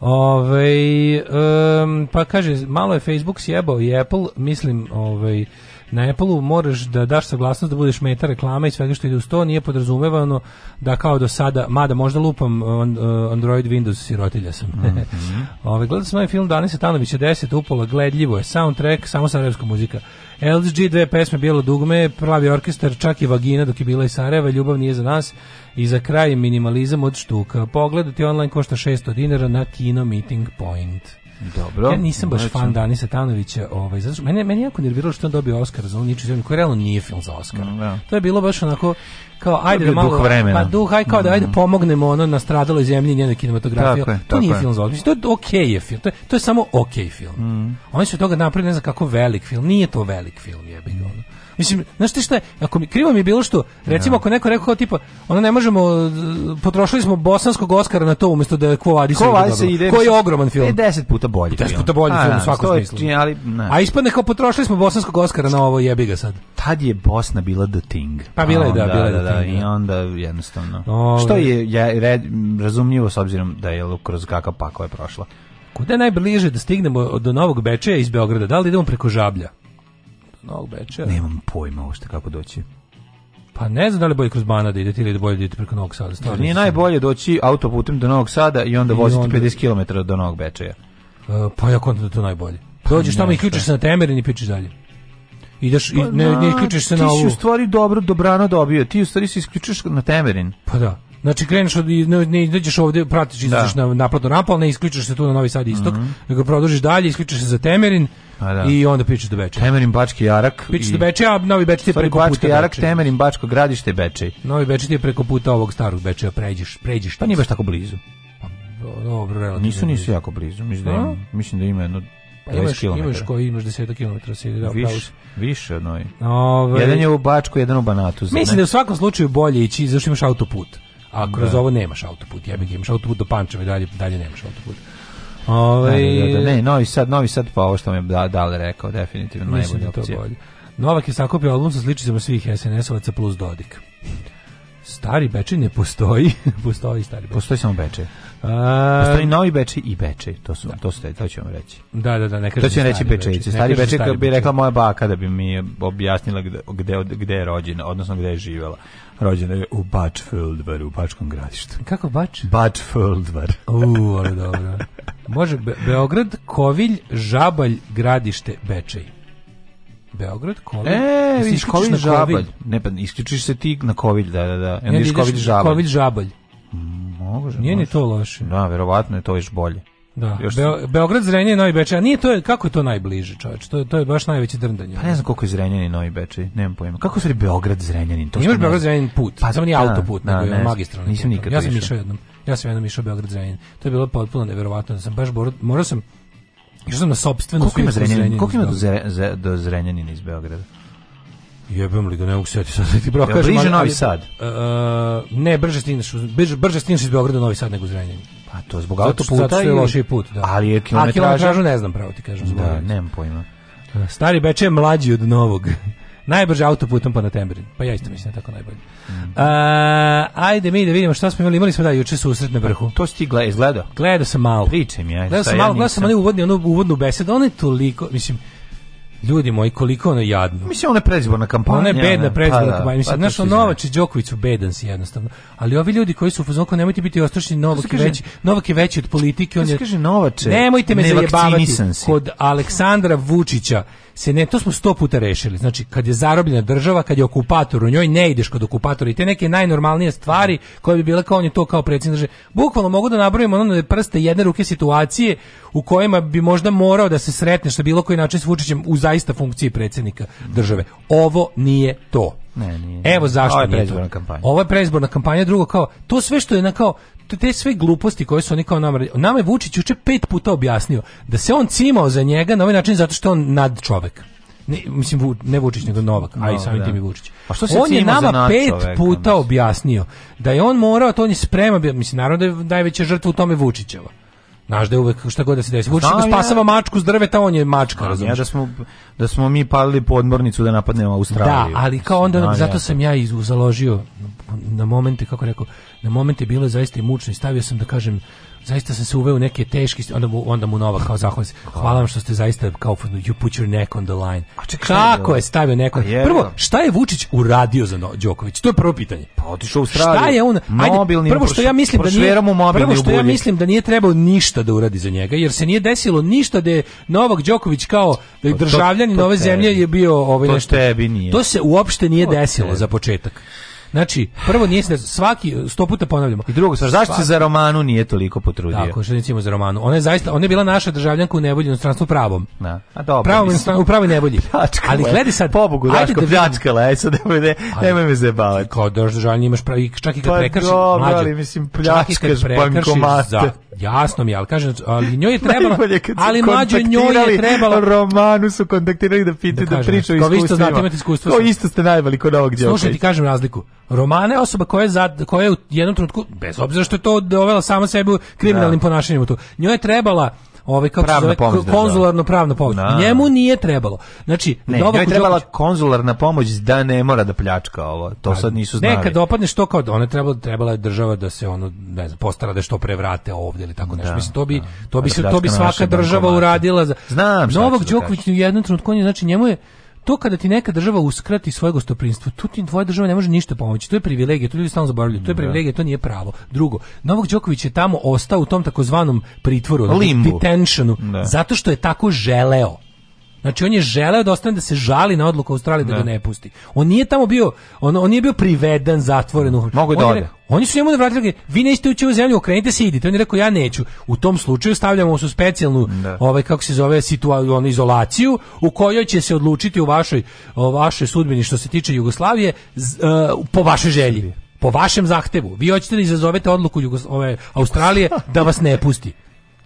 Ove, um, pa kaže, malo je Facebook sjebao i Apple, mislim, ovaj, na Apple-u moraš da daš saglasnost da budeš meta reklama i svega što ide u sto, nije podrazumevano da kao do sada, mada možda lupam e, Android Windows, sirotilja sam. Mm -hmm. [LAUGHS] Ove, gledao sam ovaj film Danisa Tanovića 10, upola, gledljivo je, soundtrack, samo sarajevska muzika. LG dve pesme Bijelo dugme, pravi orkestar, čak i vagina dok je bila i Sarajeva, ljubav nije za nas i za kraj minimalizam od štuka. Pogledati online košta 600 dinara na Kino Meeting Point. Dobro. Ja nisam baš fan Dani Satanovića, ovaj zato što mene meni jako nerviralo što on dobio Oskar za Uniču zemlju, koji realno nije film za Oskar. Da. To je bilo baš onako kao ajde da malo vremena. pa duh aj kao da ajde mhm. pomognemo ono na stradaloj zemlji njenoj kinematografiji. To nije je. film za Oskar. To je okay je film. To je, to je samo okay film. Mm. Oni su toga napravili ne znam kako velik film. Nije to velik film, jebe ga. Mislim, znaš ti šta je, ako mi, krivo mi je bilo što, recimo da. ako neko rekao kao tipa, ono ne možemo, e, potrošili smo bosanskog Oscara na to umjesto da je Quo Vadis ide. Koji je ogroman film. E, deset puta bolji. Deset puta bolji film u svakom smislu. Ali, A ispadne kao potrošili smo bosanskog Oscara na ovo jebi ga sad. Tad je Bosna bila the thing. Pa bila je, da, bila je da, da I da. onda jednostavno. Što je, ja, razumljivo s obzirom da je kroz kakav pakao prošla. Kuda je najbliže da stignemo do Novog Bečeja iz Beograda? Da li idemo preko Žablja? Novog Bečeja? Nemam pojma uopšte kako doći. Pa ne znam da li bolje kroz Banat da idete ili da bolje da idete preko Novog Sada. Stvarno nije sam... najbolje doći autoputem do Novog Sada i onda I voziti onda... 50 km do Novog Bečeja. Uh, pa ja kontam da to najbolje. Dođeš tamo i ključiš se na temerin i pičeš dalje. Ideš pa, i ne, ne, ne se na ovu. Ti si u stvari dobro, dobrano dobio. Ti u stvari se isključiš na temerin. Pa da. Znači kreneš od ne, ne dođeš ovde, pratiš da. izađeš na napadno napal, ne isključiš se tu na Novi Sad mhm. istok, mm -hmm. nego produžiš dalje, isključiš se za Temerin. Pa da. I onda pičeš do Bečeja. Temerin Bački Jarak. Pičeš i... do Bečeja, a Novi Bečej ti preko Bački Jarak, Bečeja. Temerin Bačko Gradište Bečej. Novi Bečej ti preko puta ovog starog Bečeja, pređeš, pređeš. Pa nije baš tako blizu. Pa, dobro, relativno. Nisu nisu jako blizu, mislim da ima, mislim da ima jedno pa imaš, km. imaš koji imaš 10 km se da Viš, više od novi. Ovaj... Jedan je u Bačku, jedan u Banatu. Znači. Mislim da u svakom slučaju bolje ići, zašto imaš autoput a kroz da. ovo nemaš autoput, ga, imaš autoput do Pančeva, i dalje, dalje nemaš autoput. Ove, da, da, da, da. ne, Novi Sad, Novi Sad pa ovo što mi je da, Dale rekao, definitivno najbolja opcija. Bolje. Novak je sakupio album sa sličicama svih SNS-ovaca plus Dodik. Stari Bečej ne postoji. [LAUGHS] postoji stari Bečej. Postoji samo Bečej. A... Postoji novi Bečej i Bečej. To su da. to ste, to ću vam reći. Da, da, da, ne kažem. To će reći Bečejice. Stari Bečej bi rekla moja baka da bi mi objasnila gde, gde, gde je rođena, odnosno gde je živela rođena je u Bačfeldvaru, u Bačkom gradištu. Kako Bač? Bačfeldvar. U, ali dobro. Može Be Beograd, Kovilj, Žabalj, Gradište, Bečej. Beograd, Kovilj. E, vidiš Kovilj, Žabalj. Ne, pa isključiš se ti na Kovilj, da, da, da. Ja, vidiš Kovilj, Žabalj. Kovilj, Žabalj. Mm, može, Nije može. ni to loše. Da, verovatno je to još bolje. Da. Beo, Beograd Zrenjanin Novi Bečej, a nije to je kako je to najbliže, čoveče? To je to je baš najveći drndanje. Pa ne znam koliko je Zrenjanin i Novi Bečej, nemam pojma. Kako se Beograd Zrenjanin? To Imaš ne... Beograd Zrenjanin put, pa samo ni da, autoput, da, nego je magistralni. Nisam nikad. Ja sam išao jednom. Ja sam jednom išao Beograd Zrenjanin. To je bilo potpuno neverovatno, da sam baš bor... morao sam Išao sam na sopstvenu Koliko ima Zrenjanin? Koliko ima do, zre, do Zrenjanina iz Beograda? Jebem li ga, ne mogu sjeti sad da ti bravo. Ja, bliže Novi Sad? Uh, ne, brže stigneš, brže, brže stigneš iz Beograda u Novi Sad nego u Zrenjanin. Pa to zbog autoputa zato je loši put, da. Ali je kilometraža... A kilometražu ne znam pravo ti kažem. Da, zbog da, nemam pojma. Da, Stari Beče je mlađi od novog. [LAUGHS] Najbrže autoputom pa na Tembrin. Pa ja isto mislim da tako najbolje. Mm. A, ajde mi da vidimo šta smo imali. Imali smo da juče susret na vrhu. To si ti gleda, izgledao? Gledao sam malo. Pričaj mi, ajde. Gledao sam malo, ja gledao sam ali uvodni, ono uvodnu besedu. Ono je toliko, mislim, Ljudi moji, koliko ono jadno. Mislim, ona je predizborna kampanja. Ona je bedna pa predizborna da, kampanja. Mislim, pa znaš, pa Novačić Đoković su bedan si jednostavno. Ali ovi ljudi koji su u fazonu, nemojte biti ostrašeni, Novak je veći, Novak je veći od politike. On je, kaže Novače, nemojte me zajebavati. Kod Aleksandra Vučića se ne, to smo 100 puta rešili. Znači, kad je zarobljena država, kad je okupator u njoj, ne ideš kod okupatora i te neke najnormalnije stvari koje bi bile kao on je to kao predsjednik države. Bukvalno mogu da nabrojimo ono da prste jedne ruke situacije u kojima bi možda morao da se sretneš na bilo koji način s Vučićem u zaista funkciji predsjednika države. Ovo nije to. Ne, nije, Evo zašto ovo je predizborna kampanja. Ovo je predizborna kampanja, drugo kao to sve što je na kao te sve gluposti koje su oni kao nam nama je Vučić juče pet puta objasnio da se on cimao za njega na ovaj način zato što on nad čovek. Ne, mislim ne Vučić nego Novak, no, a i samim da. tim i Vučić. A što se on je nama pet čoveka, puta objasnio da je on morao, to on je sprema, mislim naravno da je najveća žrtva u tome Vučićeva Znaš da je uvek šta god da se desi. Vučić da spasava ja, mačku s drveta, on je mačka, razumiješ? Ja da smo, da smo mi palili podmornicu da napadnemo Australiju. Da, ali kao onda, znam, zato ja. sam ja založio na momente, kako rekao, na momente bilo zaista mučno i stavio sam da kažem zaista sam se uveo u neke teške onda mu onda mu Nova kao zahvali hvala vam što ste zaista kao you put your neck on the line a čekaj, kako je, je stavio neko prvo šta je Vučić uradio za Đoković to je prvo pitanje pa otišao u Australiju šta je on ajde prvo što ja mislim da nije prvo što ja mislim da nije trebao ništa da uradi za njega jer se nije desilo ništa da je Novak Đoković kao da pa je državljanin nove zemlje je bio ovaj to nešto tebi nije. to se uopšte nije to desilo tebi. za početak Znači, prvo nije se svaki 100 puta ponavljamo. I drugo, stvar, zašto se za romanu nije toliko potrudio? Tako, što recimo za romanu. Ona je zaista, ona je bila naša državljanka u nevolji u inostranstvu pravom. Da. A dobro. Pravom u pravoj nevolji. [LAUGHS] Pljačkala, ali gledi sad, pobogu, Daško, da pljačkala, aj sad nemoj, ne, nemoj me zebavati. Kao da državljan imaš pravi, čak i kad pa prekršiš, dobro, mlađe, ali mislim pljačkaš bankomate. Za, jasno mi, ali kažem, ali njoj je [LAUGHS] trebalo, ali mlađe njoj je trebalo. Romanu su kontaktirali da pitaju da, da pričaju iskustva. Kao vi isto znate, imate iskustva. Kao isto ste najvali kod ovog djela. Slušaj, ti kažem razliku. Romana je osoba koja je, za, koja je u jednom trenutku, bez obzira što je to dovela sama sebi kriminalnim da. ponašanjem u to, njoj je trebala ovaj kako pravna zove, pomoć, da, da. konzularno da, pravna pomoć. Da. Njemu nije trebalo. Znači, ne, njoj je trebala Đoković, konzularna pomoć da ne mora da pljačka ovo. To sad nisu znali. Nekad opadne što kao da ona trebala trebala je država da se ono ne znam postara da što prevrate ovdje ili tako nešto. Da, Mislim to bi da. to bi se to bi svaka država bankomata. uradila za Znam Novak Đoković u jednom trenutku on je, znači njemu je to kada ti neka država uskrati svoje gostoprimstvo, tu ti tvoja država ne može ništa pomoći. To je privilegija, to ljudi stalno zaboravljaju. To je da. privilegija, to nije pravo. Drugo, Novak Đoković je tamo ostao u tom takozvanom pritvoru, detentionu, da. zato što je tako želeo. Znači on je želeo da ostane da se žali na odluku Australije da, ga da. ne pusti. On nije tamo bio, on, on nije bio privedan, zatvoren. Mogu da ode. Oni su njemu da vratili, vi nećete ući u zemlju, okrenite se i idite. On je rekao, ja neću. U tom slučaju stavljamo su specijalnu, da. ovaj, kako se zove, situaciju, izolaciju, u kojoj će se odlučiti u vašoj, o vašoj sudbini što se tiče Jugoslavije, z, uh, po vašoj želji. Po vašem zahtevu. Vi hoćete da izazovete odluku Jugos ove, Australije da vas ne pusti.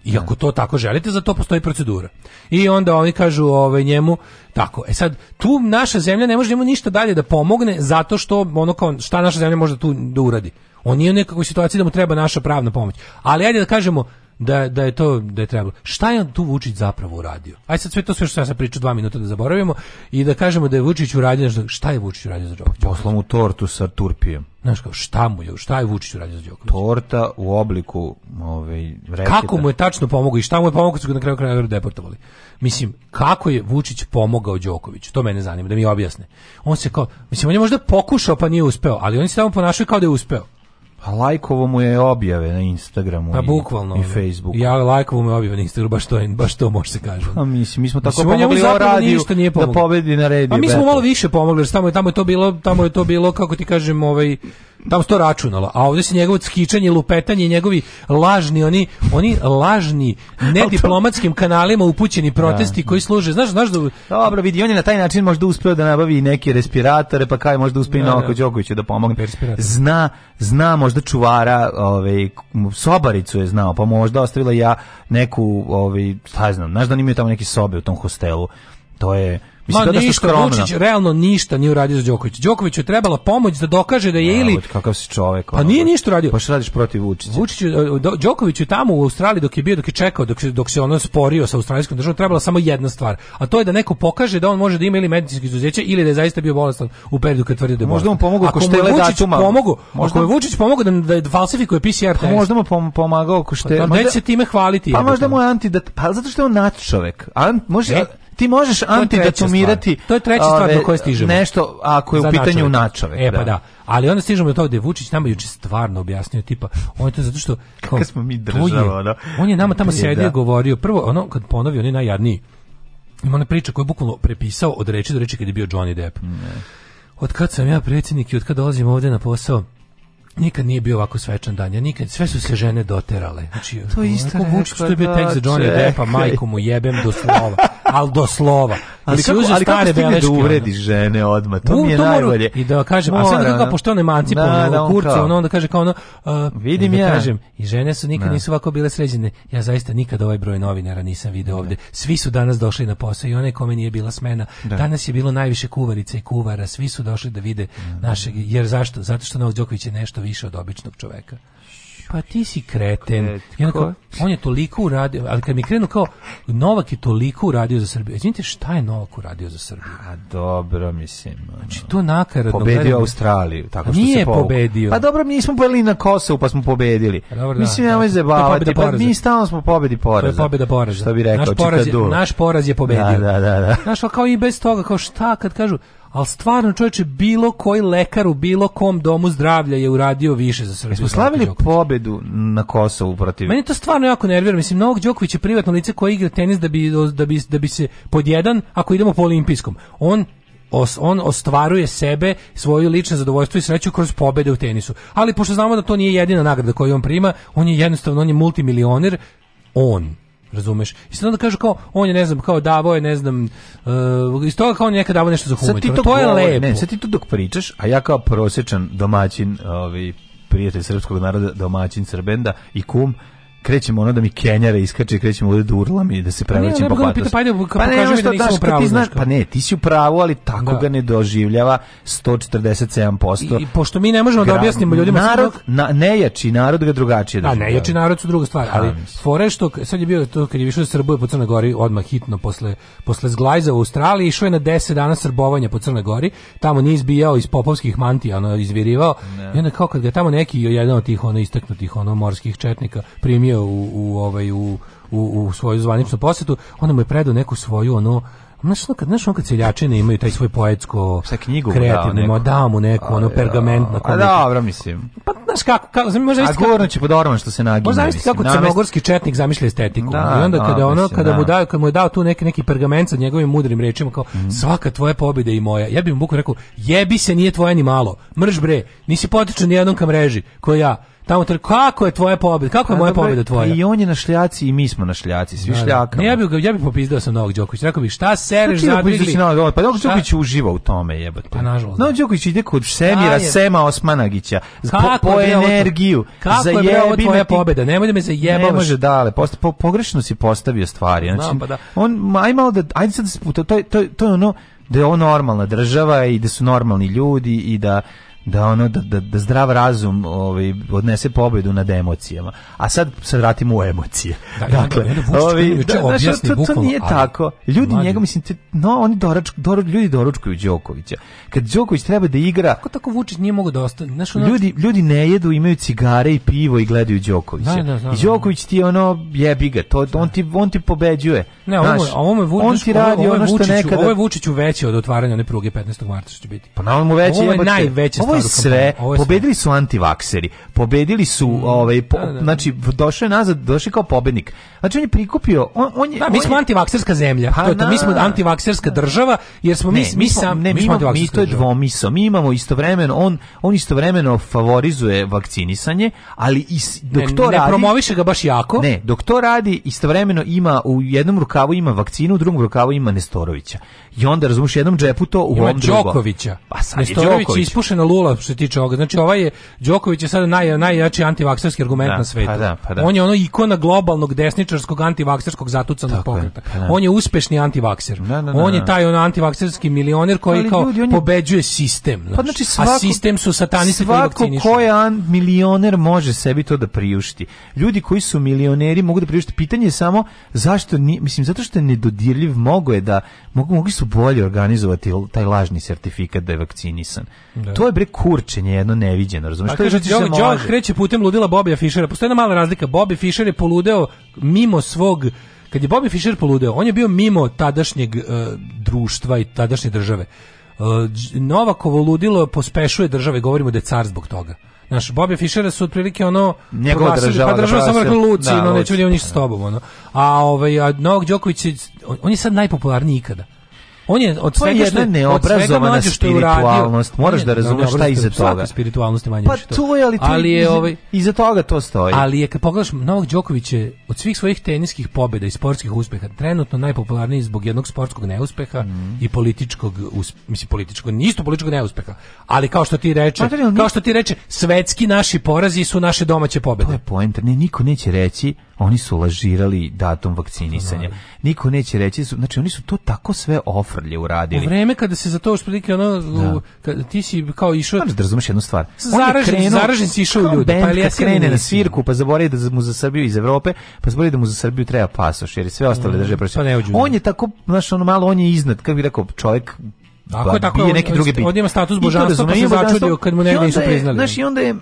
I ako to tako želite, za to postoji procedura. I onda oni kažu ovaj, njemu, tako, e sad, tu naša zemlja ne može njemu ništa dalje da pomogne zato što, ono kao, šta naša zemlja može tu da uradi? On nije u nekakvoj situaciji da mu treba naša pravna pomoć. Ali ajde da kažemo, da, da je to da je trebalo. Šta je tu Vučić zapravo uradio? Aj sad sve to sve što ja sam pričao dva minuta da zaboravimo i da kažemo da je Vučić uradio nešto. Šta je Vučić uradio za Đokovića? Poslao mu tortu sa Turpijem. Znaš kao, šta mu je, šta je Vučić uradio za Đokovića? Torta u obliku ovaj, reketa. Kako mu je tačno pomogao i šta mu je pomogao kad su ga na kraju kraja deportovali? Mislim, kako je Vučić pomogao Đokoviću? To mene zanima, da mi objasne. On se kao, mislim, on je možda pokušao pa nije uspeo, ali on se tamo ponašao kao da je uspeo. A lajkovo mu je objave na Instagramu pa, bukvalno, i, i Facebooku. Ja lajkovo mu je objave na Instagramu, baš to, baš to može se kaže. Pa mislim, mi smo tako mislim, pomogli o radiju nije da pobedi na rediju. A pa mi smo malo više pomogli, jer tamo je, tamo je to bilo, tamo je to bilo, kako ti kažem, ovaj, Tamo se to računalo, a ovde se njegovo skičanje, lupetanje, njegovi lažni, oni, oni lažni, nediplomatskim kanalima upućeni protesti da. koji služe, znaš, znaš da... Dobro, vidi, on je na taj način možda uspio da nabavi neke respiratore, pa kaj možda uspio i da, Novako da. Đokoviću da pomogne. Zna, zna možda čuvara, ovaj, sobaricu je znao, pa možda ostavila ja neku, ovaj, šta znam, znaš da oni imaju tamo neke sobe u tom hostelu. To je Ma, da ništa, da Vučić realno ništa nije uradio za Đokovića. Đokoviću je trebala pomoć da dokaže da je ili... Kakav si čovek. Pa nije ništa uradio. Pa što radiš protiv Vučića? Vučiću, e, Đokoviću je tamo u Australiji dok je bio, dok je čekao, dok, dok se ono sporio sa australijskom državom, trebala samo jedna stvar. A to je da neko pokaže da on može da ima ili medicinski izuzeće ili da je zaista bio bolestan u periodu kad tvrdi da je Možda mu pomogu ako štele datuma. Pomogu, možda je Vučić pomogao da, da falsifikuje PCR pa test. možda mu pomagao ako pa šte... Pa, možda, se time hvaliti. Pa možda mu je anti... Da, pa zato što je on nadčovek. An, može, e, ti možeš antidatumirati to je treća stvar do koje stižemo nešto ako je u pitanju načovek e pa da. da ali onda stižemo do toga da Vučić nama juče stvarno objasnio tipa on je to zato što kako smo mi država da on je nama tamo sedio da. govorio prvo ono kad ponovi oni je najjadniji ima ona priča koju je bukvalno prepisao od reči do reči kad je bio Johnny Depp ne. od kad sam ja predsjednik i od kad dolazim ovde na posao nikad nije bio ovako svečan dan. Ja nikad sve su se žene doterale. Znači, to je isto kao Vučić što je bio tekst za Johnny Deppa, majku mu jebem do slova. Al do slova. Ali kako, ali stare kako da uvredi žene odma, to mi je to najbolje. I da kažem, a sve kako pošto on emancipovan, da, da, on kurca, onda kaže kao ono, uh, vidim da ja. kažem, i žene su nikad da. nisu ovako bile sređene. Ja zaista nikad ovaj broj novinara nisam video ovde. Da. Svi su danas došli na posao i one kome nije bila smena. Da. Danas je bilo najviše kuvarica i kuvara, svi su došli da vide da. našeg, jer zašto? Zato što Novak Đoković je nešto više od običnog čoveka. Pa ti si kreten. I on je toliko uradio, ali kad mi krenu kao, Novak je toliko uradio za Srbiju. Znite šta je Novak uradio za Srbiju? A dobro, mislim. Znači, to nakaradno. Pobedio gledam. Australiju, tako što Nije se povuk. pobedio. Pa dobro, mi smo bili na Kosovu, pa smo pobedili. Pa dobro, da, mislim, nemoj da. zabavati, pa mi stalno smo pobedi poraza. To je pobeda poraza. Što bi rekao, naš poraz, je, naš poraz je pobedio. Da, da, da. da. Znaš, kao i bez toga, kao šta kad kažu, ali stvarno čovječe, bilo koji lekar u bilo kom domu zdravlja je uradio više za Srbiju. Jesmo slavili pobedu na Kosovu protiv... Meni to stvarno jako nervira. Mislim, Novog Đoković je privatno lice koje igra tenis da bi, da bi, da bi se podjedan, ako idemo po olimpijskom, on Os, on ostvaruje sebe, svoju lično zadovoljstvo i sreću kroz pobede u tenisu. Ali pošto znamo da to nije jedina nagrada koju on prima, on je jednostavno on je multimilioner, on Razumeš? I sad onda kažu kao, on je, ne znam, kao davo je, ne znam, uh, iz toga kao on je nekad davo nešto za humanitarno. To je lepo. Ne, sad ti to dok pričaš, a ja kao prosječan domaćin, ovi, ovaj, prijatelj srpskog naroda, domaćin Srbenda i kum, krećemo ono da mi kenjara iskače, krećemo ovde da urlam i da se prevlačim po patosu. Pa ne, ne, pa ne, pa ne, daš, pravu, ti znaš, pa ne, ti si u pravu, ali tako da. ga ne doživljava 147%. I, I, pošto mi ne možemo da gra, da objasnimo ljudima... Narod, na, nejači narod ga drugačije da, doživljava. Da, nejači narod su druga stvar, ali fore sad je bio to kad je išao Srbuje po Crnoj Gori, odmah hitno posle, posle zglajza u Australiji, išao je na 10 dana srbovanja po Crnoj Gori, tamo nije izbijao iz popovskih mantija, ono, izvirivao, ne. i onda kao kad ga tamo neki, jedan od tih, ono, istaknutih, ono, morskih četnika, primio primio u, u, ovaj, u, u, u svoju zvaničnu posetu, onda mu je predao neku svoju ono Znaš, kad, znaš, on kad seljačine imaju taj svoj poetsko Sa knjigu, kreativni, da, dao mu neku, a, ono, pergament na kome. A dobro, mislim. Pa, znaš kako, kako znam, možda isti... A gorno će podorman što se nagine. Možda zamisliti kako crnogorski četnik zamišlja estetiku. Da, I onda da, kada, da, ono, mislim, kada, da. mu dao, kada mu je dao tu neki, neki pergament sa njegovim mudrim rečima, kao, mm svaka tvoja pobjeda i moja. Ja bih mu bukno rekao, jebi se, nije tvoja ni malo. Mrž bre, nisi potičan nijednom ka mreži, koja ja tamo tre kako je tvoja pobjeda kako je moja dobro, da, pobjeda tvoja pa i on je na šljaci i mi smo na šljaci svi da, da. šljaka ja bih ja bih popizdao sa Novak Đoković rekao bih šta pa sereš za pa Novak Đoković uživa u tome jebote pa nažalost Novak Đoković ide kod Semira Sema Osmanagića po, po energiju za jebi bre ovo tvoja pobjeda nemoj da me zajebavaš ne može dale post, po, pogrešno si postavio stvari znači Znam, pa da. on aj malo da ajde sad to to to je ono da je ovo normalna država i da su normalni ljudi i da da ono da, da, da zdrav razum ovaj odnese pobedu nad emocijama. A sad se vratimo u emocije. Da, dakle, ovaj da, objasni, to, to, nije ali, tako. Ljudi njega mislim te, no oni dorač doru, ljudi doručkuju Đokovića. Kad Đoković treba da igra, kako tako Vučić nije mogao da ostane. Znaš, ono... Ljudi ljudi ne jedu, imaju cigare i pivo i gledaju Đokovića. Da, da, da, I da. Đoković ti ono jebi ga, to on ti on ti pobeđuje. Ne, ovo, Znaš, ovo je Vučić, on ti radi ono što nekada. Ovo je Vučiću veće od otvaranja one pruge 15. marta što će biti. Pa na ovom veće je najveće ovo je sve, ovo je pobedili sve. su antivakseri, pobedili su, mm, ovaj, po, da, da. da. znači, došao je nazad, došao kao pobednik. Znači, on je prikupio, on, on je... Da, mi on smo je... antivakserska zemlja, ha, pa to je to, mi smo antivakserska država, jer smo ne, mi, mi, sam, ne, mi, mi, imamo, mi to je dvomiso, mi imamo istovremeno, on, on istovremeno favorizuje vakcinisanje, ali i doktor radi. ne promoviše ga baš jako. Ne, doktor radi, istovremeno ima, u jednom rukavu ima vakcinu, u drugom rukavu ima Nestorovića. I onda, razumeš jednom džepu to u ovom drugom. Ima Đokovića. Pa sad je Nestorović ispušena lula nula što se tiče ovoga. Znači ovaj je Đoković je sada naj najjači antivakserski argument da, na svetu. Pa da, pa da. On je ono ikona globalnog desničarskog antivakserskog zatucanog pokreta. Pa da. on je uspešni antivakser. Da, da, on je taj ono antivakserski milioner koji Ali, kao ljudi, on je... pobeđuje sistem. Pa znači. Pa znači svako, a sistem su satanisti koji vakcinišu. Svako koji an, milioner može sebi to da priušti. Ljudi koji su milioneri mogu da priušte. Pitanje je samo zašto ni, mislim zato što je nedodirljiv mogu je da mogu mogli su bolje organizovati taj lažni sertifikat da je vakcinisan. Da. To je bre kurčenje jedno neviđeno, razumiješ? A kaže, John, John da kreće putem ludila Bobija Fischera. Postoji jedna mala razlika. Bobby Fischer je poludeo mimo svog kad je Bobby Fischer poludeo, on je bio mimo tadašnjeg uh, društva i tadašnje države. Uh, Novakovo ludilo pospešuje države, govorimo da je car zbog toga. Naš Bobby Fischera su otprilike ono njegova država, pa država samo rekla Luci, da, no nećemo ništa da. s tobom ono. A ovaj a Novak Đoković on, on je sad najpopularniji ikada. On je od to je jedna što, neobrazovana od spiritualnost. Moraš da razumeš šta je iza toga. spiritualnost je manje pa to. je, ali, to ali je, iza, ovaj, iza toga to stoji. Ali je, kad pogledaš, Novak Đoković je od svih svojih teniskih pobjeda i sportskih uspeha trenutno najpopularniji zbog jednog sportskog neuspeha mm. i političkog, uspe, mislim, političkog, isto političkog neuspeha. Ali kao što ti reče, pa, kao što ti reče, svetski naši porazi su naše domaće pobjede. To je poenta, ne, niko neće reći oni su lažirali datum vakcinisanja niko neće reći, su, znači oni su to tako sve ofrlje uradili. U vreme kada se za to otprilike ono da. ti si kao išao. znači da razumeš jednu stvar. Zaražen, krenuo, zaražen si išao u ljudi, pa band, pa ja krene na svirku, pa zaboravi da mu za Srbiju iz Evrope, pa zaboravi da mu za Srbiju treba pasoš, jer je sve ostale mm, države prošle. Pa On je tako, znaš, ono malo on je iznad, kako bi rekao, čovjek Tako pa, je, tako je. Neke pa, on, bit. on ima status božanstva, pa se začudio kad mu negdje nisu priznali. Znaš, i onda je,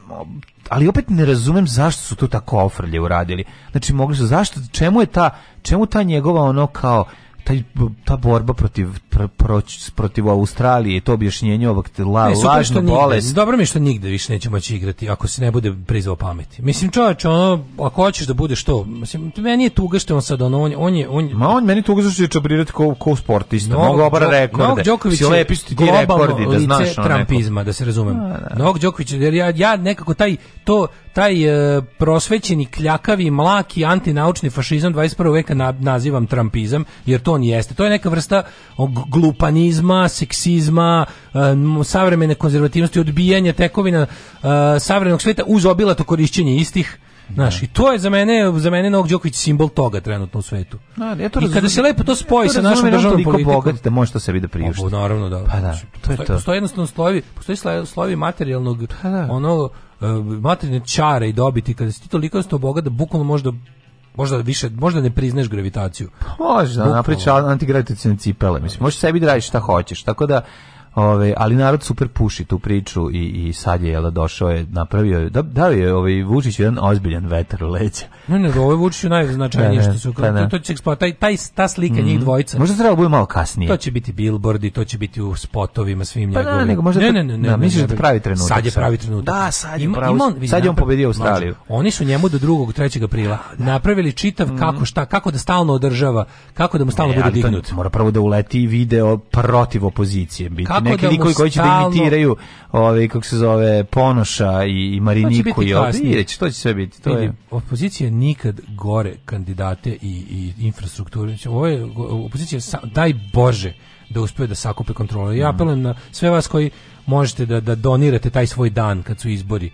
ali opet ne razumem zašto su to tako ofrlje uradili. Znači, mogli su, zašto, čemu je ta, čemu ta njegova ono kao, taj, ta borba protiv pro, pro, protiv Australije to objašnjenje ovak la, ne, lažno bolest. Dobro mi što nigde više neće moći igrati ako se ne bude prizvao pameti. Mislim čoveče, ono ako hoćeš da bude što mislim meni je tuga što on sad ono on, on je on Ma on meni tuga što će čabrirati kao kao sportista. Novog, Mnogo obara rekorde. si lepi ti rekordi da znaš ono. Trumpizma, da se razumem. Da, da. Novog Đoković jer ja ja nekako taj to taj e, prosvećeni kljakavi mlaki antinaučni fašizam 21. veka na, nazivam trampizam jer to on jeste to je neka vrsta glupanizma seksizma e, savremene konzervativnosti odbijanja tekovina e, savremenog sveta uz obilato korišćenje istih Znaš, da. i to je za mene, za mene Novak Đoković simbol toga trenutno u svetu. A, da, ja to I kada se lepo to spoji ja to sa našom državnom politikom, bogat da može to sebi da pa, priušti. naravno da. Pa da, znači, to je to. Postoje jednostavno slojevi, postoji slojevi materijalnog, pa da. ono Eh, materijalne čare i dobiti kada si ti toliko sto boga da bukvalno možda možda više možda ne priznaješ gravitaciju. Možda, napriča antigravitacione cipele, mislim, možeš sebi da radiš šta hoćeš. Tako da Ove, ali narod super puši tu priču i, i sad je jela da, došao je napravio je da dao je ovaj Vučić jedan ozbiljan vetar u leđa. Ne, ne, ovo je Vučić najznačajnije [LAUGHS] da, što su pa da. to, to će eksploat, taj, ta slika mm njih dvojica. Možda treba bude malo kasnije. To će biti billboardi, to će biti u spotovima svim pa, njegovim. Da, nego možda ne, ne, ne, ne, da, misliš da pravi trenutak. Sad je pravi trenutak. Da, sad je pravi. Ima, ima, sad je on znači, pobedio Australiju. Znači, oni su njemu do 2. 3. aprila napravili čitav mm kako šta, kako da stalno održava, kako da mu stalno ne, bude dignut. Mora prvo da uleti video protiv opozicije, biti neki da likovi koji će da imitiraju ovaj kako se zove, Ponoša i, i Mariniku i ovi, to će sve biti. To je. Opozicija nikad gore kandidate i, i infrastrukturu. Ovo je, opozicija, daj Bože, da uspeju da sakupe kontrolu. Ja mhm. apelujem na sve vas koji možete da, da donirate taj svoj dan kad su izbori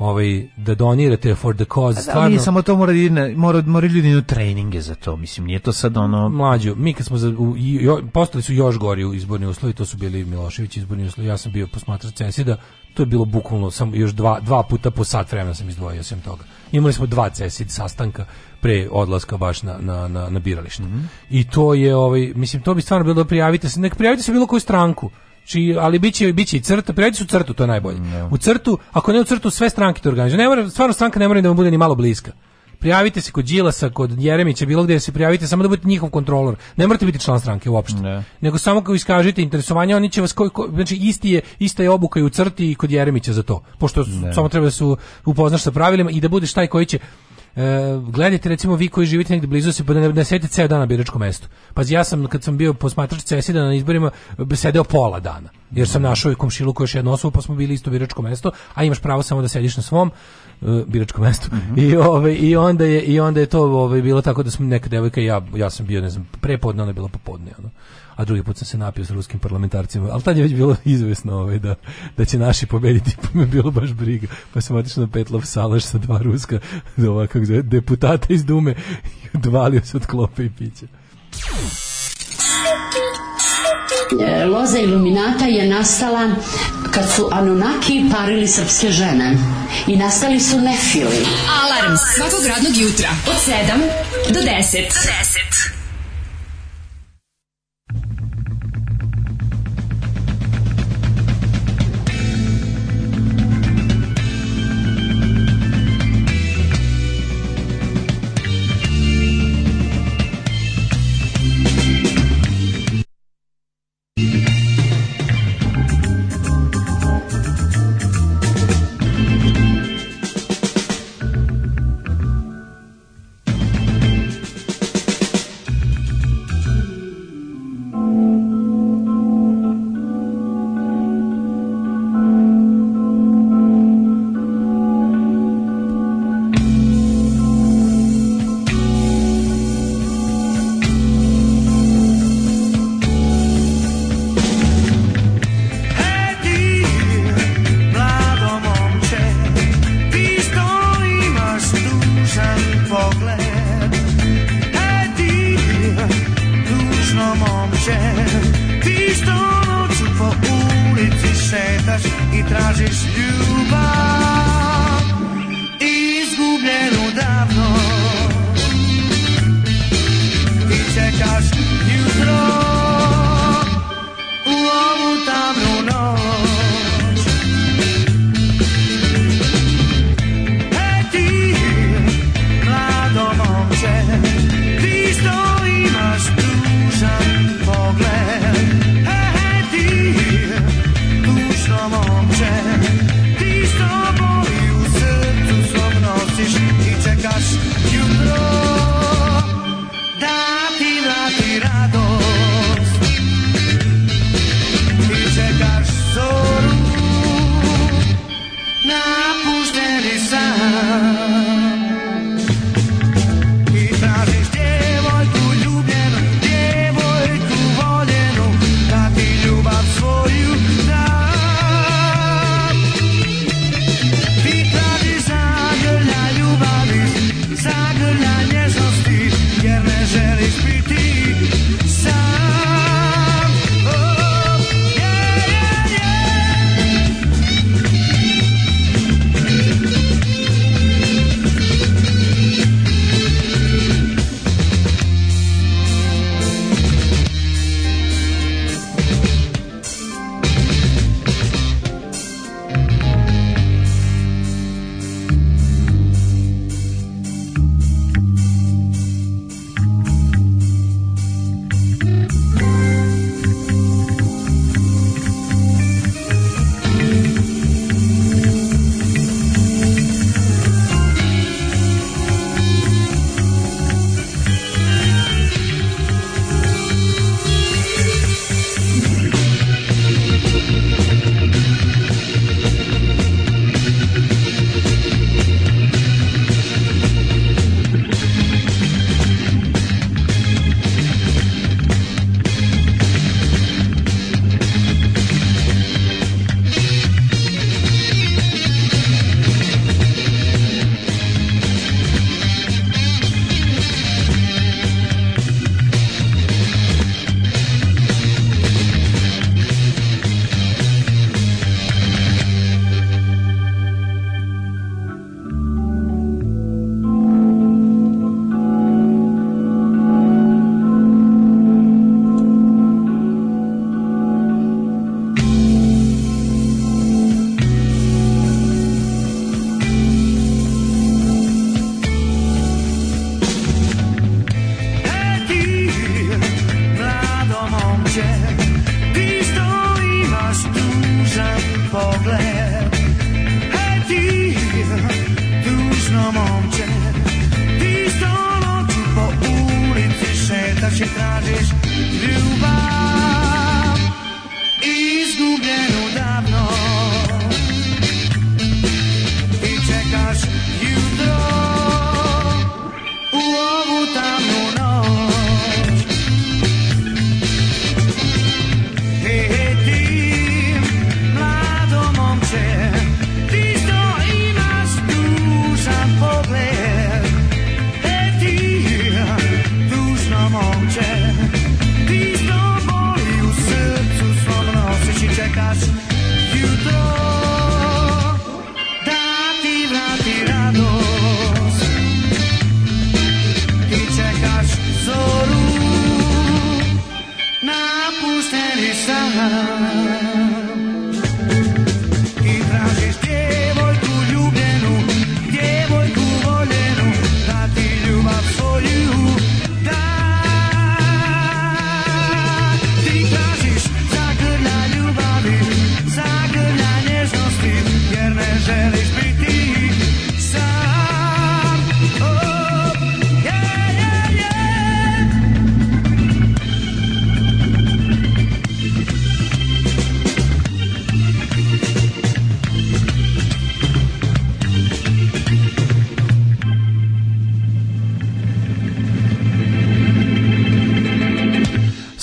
ovaj da donirate for the cause da, da stvarno. Ali samo to mora da mora mora ljudi da na treninge za to, mislim, nije to sad ono mlađu. Mi kad smo za, u, jo, postali su još gori u izborni uslovi, to su bili Milošević izborni uslovi. Ja sam bio posmatrač CESID-a, to je bilo bukvalno samo još dva, dva puta po sat vremena sam izdvojio sem toga. Imali smo dva CESID sastanka pre odlaska baš na, na, na, na biralište. Mm -hmm. I to je ovaj mislim to bi stvarno bilo da prijavite se, nek prijavite se bilo koju stranku Či, ali biće biće i crta, pređi su crtu, to je najbolje. No. Da. U crtu, ako ne u crtu, sve stranke to organizuju. Ne mora, stvarno stranka ne mora da vam bude ni malo bliska. Prijavite se kod Đilasa, kod Jeremića, bilo gde da se prijavite, samo da budete njihov kontrolor. Ne morate biti član stranke uopšte. Ne. Da. Nego samo kao iskažete interesovanje, oni će vas koji, ko, znači isti je ista je obuka i u crti i kod Jeremića za to. Pošto ne. samo treba da se upoznaš sa pravilima i da budeš taj koji će E, gledajte recimo vi koji živite negde blizu se pa da ne, ne sedite ceo dan na biračkom mestu. Pa ja sam kad sam bio posmatrač CESID-a na izborima sedeo pola dana. Jer sam našao i komšilu koji još jedno osobu pa smo bili isto biračko mesto, a imaš pravo samo da sediš na svom e, biračkom mestu. Mm -hmm. I ove, ovaj, i onda je i onda je to ove, ovaj, bilo tako da smo neka devojka i ja ja sam bio ne znam prepodne, ona je bila popodne ono a drugi put sam se napio sa ruskim parlamentarcima, ali tad je već bilo [LAUGHS] izvesno ovaj, da, da će naši pobediti, pa mi je bilo baš briga, pa sam otišao na Petlov salaš sa dva ruska da, ova, kako zove, deputata iz Dume i [LAUGHS] odvalio se od klope i pića. E, loza iluminata je nastala kad su Anunaki parili srpske žene i nastali su nefili. Alarm svakog radnog jutra od 7 do 10. Do 10.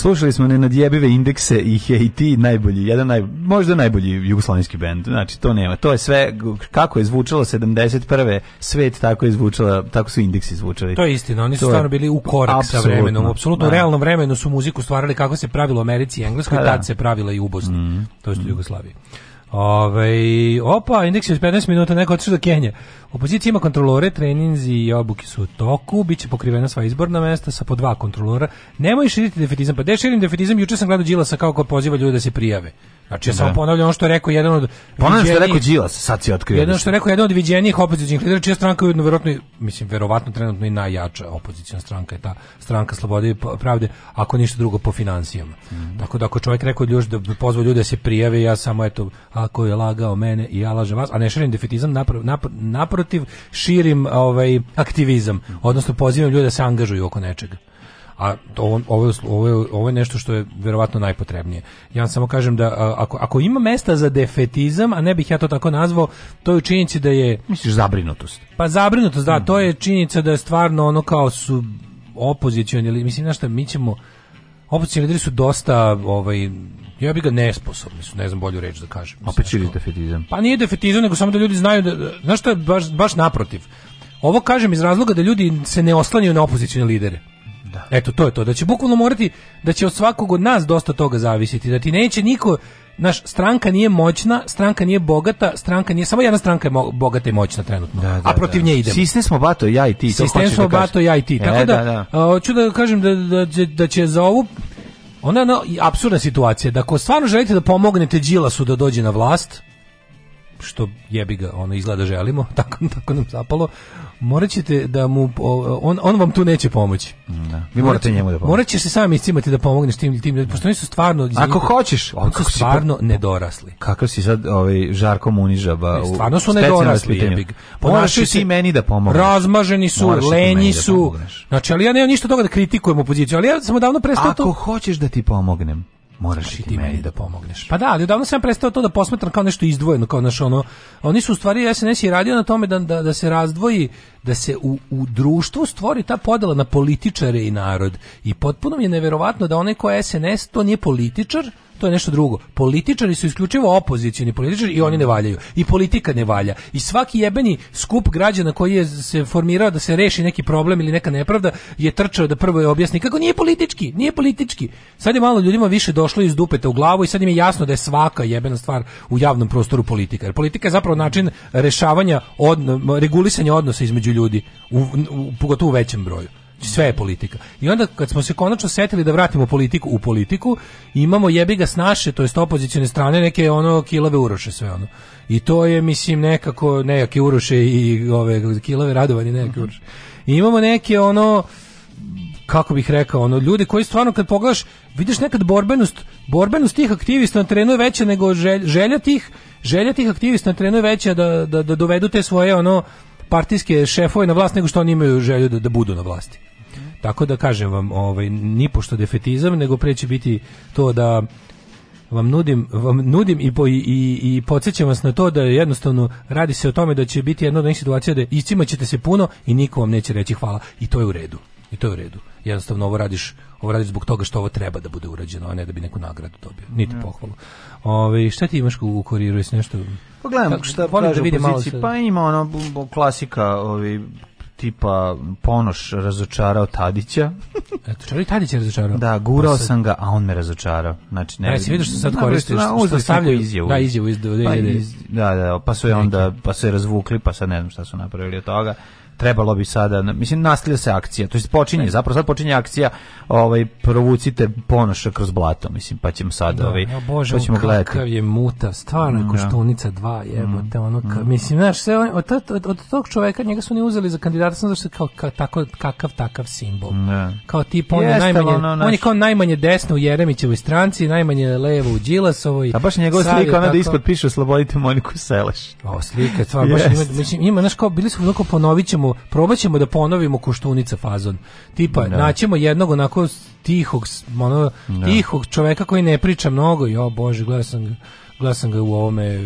Slušali smo nenadjebive indekse i Haiti, najbolji, jedan naj, možda najbolji jugoslovenski bend. Znači to nema. To je sve kako je zvučalo 71. svet tako je zvučala, tako su indeksi zvučali. To je istina, oni to su stvarno bili u korak apsolutno, sa vremenom, da. apsolutno da. u realnom vremenu su muziku stvarali kako se pravilo u Americi i Engleskoj, pa da, da. se pravila i u Bosni, mm, to jest u Jugoslaviji. Ove, ovaj, opa, indeks je 15 minuta, neko otišao do Kenje. Opozicija ima kontrolore, treninzi i obuke su u toku, bit će pokrivena sva izborna mesta sa po dva kontrolora. Nemoj širiti defetizam, pa gde širim defetizam? Juče sam gledao Đilasa kako poziva ljude da se prijave. Znači, ja samo da. ponavljam ono što je rekao jedan od... Ponavljam što je rekao Đilas, sad si otkrio. Jedan što je rekao jedan od viđenijih opozicijnih lidera, čija stranka je ujedno, verovatno, mislim, verovatno trenutno i najjača opozicijna stranka je ta stranka Slobode i Pravde, ako ništa drugo po financijama. Mm -hmm. Tako da ako čovjek rekao ljudi da pozvao ljude da se prijave, ja samo, eto, a ako je lagao mene i ja lažem vas, a ne širim defetizam, napro, napr naprotiv širim ovaj, aktivizam, odnosno pozivam ljude da se angažuju oko nečega a to, ovo, ovo, ovo, je nešto što je verovatno najpotrebnije. Ja vam samo kažem da a, ako, ako ima mesta za defetizam, a ne bih ja to tako nazvao, to je činjenica da je... Misliš zabrinutost? Pa zabrinutost, da, mm -hmm. to je mhm. činjenica da je stvarno ono kao su opozicioni, mislim, znaš šta, mi ćemo opozicioni lideri su dosta ovaj, Ja bih ga nesposobni su, ne znam bolju reč da kažem. Opet širi defetizam. Pa nije defetizam, nego samo da ljudi znaju da, da znaš šta baš, baš naprotiv. Ovo kažem iz razloga da ljudi se ne oslanjaju na opozicijne lidere. Da. Eto, to je to. Da će bukvalno morati, da će od svakog od nas dosta toga zavisiti. Da ti neće niko, naš stranka nije moćna, stranka nije bogata, stranka nije, samo jedna stranka je mo, bogata i moćna trenutno. Da, da, a protiv da. nje idemo. Sistem smo bato, ja i ti. Sistem da smo bato, ja i ti. E, tako e, da, da, da. ću da kažem da, da, da će za ovu ona no, apsurdna situacija da ako stvarno želite da pomognete Đilasu da dođe na vlast što jebi ga ono izgleda da želimo [LAUGHS] tako tako nam zapalo moraćete da mu, on, on vam tu neće pomoći. Da. Vi morate njemu da pomognete. Moraćeš se sami iscimati da pomogneš tim, tim pošto oni su stvarno... Izvinite, Ako hoćeš. Oni su stvarno pa, nedorasli. Kakav si sad ovaj, žarko munižaba? Ne, stvarno su nedorasli. Jebig. Moraš i meni da pomogneš. Razmaženi su, Moraš da lenji su. Da znači, ali ja nemam ništa toga da kritikujem opoziciju, ali ja sam odavno prestao to... Ako hoćeš da ti pomognem, moraš i ti meni da pomogneš. Pa da, ali odavno sam prestao to da posmatram kao nešto izdvojeno, kao naš ono, oni su u stvari, SNS je radio na tome da, da, da se razdvoji, da se u, u, društvu stvori ta podela na političare i narod. I potpuno mi je neverovatno da onaj ko je SNS, to nije političar, to je nešto drugo. Političari su isključivo opozicioni političari i oni ne valjaju. I politika ne valja. I svaki jebeni skup građana koji je se formirao da se reši neki problem ili neka nepravda je trčao da prvo je objasni kako nije politički, nije politički. Sad je malo ljudima više došlo iz dupeta u glavu i sad im je jasno da je svaka jebena stvar u javnom prostoru politika. Jer politika je zapravo način rešavanja, odno, regulisanja odnosa između ljudi, u, u, pogotovo u većem broju sve je politika. I onda kad smo se konačno setili da vratimo politiku u politiku, imamo jebi ga s naše, to jest opozicione strane neke ono kilave uroše sve ono. I to je mislim nekako nejaki uroše i ove kilave radovanje nejaki uroše. I imamo neke ono kako bih rekao, ono ljudi koji stvarno kad pogledaš, vidiš nekad borbenost, borbenost tih aktivista na terenu je veća nego želja tih, želja tih aktivista na terenu je veća da, da, da dovedu te svoje ono partijske šefove na vlast nego što oni imaju želju da, da budu na vlasti. Tako da kažem vam, ovaj nipošto defetizam, nego preći biti to da vam nudim, vam nudim i, po, i, i podsjećam vas na to da jednostavno radi se o tome da će biti jedna od onih situacija da ćete se puno i niko vam neće reći hvala i to je u redu. I to je u redu. Jednostavno ovo radiš, ovo radiš zbog toga što ovo treba da bude urađeno, a ne da bi neku nagradu dobio, niti pohvalu. Ove, ovaj, šta ti imaš u kuriru, jesi nešto... Pogledam pa šta Volim da vidim malo Pa ima ono klasika, ovi, tipa Ponoš razočarao Tadića. [LAUGHS] Eto, čari Tadić je razočarao. Da, gurao pa sam ga, a on me razočarao. Znači, ne, se vidiš što sad koristiš, pa što stavljaju izjavu. Da, izjavu iz, da, da, pa su je onda, pa se razvukli, pa sad ne znam šta su napravili od toga trebalo bi sada, mislim nastavlja se akcija, to jest počinje, zapravo sad počinje akcija, ovaj provucite ponoša kroz blato, mislim pa ćemo sada, da, ovaj ja bože, pa ćemo gledati. Kakav je muta, stvarno je da. koštunica 2, jebote, mm. ono ka, mm. mislim znaš sve od, od, od, tog čoveka njega su ne uzeli za kandidata samo zato kao ka, tako kakav takav simbol. Ne. Da. Kao tip on je najmanje ono, naš... on je kao najmanje desno u Jeremićevoj stranci, najmanje levo u Đilasovoj. A baš njegova slika ona da tako... da ispod piše slobodite Moniku Seleš. O slika, stvarno baš ima, mislim, ima, znaš, kao bili su mnogo ponovićemo ćemo, probat ćemo da ponovimo koštunica fazon. Tipa, da. naćemo jednog onako tihog, ono, da. tihog čoveka koji ne priča mnogo, jo bože, gledao sam ga gledao ga u ovome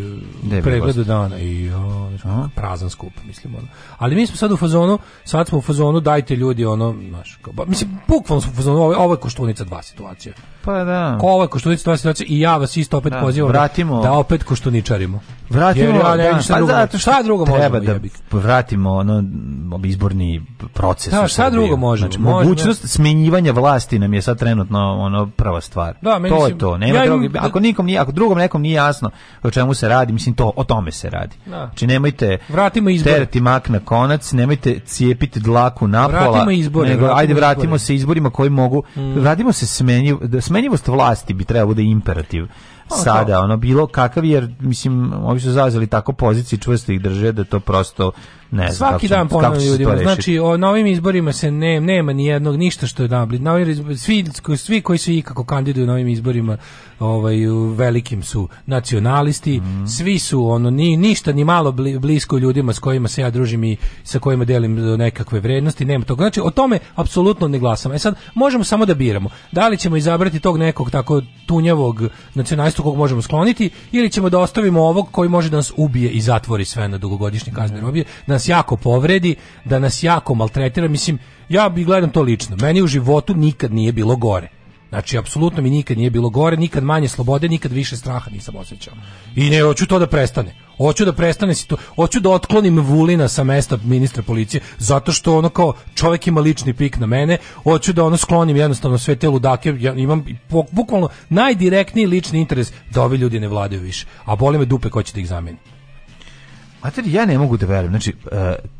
pregledu dana i o, prazan skup, mislimo. Ali mi smo sad u fazonu, sad smo u fazonu, dajte ljudi ono, znaš, kao, mislim, bukvalno smo u fazonu, ovo, ovo koštunica dva situacije. Pa da. Ko ovo koštunica dva situacije i ja vas isto opet da, pozivam da- vratimo, da opet koštuničarimo. Vratimo, Jer, ja, da. Šta, pa drugo, zato, šta drugo treba možemo da jebiti? vratimo ono izborni proces. Da, šta drugo možemo? Znači, možemo. mogućnost smenjivanja vlasti nam je sad trenutno ono prva stvar. Da, to mislim, je to. Nema ja, drugi, ako nikom nije, ako drugom nekom nije jasno o čemu se radi, mislim to o tome se radi. Da. Znači nemojte vratimo izbore. terati mak na konac, nemojte cijepiti dlaku na pola. Vratimo izbore. Nego, vratimo ajde vratimo izbore. se izborima koji mogu, mm. vratimo se smenjiv, smenjivost vlasti bi trebalo da je imperativ Pa, sada, ono bilo kakav jer mislim ovi su zauzeli tako poziciji čvrsto ih drže da to prosto ne znam. Svaki dan ponovno ljudima. Znači o novim izborima se ne nema ni jednog ništa što je nablid. Novi svi, svi koji su ikako kandiduju na ovim izborima, ovaj velikim su nacionalisti, mm. svi su ono ni ništa ni malo blisko ljudima s kojima se ja družim i sa kojima delim e, nekakve vrednosti, nema toga. Znači o tome apsolutno ne glasamo. E sad možemo samo da biramo. Da li ćemo izabrati tog nekog tako tunjavog nacionalista borcu kog možemo skloniti ili ćemo da ostavimo ovog koji može da nas ubije i zatvori sve na dugogodišnji kazni da. robije, da nas jako povredi, da nas jako maltretira, mislim, ja bi gledam to lično. Meni u životu nikad nije bilo gore. Znači, apsolutno mi nikad nije bilo gore, nikad manje slobode, nikad više straha nisam osjećao. I ne, hoću to da prestane. Hoću da prestane se to, hoću da otklonim Vulina sa mesta ministra policije zato što ono kao čovjek ima lični pik na mene, hoću da ono sklonim jednostavno sve te ludake, ja imam bukvalno najdirektniji lični interes da ovi ljudi ne vladaju više. A boli me dupe ko će da ih zameni. Mater, ja ne mogu da verujem. Znači, uh,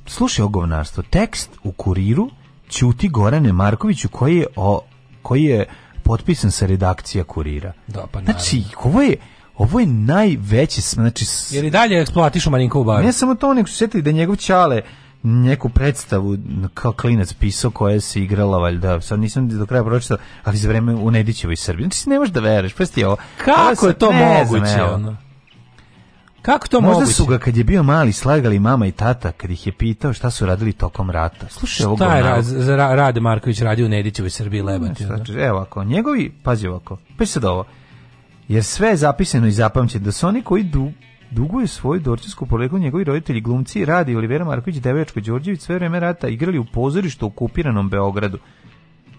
slušaj ogovnarstvo. Tekst u kuriru Ćuti Gorane Markoviću koji je, o, koji je potpisan sa redakcija kurira. Da, pa znači, naravno. Znači, ovo je, Ovo je najveći, znači... Jer i dalje eksploatišu Marinko u baru. Ne samo to, nego su sjetili da njegov Ćale neku predstavu kao klinac pisao koja se igrala valjda sad nisam do kraja pročitao ali za vreme u Nedićevoj Srbiji znači ne možeš da veruješ pa ovo kako je to moguće ono kako to Možda moguće? su ga kad je bio mali slagali mama i tata kad ih je pitao šta su radili tokom rata. Slušaj ovo. Šta je ra ra Rade Marković radio u Nedićevoj Srbiji lebati? Znači, evo ako njegovi pazi ovako. Pa sad ovo jer sve je zapisano i zapamćeno da su oni koji du, duguju svoju dorčinsku poreklu njegovi roditelji glumci Radi Olivera Marković, Devojačko Đorđević sve vreme rata igrali u pozorištu okupiranom Beogradu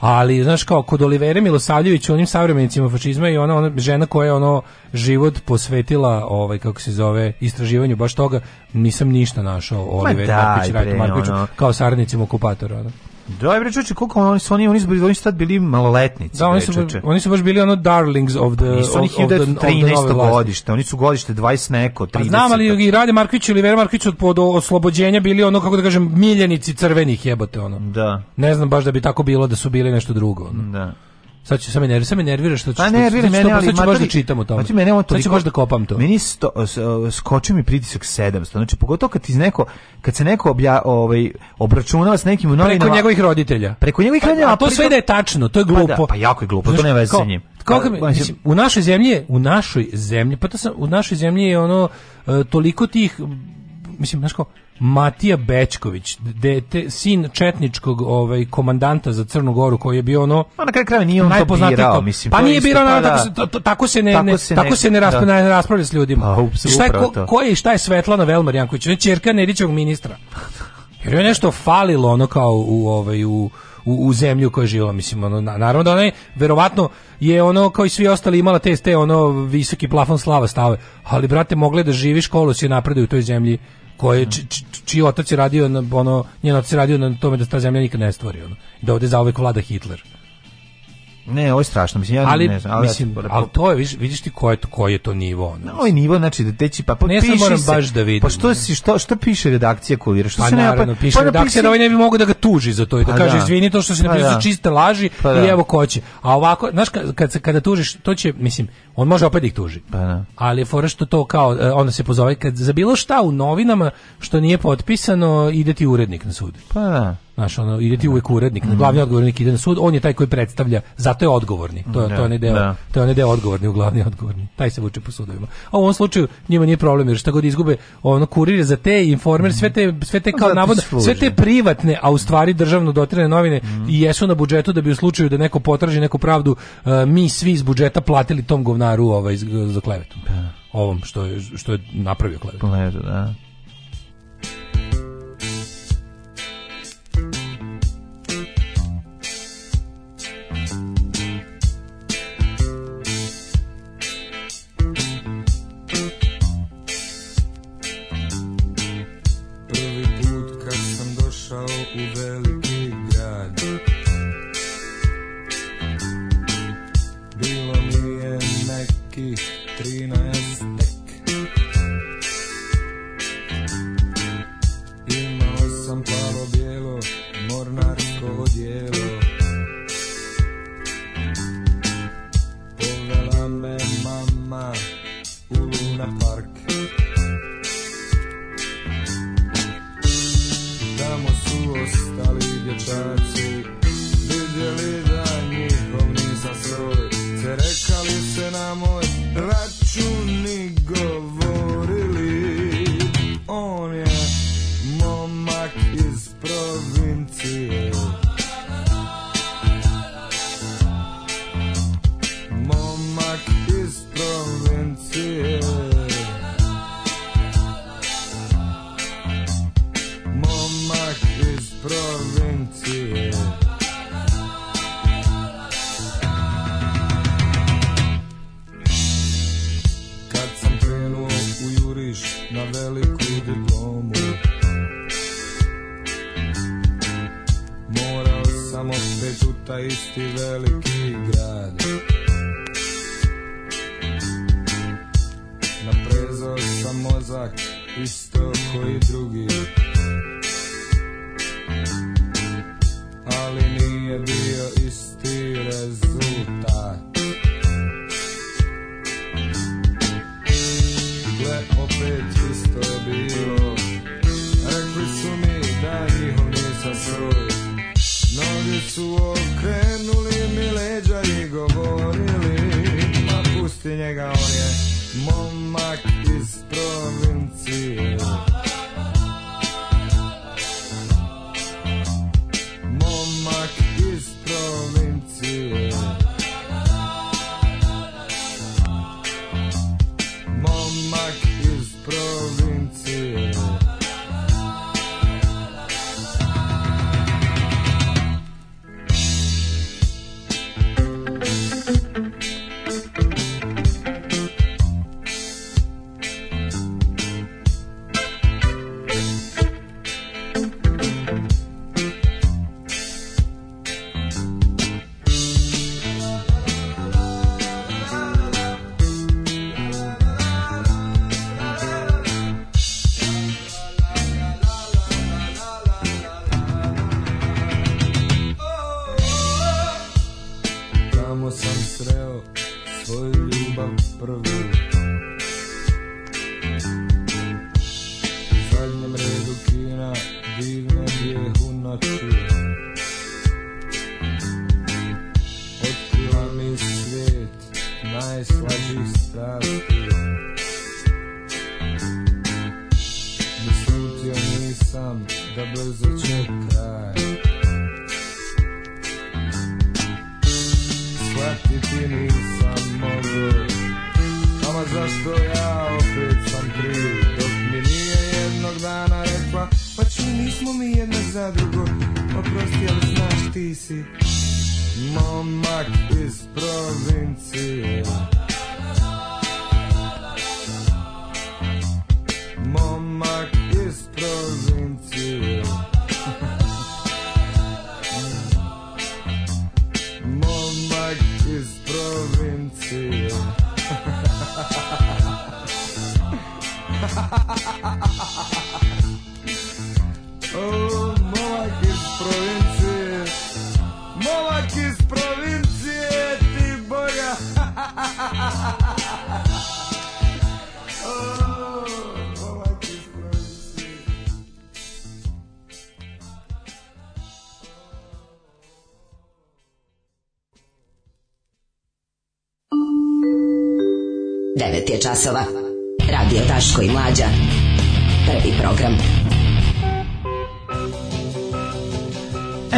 ali znaš kao kod Olivera Milosavljevića onim savremenicima fašizma i ona ona žena koja je ono život posvetila ovaj kako se zove istraživanju baš toga nisam ništa našao o Oliveru Markoviću ono. kao saradnicima okupatora ono. Da, bre, čoče, koliko oni su oni, oni su, oni su tad bili maloletnici. Da, oni su, čoče. oni su baš bili ono darlings of the... Nisu oni 1913. godište, oni su godište 20 neko, 30. A pa znam, ali i Rade Marković ili Vera Marković od, od oslobođenja bili ono, kako da kažem, miljenici crvenih jebote, ono. Da. Ne znam baš da bi tako bilo da su bili nešto drugo. Ono. Da. Sad ću samo nervira, sad me nervira što ću. A pa nervira mene, ali ma baš da čitam o tome. Znači mene on to. Sad ću baš da kopam to. Meni sto, skoči mi pritisak 700. Znači pogotovo kad iz neko kad se neko obja, ovaj obračunava s nekim u novinama. Preko njegovih roditelja. Preko njegovih pa, roditelja, a to sve da je tačno, to je glupo. Pa, da, pa jako je glupo, to nema veze sa njim. Kako pa, mi, mislim, u našoj zemlji, u našoj zemlji, pa to sam, u našoj zemlji je ono e, toliko tih mislim, znaš kao, Matija Bečković, dete, sin četničkog ovaj komandanta za Crnu Goru koji je bio ono pa na kraju krajeva nije on to birao, mislim. Pa nije birao, pa, da. tako, se, tako se ne, tako ne, se tako se ne, rasp, da. ne raspravlja s ljudima. Pa, ups, šta je ko, ko, je šta je Svetlana Velmar Janković, ne ćerka Nedićevog ministra. Jer je nešto falilo ono kao u ovaj u u, u zemlju koja živa, mislim, ono, naravno da ona je, verovatno je ono, kao i svi ostali, imala te, te ono, visoki plafon slava stave, ali, brate, mogle da živi školu da si napreduju u toj zemlji, koje da. čiji otac je radio na ono njen otac je radio na tome da ta zemlja nikad ne stvori ono da ovde zaovek vlada Hitler Ne, ovo je strašno, mislim, ja ali, ne znam. Ali, mislim, ja ali to je, vidiš, vidiš ti koji je, to, koji je to nivo. Ono. No, ovo je nivo, znači, da teći, pa, pa ne, piši moram se, baš da vidim. Pa što, si, što, što piše redakcija Kulira? Što pa se naravno, ne, pa, piše pa redakcija, da ovaj ne bi mogao da ga tuži za to i da pa kaže, da. izvini, to što se ne pa da. čiste laži pa da. i evo ko će. A ovako, znaš, kad, kad, kada tužiš, to će, mislim, on može opet da ih tuži. Pa da. Ali je fora što to kao, e, onda se pozove, kad za bilo šta u novinama što nije potpisano, ide ti urednik na sud. Pa da. Znaš, ono, ide ti uvijek urednik, mm. glavni odgovornik ide na sud, on je taj koji predstavlja, zato je odgovorni. To, je, da, to, je deo, da. to je onaj deo odgovorni, glavni odgovorni. Taj se vuče po sudovima. A u ovom slučaju njima nije problem, jer šta god izgube, ono, kurir za te, informer, sve te, sve te pa kao navodno, sve te privatne, a u stvari državno dotirane novine mm. i jesu na budžetu da bi u slučaju da neko potraži neku pravdu, uh, mi svi iz budžeta platili tom govnaru ovaj, za klevetu. Da. Ovom što je, što je napravio klevetu. Pležu, da. 10 je časova. Radio Taško i Mlađa. Prvi program.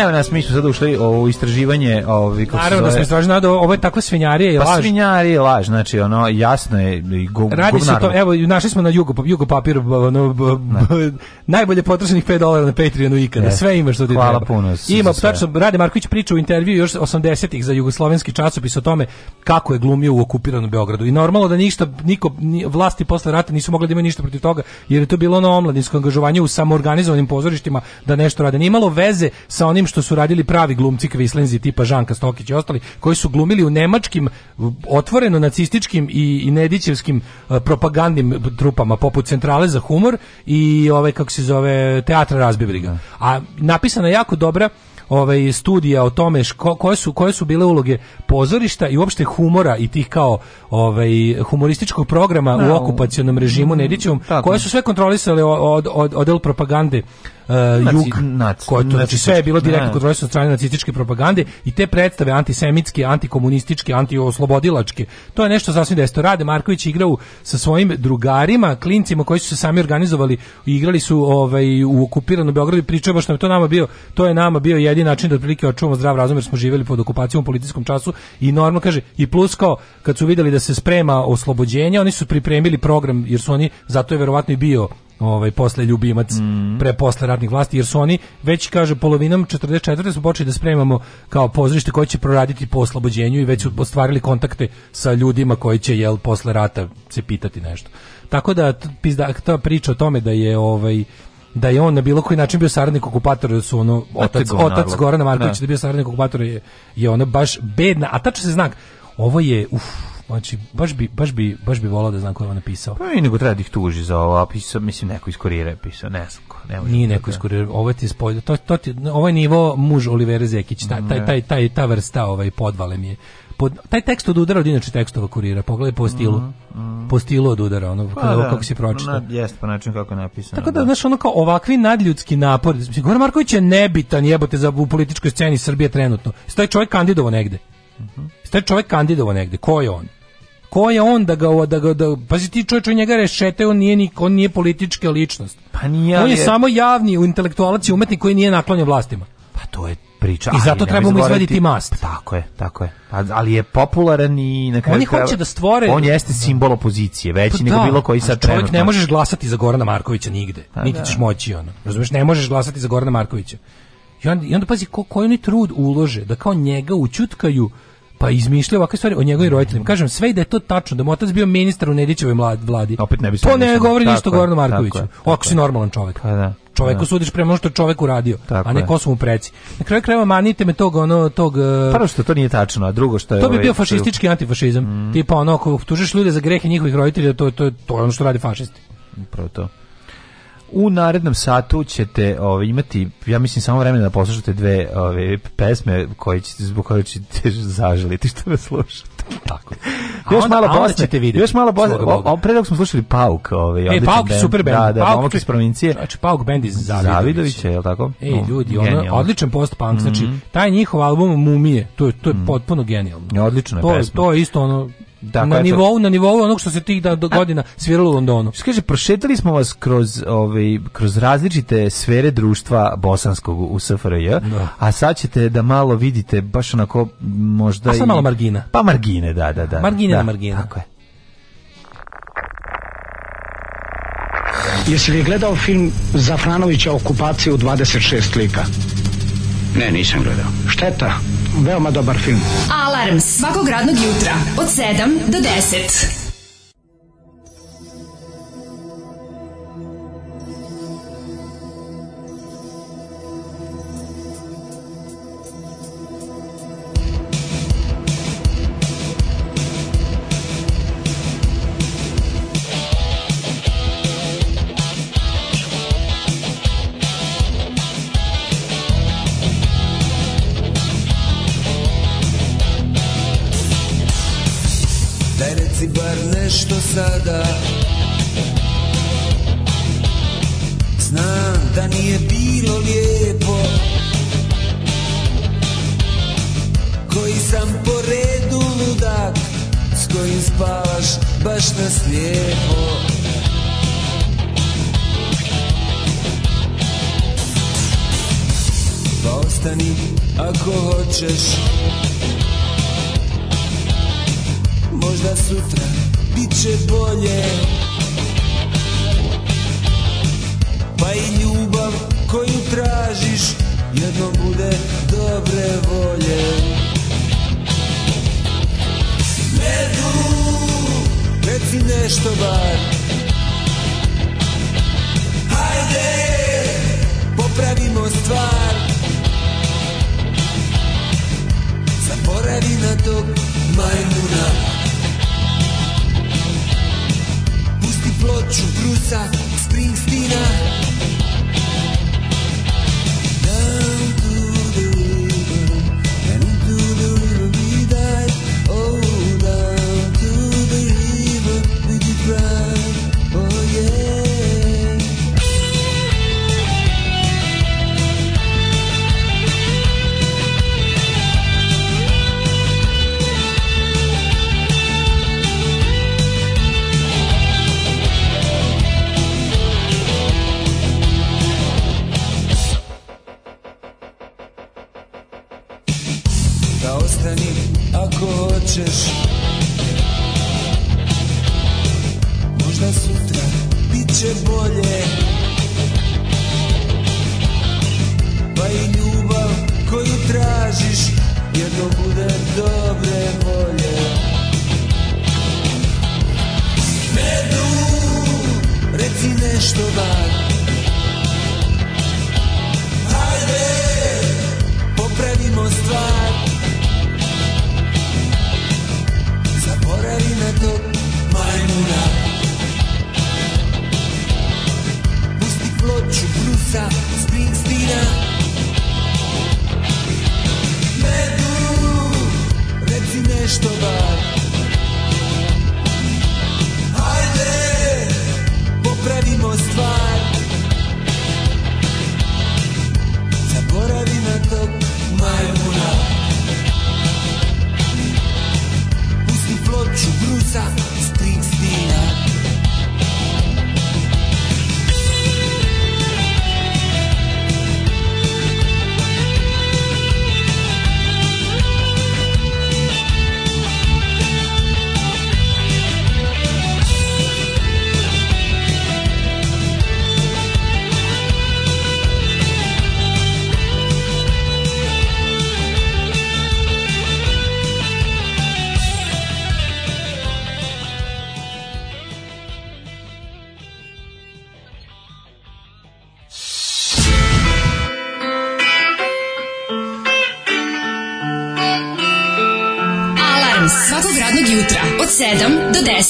Evo nas, mi smo sad ušli u istraživanje, ovi, kako Naravno, se da zove. Naravno, da ovo je takva svinjarija i pa laž. Pa svinjarija i laž, znači, ono, jasno je i gu, Radi se to, evo, našli smo na jugo, jugo papiru, ono, ne. Da. najbolje potrošenih 5 dolara na Patreonu ikada, yes. sve ima što ti Hvala puno. Ima, tačno, Rade Marković priča u intervju još 80-ih za jugoslovenski časopis o tome kako je glumio u okupiranom Beogradu. I normalno da ništa, niko, vlasti posle rata nisu mogli da imaju ništa protiv toga, jer je to bilo ono omladinsko angažovanje u samoorganizovanim pozorištima da nešto rade. Nije veze sa onim onim što su radili pravi glumci kvislenzi tipa Žanka Stokić i ostali, koji su glumili u nemačkim otvoreno nacističkim i, i nedićevskim eh, propagandnim trupama poput Centrale za humor i ovaj kako se zove Teatra razbibriga. A napisana je jako dobra ovaj studija o tome ško, koje su koje su bile uloge pozorišta i uopšte humora i tih kao ovaj humorističkog programa no, u okupacionom režimu mm, Nedićevom koje su sve kontrolisale od od, od, od propagande E, jug, naci, koje, to, znači sve je bilo direktno da. kontrolisano od strane nacističke propagande i te predstave antisemitske, antikomunističke, antioslobodilačke. To je nešto sasvim desto. Rade Marković igrao sa svojim drugarima, klincima koji su se sami organizovali, igrali su ovaj u okupiranom Beogradu, pričamo što nam to nama bio, to je nama bio jedini način da otprilike očuvamo zdrav razum jer smo živeli pod okupacijom u policijskom času i normalno kaže i plus kao kad su videli da se sprema oslobođenje, oni su pripremili program jer su oni zato je verovatno i bio ovaj posle ljubimac mm. pre posle ratnih vlasti jer su oni već kaže polovinom 44 su počeli da spremamo kao pozorište koje će proraditi po oslobođenju i već su ostvarili kontakte sa ljudima koji će jel posle rata se pitati nešto. Tako da pizda, ta priča o tome da je ovaj da je on na bilo koji način bio saradnik okupatora, da su ono otac, otac Gorana Markovića da. da bio saradnik okupatora je, je ono baš bedna, a tačno se znak, ovo je, uf, Znači, baš bi, baš bi, baš bi volao da znam ko je ovo napisao. Pa i nego treba da ih tuži za ovo, a pisao, mislim, neko iz kurira je pisao, ne znam ko. Ne Nije da neko iz kurira, ovo ti spojio, to, to ti, ovaj nivo muž Olivera Zekić, taj, taj, taj, taj, ta vrsta ovaj, podvale mi je. Pod, taj tekst odudara od inače tekstova kurira, pogledaj po stilu. Mm, mm. Po mhm. stilu od udara, ono, pa, da, kako se pročita. Na, jest, po način kako je napisano. Tako da, da. znaš, ono kao ovakvi nadljudski napor. Goran Marković je nebitan, jebote, za, u političkoj sceni Srbije trenutno. Stoji čovjek kandidovo negde. Mm -hmm. Stoji čovjek kandidovo negde. Ko je on? ko je on da ga da ga da pazi ti čovjek njega rešete on nije niko on nije politička ličnost pa nije on je, je samo javni intelektualac i umetnik koji nije naklonjen vlastima pa to je priča. I zato trebamo da izvaditi mast. Pa tako je, tako je. Ali je popularan i na kraju Oni kraju, hoće da stvore On jeste simbol opozicije, veći pa nego da. bilo koji sad trenutno. Čovjek ne možeš glasati za Gorana Markovića nigde. A, pa Niti da. ćeš moći ono. Razumeš, ne možeš glasati za Gorana Markovića. I onda, i onda pazi ko, koji oni trud ulože da kao njega učutkaju pa izmišlja ovakve stvari o njegovim roditeljima. Kažem, sve da je to tačno, da mu otac bio ministar u Nedićevoj vladi. Opet ne bi to ne govori ništa Goranu Markoviću. Ako si normalan čovjek. Pa da. Čoveku da. sudiš prema ono što čovjek uradio, a ne ko su preci. Na kraju krajeva manite me tog ono tog e, Prvo što to nije tačno, a drugo što je To bi ovaj bio fašistički antifašizam. Mm. Tipa ono ako tužiš ljude za grehe njihovih roditelja, to to to je ono što radi fašisti. Upravo to. U narednom satu ćete ove, ovaj, imati, ja mislim, samo vremena da poslušate dve ove, pesme koje ćete, zbog koje ćete [LAUGHS] zaželiti što me slušate. Tako. Još onda, malo Bosne ćete vidjeti. Još malo Bosne. O, pre dok smo slušali Pauk, Ove, ovaj, e, Pauk je super band. Da, da, Pauk, iz provincije. Znači Pauk band iz Zavidovića. Zavidovića, je tako? Ej, ljudi, ono, odličan post punk, mm -hmm. znači mhm. taj njihov album Mumije, to je to je mm -hmm. potpuno genijalno. Ja, odlična je to, pesma. To je isto ono Dakle, na nivou na nivou onog što se tih da, godina sviralo u Londonu. Kaže prošetali smo vas kroz ovaj kroz različite sfere društva bosanskog u SFRJ, no. Da. a sad ćete da malo vidite baš onako možda a sad i malo margina. Pa margine, da, da, da. Margine da, margine. Tako je. Jesi li gledao film Zafranovića u 26 lika? Ne, nisam gledao. Šteta, veoma dobar film. Alarms svakog radnog jutra od 7 do 10. noću znači, blusa Springsteena Medu, reci nešto bar Hajde, popravimo stvar Zaboravi na tog majmuna Pusti ploču brusa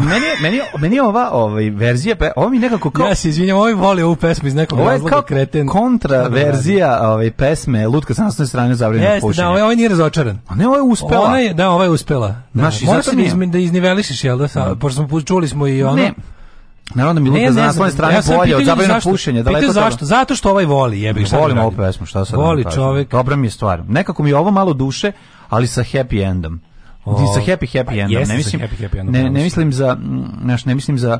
Da. Meni, meni, meni ova ovaj, verzija, pe, ovo mi nekako kao... Ja se izvinjam, ovaj voli ovu pesmu iz nekog ovo razloga kao kreten. kontra da, da, verzija ovaj, pesme Lutka sa nasnoj strane zavrljena Jeste, pušenja. da, ovaj, ovaj nije razočaran. A ne, ovo ovaj je uspela. Ona je, da, ova je uspela. Da. Znaš, i zato mi... Iz, da iznivelišeš, jel da? Sa, no. Pošto smo čuli smo i ono... Ne. Naravno mi Luka na svojoj strane ja bolje od pušenje. Da daleko zašto? Zato što ovaj voli, jebi ga. Volim ovu pesmu, šta sad? Voli čovek. Dobra mi je stvar. Nekako mi je ovo malo duše, ali sa happy endom. O, sa ovaj, happy happy pa endom, ne mislim. Happy, happy endom, ne, ne mislim za, naš ne mislim za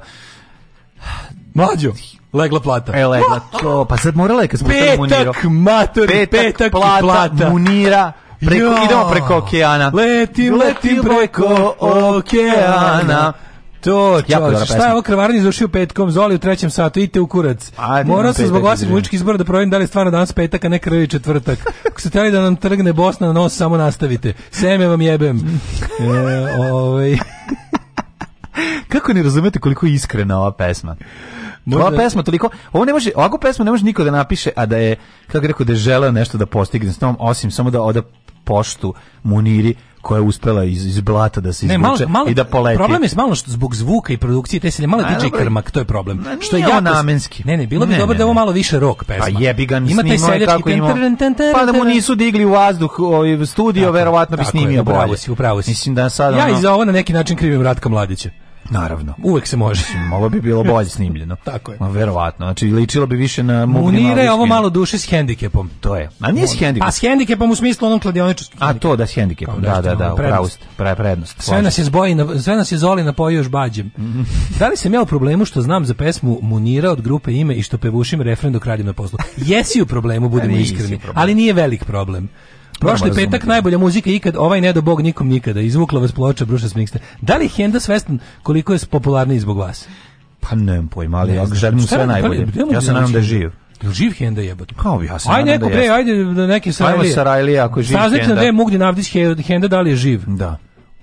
Mlađo, legla plata. E, legla, to, pa sad morala je kad smo petak, muniro. Mater, petak, petak plata, plata. munira, preko, jo, idemo preko okeana. Letim, letim preko okeana to, čovječ, šta je ovo krvaranje završio petkom, Zoli u trećem satu, idite u kurac. Morao sam zbog vas mučkih izbora da provim da li je stvarno danas petak, a ne krvi četvrtak. [LAUGHS] Ako ste htjeli da nam trgne Bosna na nos, samo nastavite. Seme vam jebem. E, ovaj... [LAUGHS] Kako ne razumete koliko je iskrena ova pesma? Možda... Ova pesma toliko, ovo ne može, ovakvu pesmu ne može niko da napiše, a da je, kako rekao, da je želeo nešto da postigne s tom, osim samo da oda poštu Muniri koja je uspela iz, iz blata da se izvuče ne, malo, malo, i da poleti. Problem je malo što zbog zvuka i produkcije te se malo tiče krmak, to je problem. Ne, što je jako namenski. Ne, ne, bilo bi ne, dobro ne, da ovo malo više rock pesma. Pa jebi ga, Imate kako ima. Pa da mu nisu digli u vazduh ovaj studio, verovatno bi snimio bolje. Upravo si, upravo si. Mislim da sada Ja i za ovo na neki način krivim Ratka Mladića. Naravno. Uvek se može. Ovo bi bilo bolje snimljeno. [LAUGHS] Tako je. Ma, verovatno. Znači, ličilo bi više na... Munire ovo malo duše s hendikepom. To je. A nije s hendikepom. A s hendikepom u smislu onom kladioničarskom. A to da s hendikepom. Da, da, da, da. Prednost. Prava prednost. Sve nas, je zboji na, sve nas je zoli napojio još bađem. Mhm. [LAUGHS] Da li sam ja u problemu što znam za pesmu Munira od grupe ime i što pevušim refren dok radim na poslu? Jesi u problemu, budemo iskreni. Ali nije velik problem. Prošli da petak najbolja muzika ikad, ovaj ne do bog nikom nikada. Izvukla vas ploča Bruša Sminkster. Da li Henda svestan koliko je popularniji zbog vas? Pa nemam pojma, ali ne pa, ja želim mu sve najbolje. Pa, ja se nadam da je živ. živ Henda jebote? Kao ja sam. Aj neko da bre, ajde da neki Sarajlije. Ajmo Sarajlije ako je živ Henda. Saznajte da je Mugdin Avdić Henda da li je živ. Da.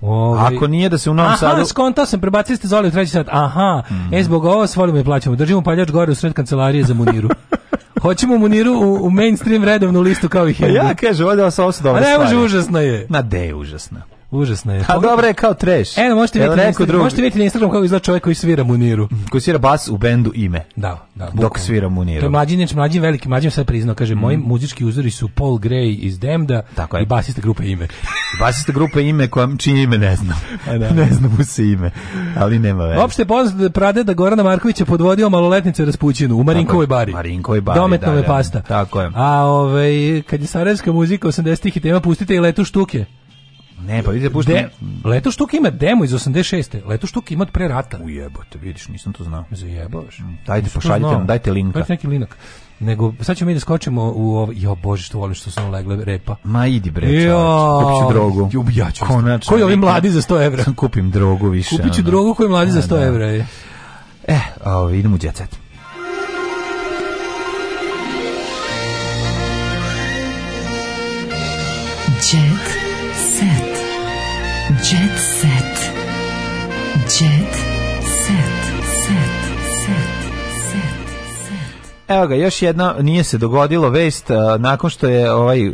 Ovaj... Ako nije da se u Novom Aha, Sadu... Aha, skontao sam, prebacili ste Zoli u treći sat. Aha, mm. e, zbog ovo s volimo i da plaćamo. Držimo paljač gore u sred kancelarije za Muniru. [LAUGHS] Hoćemo Muniru u, u mainstream redovnu listu kao i Henry. Pa ja, kažem, ovo je ovo su dobre stvari. A ne, može, užasno je. Na, de je užasno. Užasno je. A pa dobro je kao treš. Evo, možete vidjeti, neko drugi. možete vidjeti na Instagram kako izgleda čovjek koji svira muniru. Mm, koji svira bas u bendu ime. Da, da. Dok bukvalno. svira muniru. To je mlađi, neč, mlađi veliki, mlađi sad priznao, kaže, mm. moji muzički uzori su Paul Gray iz Demda Tako i basista grupe ime. [LAUGHS] basista grupe ime koja čini ime ne znam. da. ne znam mu se ime, ali nema veze. Opšte poznat da prade da Gorana Markovića podvodio maloletnice Raspućinu u Marinkovoj bari. Marinkovoj bari, Dometno da, da, da, pasta. Tako je. A ovaj, kad je sarajevska muzika 80-ih tema, pustite i letu štuke. Ne, pa vidite, pušta... De, leto štuka ima demo iz 86. Leto štuka ima od pre rata. Ujebote, vidiš, nisam to znao. Zajebavaš. Mm, dajte, pošaljite nam, dajte linka. Dajte neki linak nego sad ćemo mi da skočimo u ovo, jo bože što voliš, što sam legle repa. Ma idi bre, kupiću drogu. Ljub, ja ću. Konačno. Koji ovi mladi za 100 evra? [LAUGHS] kupim drogu više. Kupiću ono. drogu koji mladi A, za 100 da, da. evra je. Eh, a, idemo u jet set. Jet set. Jet set. Jet set. Set. Set. Set. Evo ga, još jedna nije se dogodilo vest a, nakon što je ovaj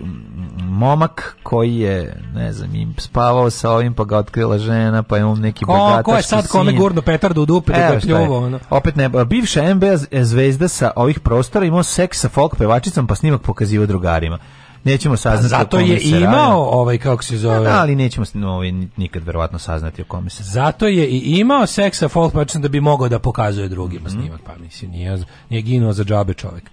momak koji je, ne znam, im spavao sa ovim, pa ga otkrila žena, pa je on neki ko, bogataški Ko je sad sin. kome gurno petar da u dupe da ga pljuvo, ono. Opet ne, bivša NBA zvezda sa ovih prostora imao seks sa folk pevačicom, pa snimak pokazivao drugarima nećemo pa saznati zato o kome je imao radi. ovaj kako se zove da, ali nećemo no, ovaj, nikad verovatno saznati o kome se zato je i imao seksa folk da bi mogao da pokazuje drugima mm. snimak pa mislim nije, nije ginuo za džabe čovjek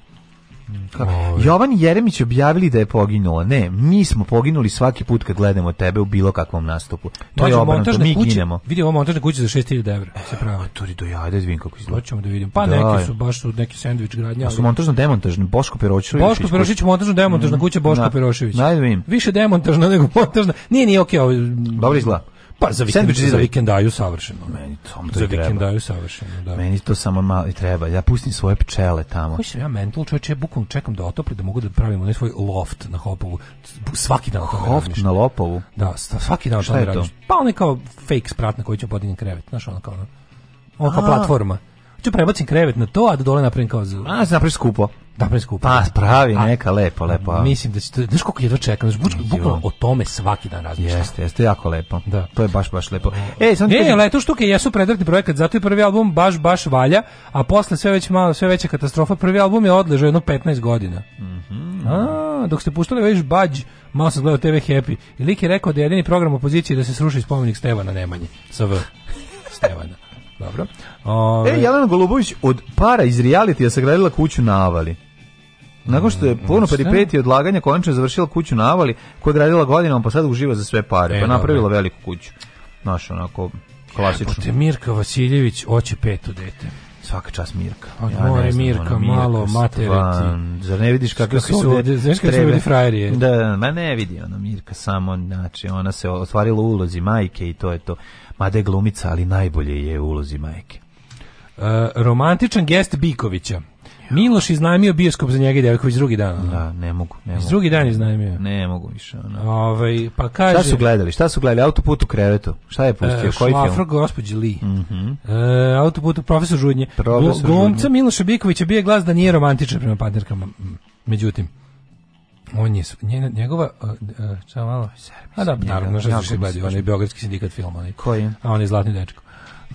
Ove. Jovan Jeremić objavili da je poginuo. Ne, mi smo poginuli svaki put kad gledamo tebe u bilo kakvom nastupu. To Dođu je obrnuto, mi kuće, ginemo. Vidi ovo montažne kuće za 6000 evra. Se pravo. A to je dojade, vidim kako izgleda. Hoćemo da vidimo. Pa da. neki su baš su neki sendvič gradnja. A su montažno demontažni Boško Perošević. Boško Perošević montažno demontažna mm. kuća Boško da. Perošević. Najde vidim. Više demontažna nego montažna. Nije ni okej, okay, ovo. Ovaj- Dobro izgleda. Pa za vikend, za da vikendaju savršeno. Meni to, to za vikendaju savršeno, da. Meni to samo malo i treba. Ja pustim svoje pčele tamo. Koji sam ja mental, čovječe, ja bukvalno čekam da otopli da mogu da pravimo onaj svoj loft na Hopovu. Svaki dan o Loft na Lopovu? Da, svaki dan o tome radiš. Pa onaj kao fake sprat na koji ću podignem krevet. Znaš, ono kao, ono kao platforma. Ću prebacim krevet na to, a da dole napravim kao... Za... A, da napraviš skupo. Dublin skup. Pa, pravi, neka, lepo, lepo. A. Mislim da se to, znaš koliko jedva čekam, znaš, bukvalno o tome svaki dan razmišljam. Jeste, jeste, jako lepo. Da. To je baš, baš lepo. E, sam e, kažem... leto štuke jesu predratni projekat, zato je prvi album baš, baš valja, a posle sve već malo, sve veća katastrofa, prvi album je odležao jedno 15 godina. Mm -hmm. a, dok ste puštali već ovaj Bađ, malo sam gledao TV Happy, i lik je rekao da je jedini program opozicije da se sruši spomenik Stevana Nemanje, SV, Stevana. Dobro. E, Ove... E, Jelena Golubović od para iz realitija sagradila kuću na Avali. Nakon što je puno peripeti pa odlaganja konačno završila kuću na Avali, koja je gradila godinama, pa sad uživa za sve pare, e, pa napravila veliku kuću. Znaš, onako, klasično. Epote, Mirka Vasiljević, hoće peto dete. Svaka čas Mirka. Od ja more znam, Mirka, ono, Mirka, malo materiti. Zar ne vidiš kakve su ovdje Znaš kakve su ovdje frajerije? Da, da, ma ne vidi ona Mirka samo, znači ona se ostvarila ulozi majke i to je to. Mada je glumica, ali najbolje je ulozi majke. Uh, romantičan gest Bikovića. Miloš iznajmio bioskop za njega i iz drugi dan. Da, ne mogu, ne mogu. Iz Drugi dan iznajmio. Ne mogu više. Ono. Ovaj pa kaže Šta su gledali? Šta su gledali? Autoput u krevetu. Šta je pustio? E, Koji film? Šlafro gospođi Li. Mhm. Mm e, autoput u profesor Žudnje. Profesor Glumca Miloša Bikovića bio glas da nije romantičan prema partnerkama. Međutim, on je njena, njegova e, e, šta malo a da naravno što se on je beogradski sindikat film, onaj koji a on je zlatni dečko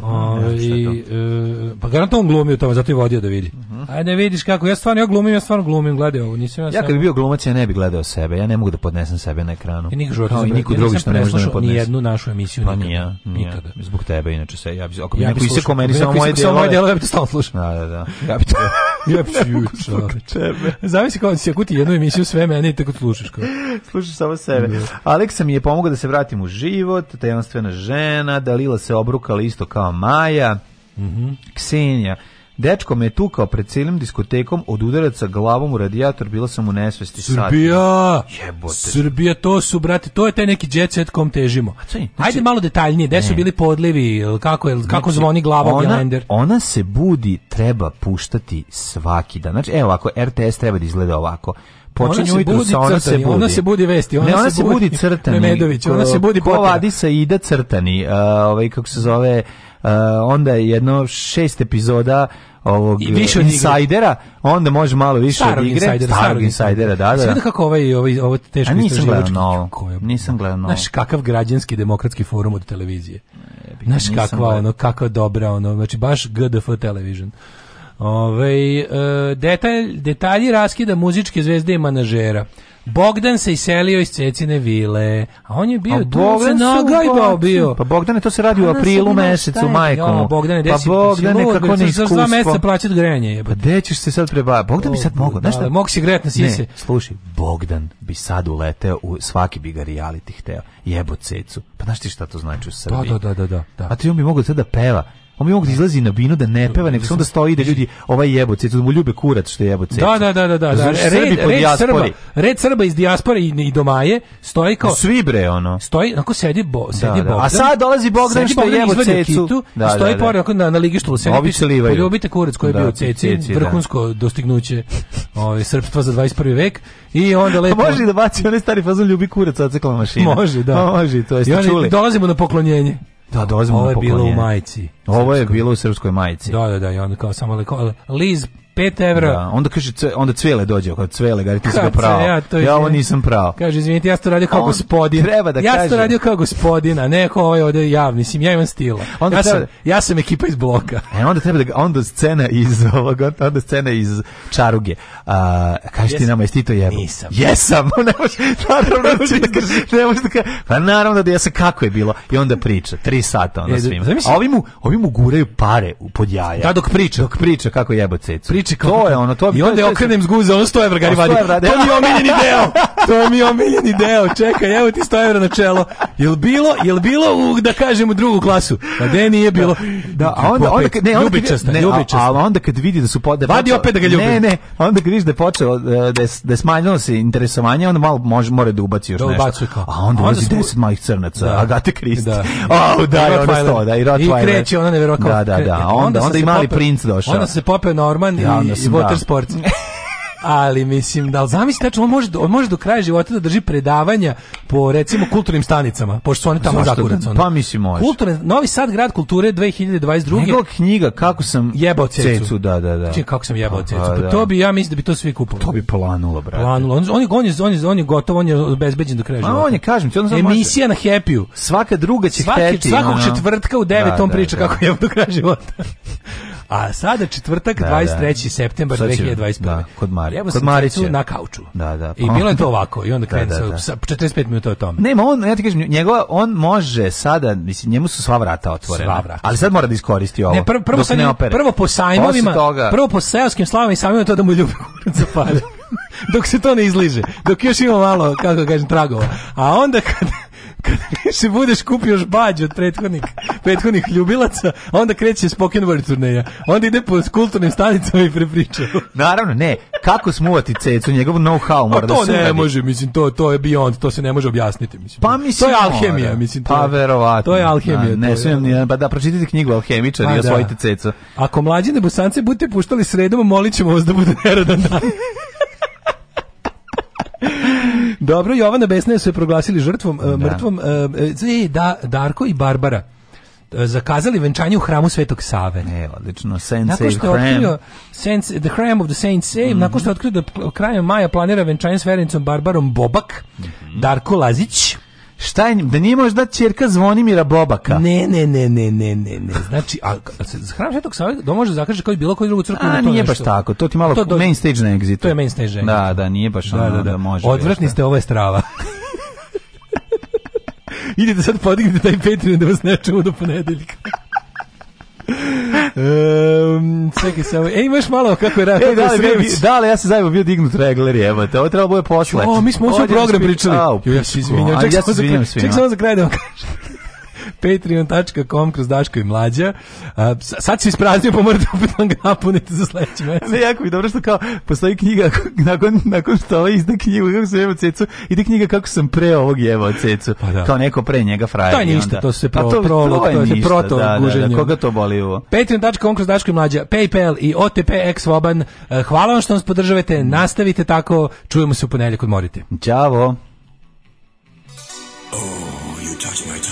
Ove, da. e, pa garantno on glumi u tome, zato je vodio da vidi. Uh mhm. -huh. Ajde da vidiš kako, ja stvarno ja glumim, ja stvarno glumim, gledaj ovo, nisam ja, sam. Ja kad bi bio glumac, ja ne bi gledao sebe, ja ne mogu da podnesem sebe na ekranu. I niko žurti, i niko drugi što ne može da podnese. Ni jednu našu emisiju pa nikada. Nije, nikada. Zbog tebe inače se ja bi ako bi ja neko isekao meni samo moje delo. Samo moje delo ja bi to stalno slušao. Da, da, da. [LAUGHS] Ja bi to. ja bi [LAUGHS] juče. Tebe. Zavisi kako da se kuti jednu emisiju sve meni i tako slušaš kao. [LAUGHS] Slušaš samo sebe. Aleksa mi je pomogao da se vratim u život, ta žena, Dalila se obrukala isto kao kao Maja, mm -hmm. Ksenija. Dečko me je tukao pred cijelim diskotekom od udaraca glavom u radijator, bila sam u nesvesti Srbija! Jebote. Srbija, to su, brate, to je taj neki jet set kom težimo. Znači, Ajde malo detaljnije, gde su bili podlivi, kako, je, kako znači, zvoni glava ona, Bjelender? Ona se budi, treba puštati svaki dan. Znači, evo ovako, RTS treba da izgleda ovako počinju budi sa ona se budi. Ona se budi vesti, ona, ne, ona se budi crtani. Medović, ona se budi Ko Vladisa Ida crtani, uh, ovaj kako se zove Eh, onda je jedno šest epizoda ovog više od insajdera, onda može malo više starog od igre, insider, starog, starog insajdera, da, da. Sve da. kako ovaj, ovaj, ovo teško istraživački. Novo. Koje, nisam gledao novo. Znaš kakav građanski demokratski forum od televizije. Znaš kakva, gledam. ono, kakva dobra, ono, znači baš GDF television. Ove, e, detalj, detalji raskida muzičke zvezde i manažera. Bogdan se iselio iz Cecine vile. A on je bio a Bogdan se nagajbao bio. Pa Bogdane to se radi u aprilu mesecu, majko. Ja, Bogdane, pa desi, pa Bogdane kako ne iskustvo. Za dva meseca plaćati grejanje. Je. Pa gde ćeš se sad prebaviti? Bogdan bi sad mogao. Znaš da, da, šta? Mog si gret na sise. Ne, slušaj, Bogdan bi sad uleteo u svaki bi ga reality hteo. Jebo cecu. Pa znaš ti šta to znači u Srbiji? Da, da, da. da, da. A ti on bi mogao sad da peva On mi mogu da izlazi na binu da ne peva, nego samo da stoji da ljudi ovaj jebo cecu, da mu ljube kurac što je jebo cecu. Da, da, da, da, da. da. Red, red, red Srba, red Srba iz dijaspore i, i domaje stoji kao... Svi bre, ono. Stoji, ako sedi, bo, da, sedi da, da. Bogdan. A sad dolazi Bogdan što je jebo cecu. Kitu, da, da, stoji da, da. pored, onako na, na ligištu, sedi piše, poljubite kurac koji je da, bio ceci, ceci vrhunsko da. dostignuće ove, srpstva za 21. vek. I onda lepo... [LAUGHS] može da baci onaj stari fazon ljubi kurac od mašina. Može, da. Može, to jeste čuli. Dolazimo na poklonjenje. Da, da, ovo je bilo u majici. Ovo je bilo u srpskoj majici. Da, da, da, i onda kao samo Liz 5 evra. Da, onda kaže onda cvele dođe, kad cvele, gari ti si ga pravo. Ja, to ja ovo nisam pravo. Kaže izvinite, ja sam to radio kao on gospodin. Treba da ja kaže. Ja sam radio kao gospodina, ne kao ovaj ovde javni, mislim ja imam stila. Onda ja treba, sam ja sam ekipa iz bloka. E onda treba da onda scena iz ovoga, onda scena iz čaruge. A kaže ti nama jesi to jebo. Nisam. Jesam. [LAUGHS] ne možeš naravno da ti da kaže, ne možeš da kaže. Pa naravno da ja se kako je bilo i onda priča 3 sata onda e, da- svima. A ovi mu, ovi mu guraju pare pod jaja. Da dok priča, dok priča kako jebo cecu priče kao to je ono, to I onda je okrenem zguza, guza, 100 evra gari vadi. Da. To mi je omiljeni deo. To mi je omiljeni deo. Čekaj, evo ti 100 evra na čelo. Jel bilo, jel bilo u, da kažem u drugu klasu? Pa da nije bilo. Da, a onda, onda ne, onda ljubičasta, ne, ljubičasta. A, a onda kad vidi da su pode da Vadi opet da ga ljubi. Ne, ne, onda kad vidiš da je počelo e, da je, da je smanjilo se interesovanje, onda malo može more da ubaci još da, nešto. Kao. A onda, a onda 10 malih crnaca, da. Agate Kristi. Da. Oh, da, ono 100, da, i Rottweiler. I kreće ona neverovatno. Da, da, da. Onda, onda, onda i mali princ došao. Onda se popeo Norman i onda sam, i water da. sport. [LAUGHS] ali mislim da zamisli znači on može on može do kraja života da drži predavanja po recimo kulturnim stanicama pošto su oni tamo zakurac pa mislim može kulturne Novi Sad grad kulture 2022 Njegov knjiga kako sam jebao cecu. cecu da da da Či, kako sam jebao pa, cecu pa da. to bi ja mislim da bi to svi kupovali to bi planulo brate planulo on, on, on, je, on, je, on je gotov on je obezbeđen do kraja života a on je kažem ti on znam emisija na Happyu svaka druga će Svaki, hteti svakog četvrtka u 9 da, on da, priča da, kako je do kraja života A sada četvrtak, da, 23. Da. septembar 2021. Da, kod Marića. Jebo kod Marića. Na kauču. Da, da. I bilo je to pa- ovako. I onda krenu [LAUGHS] da, da, da. sa 45 da. minuta o tome. Nema, on, ja ti kažem, njegova, on može sada, mislim, njemu su sva vrata otvorena. Sva vrata. Ali sad mora da iskoristi ovo. Ne, prvo, prvo, sad, ne prvo po sajmovima, toga... prvo po seoskim slavama i sajmovima to da mu ljubi kurac za dok se to ne izliže, dok još ima malo, kako da kažem, tragova. A onda kad Kad više budeš kupio žbađ od prethodnih, prethodnih ljubilaca, onda kreće spoken word turneja. Onda ide po kulturnim stanicama i prepriča. Naravno, ne. Kako smuvati cecu, njegov know-how mora to da se ne radi. može, mislim, to, to je beyond, to se ne može objasniti. Mislim. Pa mislim, to je alhemija, mora. mislim. To, pa verovatno. To je alhemija. Da, ne, smijem, ni, pa da pročitite knjigu Alhemičar pa i da. osvojite cecu. Ako mlađine busance budete puštali sredom, molit ćemo vas da bude nerodan dan. [LAUGHS] Dobro, Jovana Besne su je proglasili žrtvom, e, da. mrtvom. E, e, e, da, Darko i Barbara zakazali venčanje u hramu Svetog Save. E, odlično, Sensei Hram. Sense, the Hram of the Saint Save, mm -hmm. nakon što je otkrio da krajem maja planira venčanje s vernicom Barbarom Bobak, mm -hmm. Darko Lazić, Šta je, da nije možda ćerka Zvonimira Bobaka? Ne, ne, ne, ne, ne, ne, ne. Znači, a, a se hram Svetog Save da može zakaže kao i bilo koju drugu crkvu. A, da nije baš tako, to ti malo to do... main stage na exitu. To je main stage exit. Da, da, nije baš da, ono da, da, da može. Odvratni da. ste, ovo je strava. [LAUGHS] Idite sad podignite taj Patreon da vas ne nečemo do ponedeljka um, čekaj samo. Ej, imaš malo kako je e, rekao. Ej, da, li, da, ja se zajebo bio dignut regler, evo To Ovo trebalo da boje posle. O, mi smo o program pričali. Au, ja se izvinjam. Čekaj, ja se izvinjam samo za kraj da vam kažem. Patreon.com kroz Daško i Mlađa. A, sad se ispraznio, pa morate opet nam da ga napuniti za sledeći mesec. Ne, jako je dobro što kao postoji knjiga nakon, nakon što ovo ovaj izda knjigu kako sam jevao cecu, ide knjiga kako sam pre ovog jevao cecu. Pa da. Kao neko pre njega frajer. To je ništa, to se pro, to, prolog, to, to je ništa, proto da, da, da, koga to boli ovo? Patreon.com kroz Daško i Mlađa, Paypal i OTP Exvoban. E, hvala vam što nas podržavate, mm. nastavite tako, čujemo se u ponedeljak, odmorite. Ćao. Oh, you touch my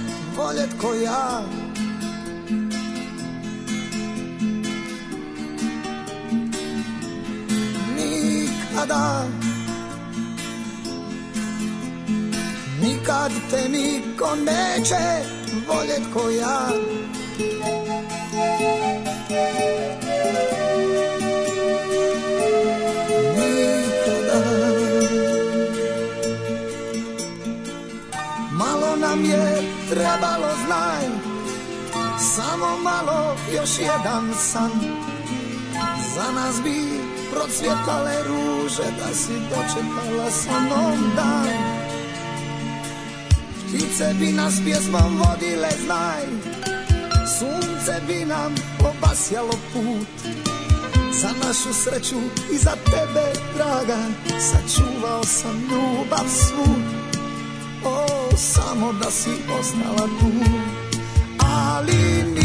poljetko ja Nikada Nikad te niko neće voljet ko ja nam je trebalo znaj Samo malo još jedan san Za nas bi procvjetale ruže Da si dočekala samo dan Ptice bi nas pjesmom vodile znaj Sunce bi nam obasjalo put Za našu sreću i za tebe draga Sačuvao sam ljubav svu O, samo da si ostala tu Ali mi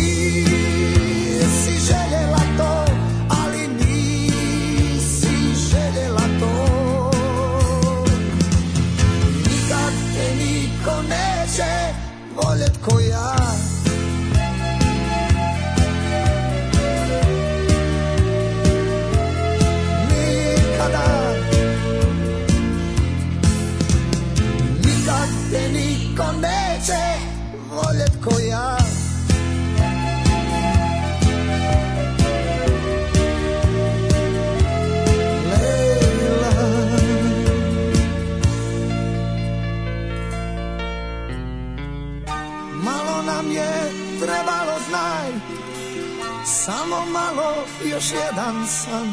Samo malo, još jedan san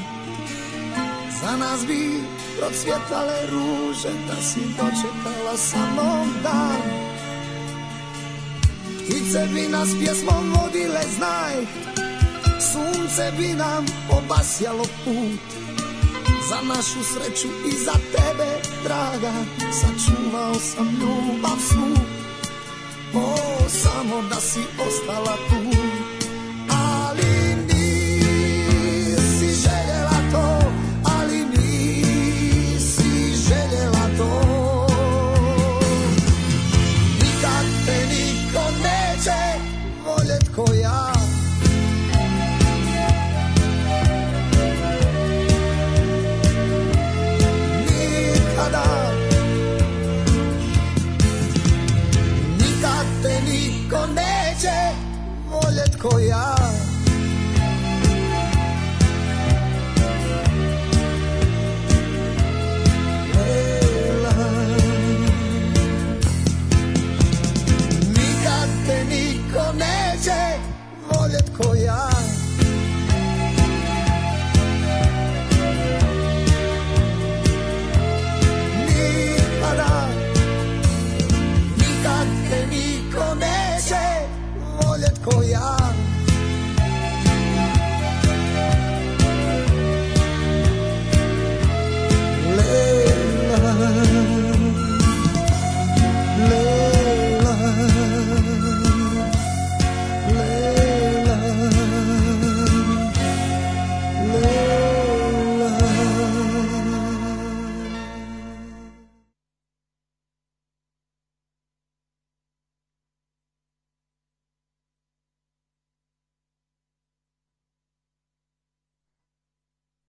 Za nas bi procvjetale ruže Da si dočekala samo dan Ptice bi nas pjesmom vodile, znaj Sunce bi nam obasjalo put Za našu sreću i za tebe, draga Sačuvao sam ljubav svu O, samo da si ostala tu